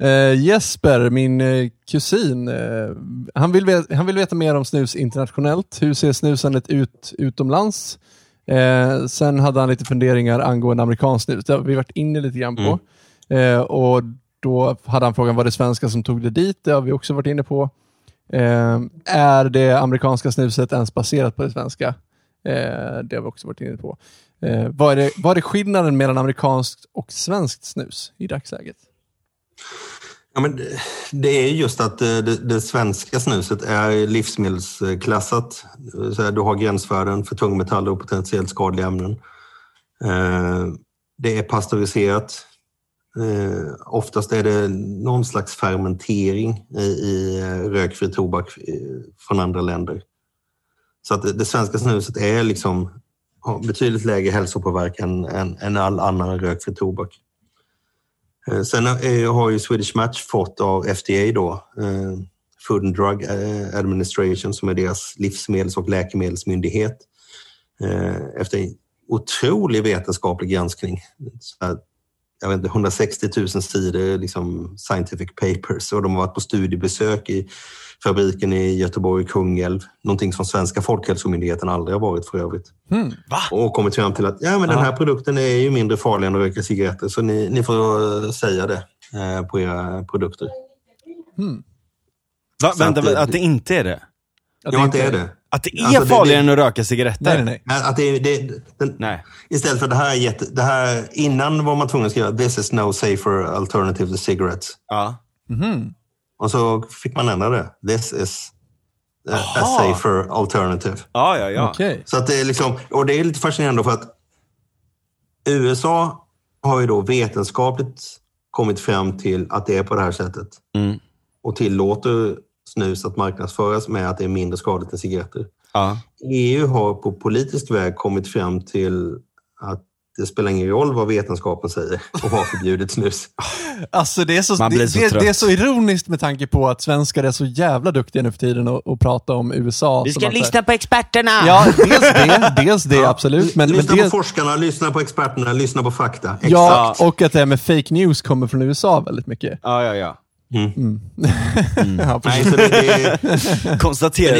Eh, Jesper, min eh, kusin, eh, han, vill veta, han vill veta mer om snus internationellt. Hur ser snusandet ut utomlands? Eh, sen hade han lite funderingar angående amerikansk snus. Det har vi varit inne lite grann på. Eh, och Då hade han frågan, var det svenska som tog det dit? Det har vi också varit inne på. Eh, är det amerikanska snuset ens baserat på det svenska? Eh, det har vi också varit inne på. Eh, vad, är det, vad är skillnaden mellan amerikanskt och svenskt snus i dagsläget? Ja, men det- det är just att eh, det, det svenska snuset är livsmedelsklassat. Så här, Du har gränsvärden för tungmetaller och potentiellt skadliga ämnen. Eh, Det är pasteuriserat. Eh, oftast är det någon slags fermentering i, i eh, rökfri tobak eh, från andra länder. Så att det, svenska snuset är liksom har betydligt lägre hälsopåverkan än, än all annan rökfri tobak. Eh, sen har ju Swedish Match fått av FDA då, eh, Food and Drug eh, Administration som är deras livsmedels och läkemedelsmyndighet efter en otrolig vetenskaplig granskning. Jag vet inte, 160 000 sidor liksom scientific papers och de har varit på studiebesök i fabriken i Göteborg, Kungälv. Någonting som svenska Folkhälsomyndigheten aldrig har varit för övrigt. Mm. Och kommit fram till att ja, men den här produkten är ju mindre farlig än att röka cigaretter så ni, ni får säga det eh, på era produkter. Va, Så vänta, att det- att det inte är det? Att Ja, det är det. Att det är Alltså, det- farligare det- än att röka cigaretter? Nej, nej, Att det, det, den, Nej. Istället för det här, är jätte, det här, innan var man tvungen att skriva “This is no safer alternative to cigarettes”. Ja. Och så fick man ändra det. “This is a, a Aha. safer alternative”. Ja, ja, ja. Okej. Så att det är liksom, och det är lite fascinerande för att USA har ju då vetenskapligt kommit fram till att det är på det här sättet. Mm. Och tillåter snus att marknadsföras med att det är mindre skadligt än cigaretter. Ja. EU har på politisk väg kommit fram till att det spelar ingen roll vad vetenskapen säger och har förbjudit snus. Alltså det är, så, Man blir det, så det, trött. det är så ironiskt med tanke på att svenskar är så jävla duktiga nu för tiden att, att prata om USA. Vi ska lyssna på experterna! Ja, dels det, dels det absolut. Men, men lyssna det, på forskarna, lyssna på experterna, lyssna på fakta. ja, och att det här med fake news kommer från USA väldigt mycket. Ja, ja, ja. Ja, precis. Nej, så det, det, är,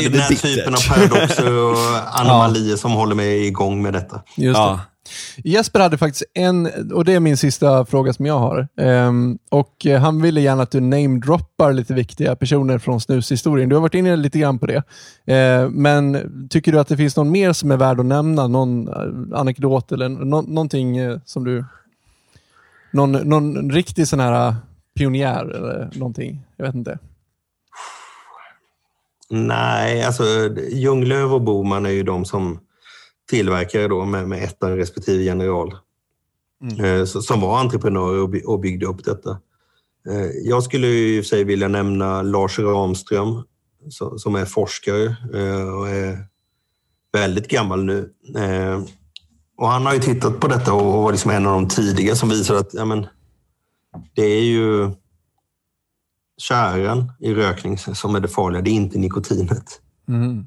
det den här typen av paradoxer och anomalier som håller mig igång med detta. Just Ja. det. Jesper hade faktiskt en, och det är min sista fråga som jag har. Um, och eh, Han ville gärna att du namedroppar lite viktiga personer från snushistorien. Du har varit inne lite grann på det. Uh, men tycker du att det finns någon mer som är värd att nämna? Någon eh, anekdot eller no någonting eh, som du... Någon, någon riktig sån här pionjär eller någonting? Jag vet inte. Nej, alltså Ljunglöf och Boman är ju de som tillverkare då med, med ettan respektive general. Eh, så, som var entreprenörer och, by, och byggde upp detta. Eh, jag skulle ju i och för sig vilja nämna Lars Ramström som är forskare eh, och är väldigt gammal nu. Eh, och han har ju tittat på detta och var liksom en av de tidiga som visar att ja, men, det är ju tjäran i rökning som är det farliga, det är inte nikotinet. Mm.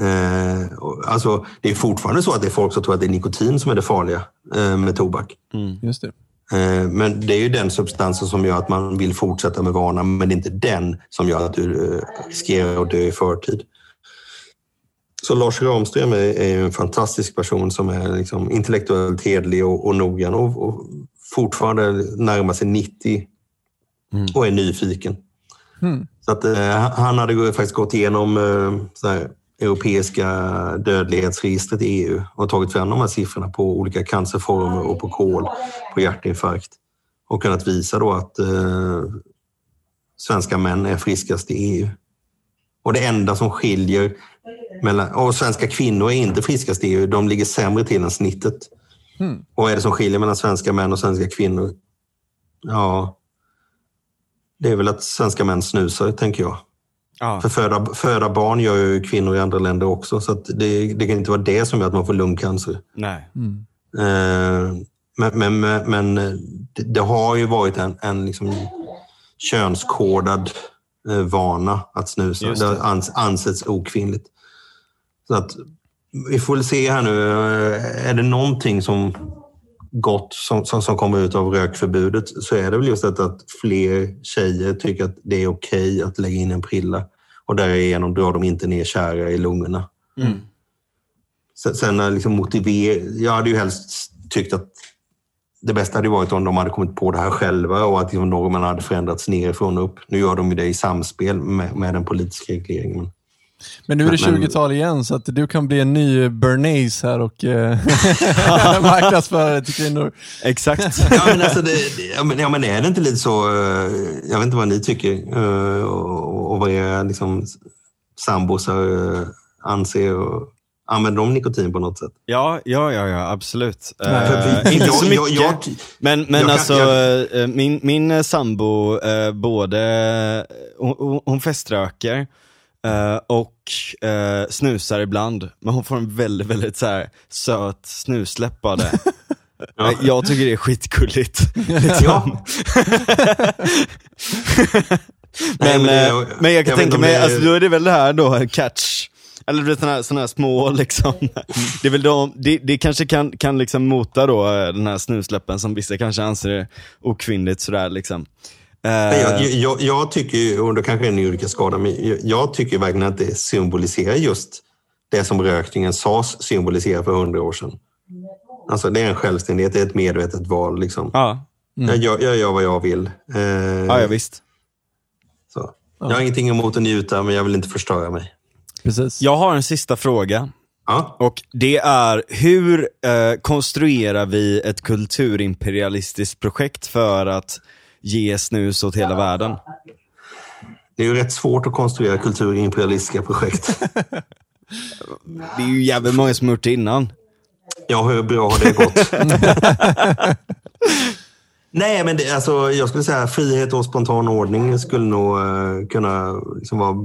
Eh, alltså, det är fortfarande så att det är folk som tror att det är nikotin som är det farliga eh, med tobak. Just det. Eh, men det är ju den substansen som gör att man vill fortsätta med vanan, men det är inte den som gör att du eh, riskerar att dö i förtid. Så Lars Ramström är, är en fantastisk person som är liksom intellektuellt hedlig och, och noggrann och, och fortfarande närmar sig 90 och är nyfiken. Så att, eh, han hade faktiskt gått igenom eh, så här, europeiska dödlighetsregistret i EU och tagit fram de här siffrorna på olika cancerformer och på kol, på hjärtinfarkt och kunnat visa då att eh, svenska män är friskast i EU. Och det enda som skiljer mellan... Och svenska kvinnor är inte friskast i EU, de ligger sämre till än snittet. Och vad är det som skiljer mellan svenska män och svenska kvinnor? Ja, det är väl att svenska män snusar, tänker jag. Ja. För föda, föda barn gör ju kvinnor i andra länder också, så att det, det kan inte vara det som gör att man får lungcancer. Nej. Eh, men men, men, men det, det har ju varit en, en liksom könskodad eh, vana att snusa. Just Det det. har ans, ansetts okvinnligt. Så att, vi får väl se här nu. eh, Är det någonting som gott som, som, som kommer ut av rökförbudet så är det väl just detta att fler tjejer tycker att det är okej att lägga in en prilla och därigenom drar de inte ner kära i lungorna. Sen, sen när liksom motiver... Jag hade ju helst tyckt att det bästa hade varit om de hade kommit på det här själva och att liksom normerna hade förändrats nerifrån och upp. Nu gör de ju det i samspel med, med den politiska regleringen. Men nu är det Men- men- 20-tal igen, så att du kan bli en ny Bernays här och eh, marknadsföra till kvinnor. Exakt. Ja men, alltså det, det- ja, men, ja, men är det inte lite så... eh, Jag vet inte vad ni tycker eh, och, och vad era liksom, sambosar eh, anser. Och, använder de nikotin på något sätt? Ja, ja, ja, ja absolut. För- inte så mycket. jag- jag- men men jag alltså, jag- min, min sambo, eh, både, hon, hon- feströker eh, och eh, snusar ibland. Men hon får en väldigt, väldigt så här, söt snusläpp av det. Ja. Jag tycker det är skitgulligt. Ja. men, Nej, men det- eh, men jag kan jag tänka mig, det är- alltså, då är det väl det här då, catch. Eller du vet sådana här, såna här små liksom. Det är väl de, det, det kanske kan, kan liksom mota då eh, den här snusläppen som vissa kanske anser är okvinnligt sådär liksom. Eh, Nej, Jag, jag, jag tycker, ju, och det kanske är en yrkesskada, men jag, jag tycker verkligen att det symboliserar just det som rökningen sades symbolisera för hundra år sedan. Alltså det är en självständighet, det är ett medvetet val. Liksom. ja, Jag, gör, jag gör vad jag vill. Eh, ja, ja visst. så. Jag har ingenting emot att njuta, men jag vill inte förstöra mig. Precis. Jag har en sista fråga. Ja. Och det är, hur eh, konstruerar vi ett kulturimperialistiskt projekt för att ge snus åt hela världen? Det är ju rätt svårt att konstruera kulturimperialistiska projekt. Det är ju jävligt många som gjort det innan. Ja, hur bra har det gått? Nej, men det, alltså, jag skulle säga frihet och spontan ordning skulle nog eh, kunna liksom, vara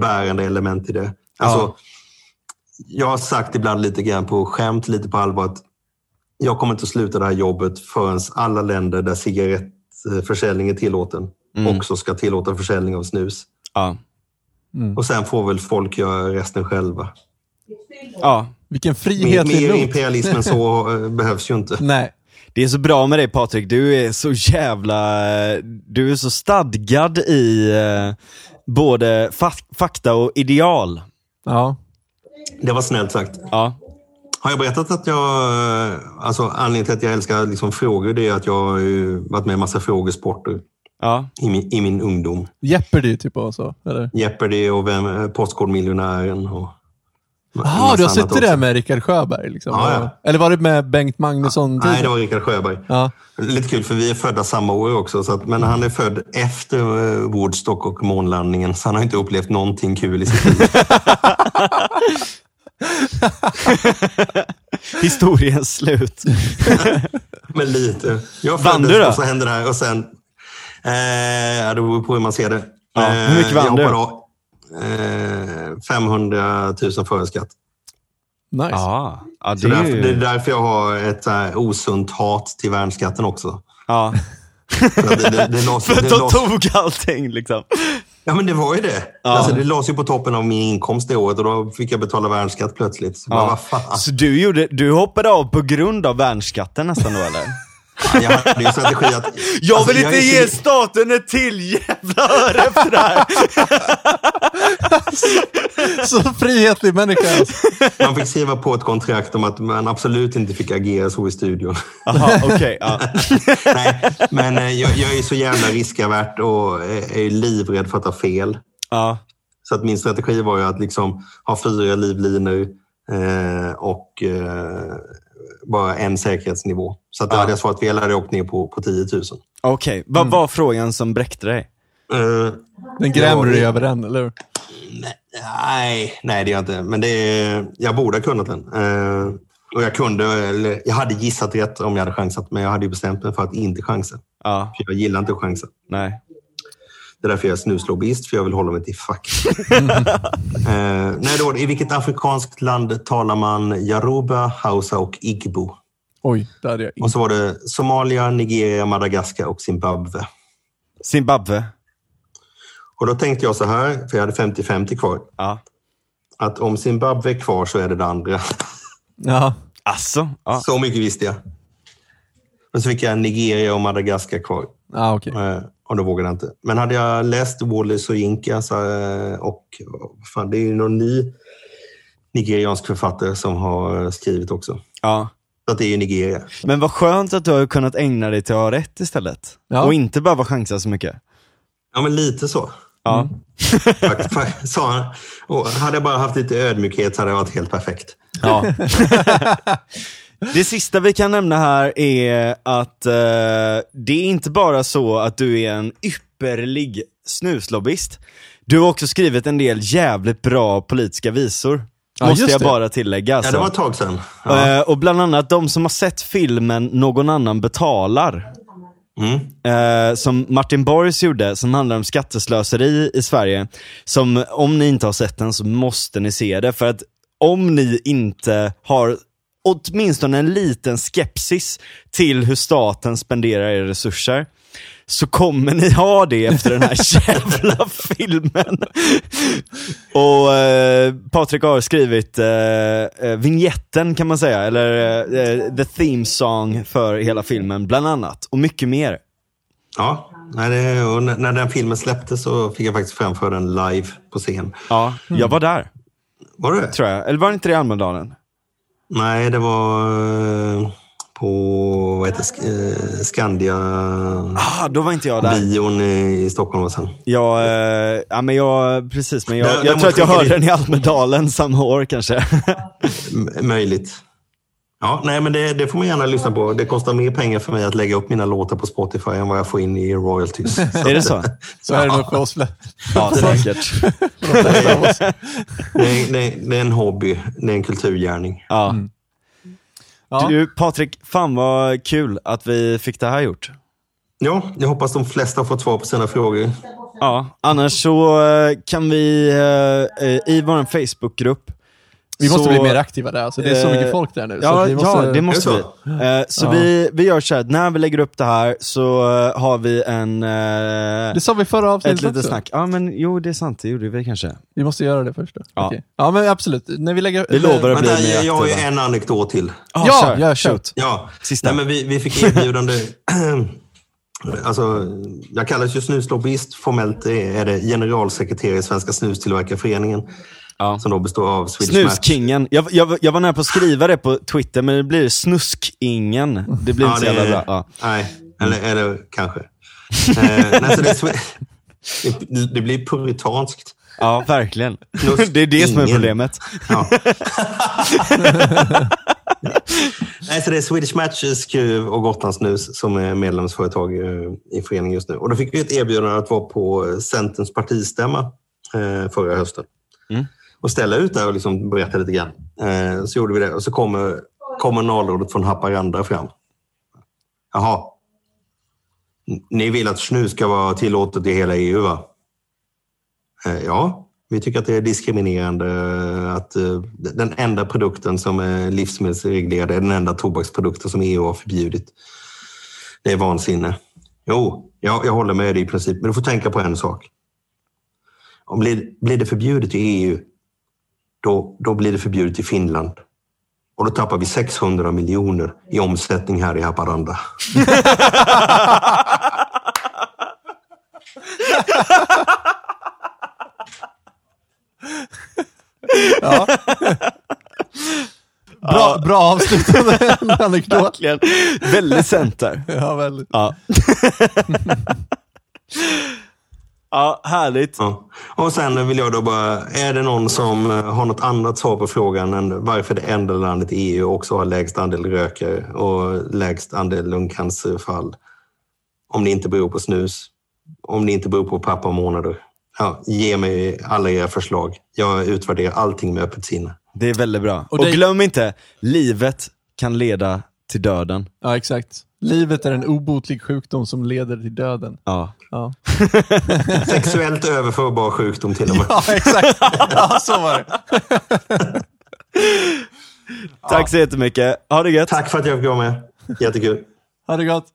bärande element i det. Alltså, Ja. Jag har sagt ibland lite grann på skämt, lite på allvar att jag kommer inte att sluta det här jobbet förrän alla länder där cigarettförsäljning är tillåten Mm. också ska tillåta försäljning av snus. Ja. Och sen får väl folk göra resten själva. ja. Vilken Mer, frihetlig mer not. imperialism än så eh, behövs ju inte. Nej. Det är så bra med dig Patrik, du är så jävla, du är så stadgad i eh, både fa- fakta och ideal. Ja. Det var snällt sagt. Ja. Har jag berättat att jag... eh, Alltså anledningen till att jag älskar liksom frågor det är att jag har varit med i massa frågesporter Ja. i min, i min ungdom. Jeopardy typ och så, eller? Jeopardy och vem, eh, Postkodmiljonären och... Jaha, du har suttit där med Rickard Sjöberg? Liksom. Ja, ja. Eller var det med Bengt Magnusson? Nej, det var Rickard Sjöberg. Ja. Lite kul för vi är födda samma år också. Så att, men han är född efter eh, Woodstock och månlandningen så han har inte upplevt någonting kul i sitt liv. Historiens slut. Men lite. Jag Vann du då? och så hände det här och sen... Eh, det beror på hur man ser det. Ja, hur mycket vann du? av, Eh, 500 000 före skatt. Nice. Ja Så det är därför, det är ju... därför jag har ett här, osunt hat till värnskatten också. Ja. För att Det, det, det, För att det, de tog allting liksom. Ja, men det var ju det. Ja. Alltså, det lades ju på toppen av min inkomst det året och då fick jag betala värnskatt plötsligt. Så bara, Ja. vad fan? Så du, gjorde, du hoppade av på grund av värnskatten nästan då eller? Ja, jag hade ju strategi att... Jag Alltså, vill inte är ge så- staten ett till jävla öre efter det här. Så frihetlig människa. Alltså. Man fick skriva på ett kontrakt om att man absolut inte fick agera så i studion. Jaha, okej. ja. Nej, men eh, jag, jag är så jävla riskavert och är är livrädd för att ha fel. Ja. Så att min strategi var ju att liksom ha fyra livlinor eh, och eh, bara en säkerhetsnivå. Så att då Ja. hade jag svarat fel hade jag åkt ner på, på 10 000. Okej, vad var frågan som bräckte dig? Eh, Den grämer Ja, du det- över den, eller hur? nej, nej, det är jag inte. Men det är, jag borde ha kunnat den. Eh, och jag kunde, eller jag hade gissat rätt om jag hade chansat, men jag hade ju bestämt mig för att inte chansa. Ja, För jag gillar inte att chansa. nej. Det är därför jag är snuslobbyist, för jag vill hålla mig till fack. eh, nej, då, I vilket afrikanskt land talar man Yoruba, Hausa och Igbo? Oj, det hade jag Och så var det Somalia, Nigeria, Madagaskar och Zimbabwe. Zimbabwe? Och då tänkte jag så här, för jag hade 50-50 kvar, Ja. att om Zimbabwe är kvar så är det det andra. Ja. Alltså? Ja. Så mycket visste jag. Men så fick jag Nigeria och Madagaskar kvar. Ja, okej. Eh, Och då vågade jag inte. Men hade jag läst Wole Soyinka eh, och vad fan, det är ju någon ny nigeriansk författare som har skrivit också. ja. Så att det är ju Nigeria. Men vad skönt att du har kunnat ägna dig till att ha rätt istället. Ja. Och inte behöva chansa så mycket. Ja, men lite så. Ja. Faktiskt, sa han. Och hade jag bara haft lite ödmjukhet så hade det varit helt perfekt. Ja. Det sista vi kan nämna här är att eh, det är inte bara så att du är en ypperlig snuslobbyist. Du har också skrivit en del jävligt bra politiska visor. Ja, måste jag det. bara tillägga. Ja, Alltså. det var ett tag sedan. Ja. Eh, och bland annat de som har sett filmen Någon annan betalar. Mm. Eh, som Martin Borgs gjorde, som handlar om skatteslöseri i Sverige. Som, om ni inte har sett den så måste ni se det. För att om ni inte har åtminstone en liten skepsis till hur staten spenderar era resurser, så kommer ni ha det efter den här jävla filmen. Och eh, Patrik har skrivit eh, eh, vignetten kan man säga, eller eh, the theme song för hela filmen bland annat, och mycket mer. Ja, nej, det, när när den filmen släpptes så fick jag faktiskt framföra den live på scen. Ja, jag var där, Var det tror jag. Eller var det inte det i Almedalen? Nej, det var eh, på vad heter, eh, Skandia Ah, då var inte jag där. bion i Stockholm. Och sen. Jag, eh, ja, men jag, precis, men jag, jag tror att jag hörde den i Almedalen samma år kanske. Möjligt. Ja, nej, men det, det får man gärna lyssna på. Det kostar mer pengar för mig att lägga upp mina låtar på Spotify än vad jag får in i royalties. är det så? Så är det nog för oss. Ja, säkert. Det är, det, är, det är en hobby, det är en kulturgärning. Ja. Ja. Du, Patrik, fan vad kul att vi fick det här gjort. Ja, jag hoppas de flesta har fått svar på sina frågor. Ja, annars så eh, kan vi eh, i vår Facebookgrupp Vi måste så- bli mer aktiva där. Alltså, det är så Eh, mycket folk där nu. så Ja, vi måste, ja, det måste vi. det Eh, så Ja. vi, vi gör så här, när vi lägger upp det här så eh, har vi en... eh, Det sa vi förra ett avsnittet litet också. snack. Ja men jo, det är sant, det gjorde vi kanske. Vi måste göra det först då. Ja. Okej. ja men absolut. När vi lägger... Vi lovar att bli mer jag har ju aktiva. en anekdot till. Ah, Ja, kör. ja, kör. Shoot. Ja, Sista. Nej, men vi, vi fick erbjudande. alltså, jag kallas ju snuslobbyist. Formellt är det generalsekreterare i Svenska Snustillverkarföreningen. Ja. Som då består av Swedish Match. Snuskingen. Jag, jag, jag var nära på att skriva det på Twitter, men det blir Snuskingen. Det blir inte så jävla bra. Ja. Nej, eller, eller kanske. eh, nej, så det, det, det blir puritanskt. ja, verkligen. Det är det som är problemet. Ja. Nej, så det är Swedish Match, Skruv och Gotlandssnus som är medlemsföretag eh, i föreningen just nu. Och då fick vi ett erbjudande att vara på Centerns partistämma eh, förra hösten. Mm. Och ställa ut där och liksom berätta lite grann. Eh, Så gjorde vi det och så kommer kommunalrådet från Haparanda fram. Jaha. Ni vill att snus ska vara tillåtet i hela EU, va? Eh, Ja, vi tycker att det är diskriminerande eh, att eh, den enda produkten som är livsmedelsreglerad är den enda tobaksprodukten som EU har förbjudit. Det är vansinne. Jo, jag, jag håller med dig i princip, men du får tänka på en sak. Om blir, blir det förbjudet i EU, då, då blir det förbjudet i Finland. Och då tappar vi 600 miljoner i omsättning här i Haparanda. Ja. Bra, bra avslutande anekdot. Verkligen. Väldigt center. Ja, väldigt. Ja. ja, härligt. Ja. Och sen vill jag då bara, är det någon som eh, har något annat svar på frågan än varför det enda landet i EU också har lägst andel rökare och lägst andel lungcancerfall? Om det inte beror på snus, om det inte beror på pappamånader. Ja, ge mig alla era förslag. Jag utvärderar allting med öppet sinne. Det är väldigt bra. Och, Och det- glöm inte, livet kan leda till döden. Ja, exakt. Livet är en obotlig sjukdom som leder till döden. Ja. Ja, Sexuellt överförbar sjukdom till och med. ja exakt. Ja, så var det. Tack så jättemycket. Ha det gött. Tack för att jag fick vara med. Jättekul. Ha det gott.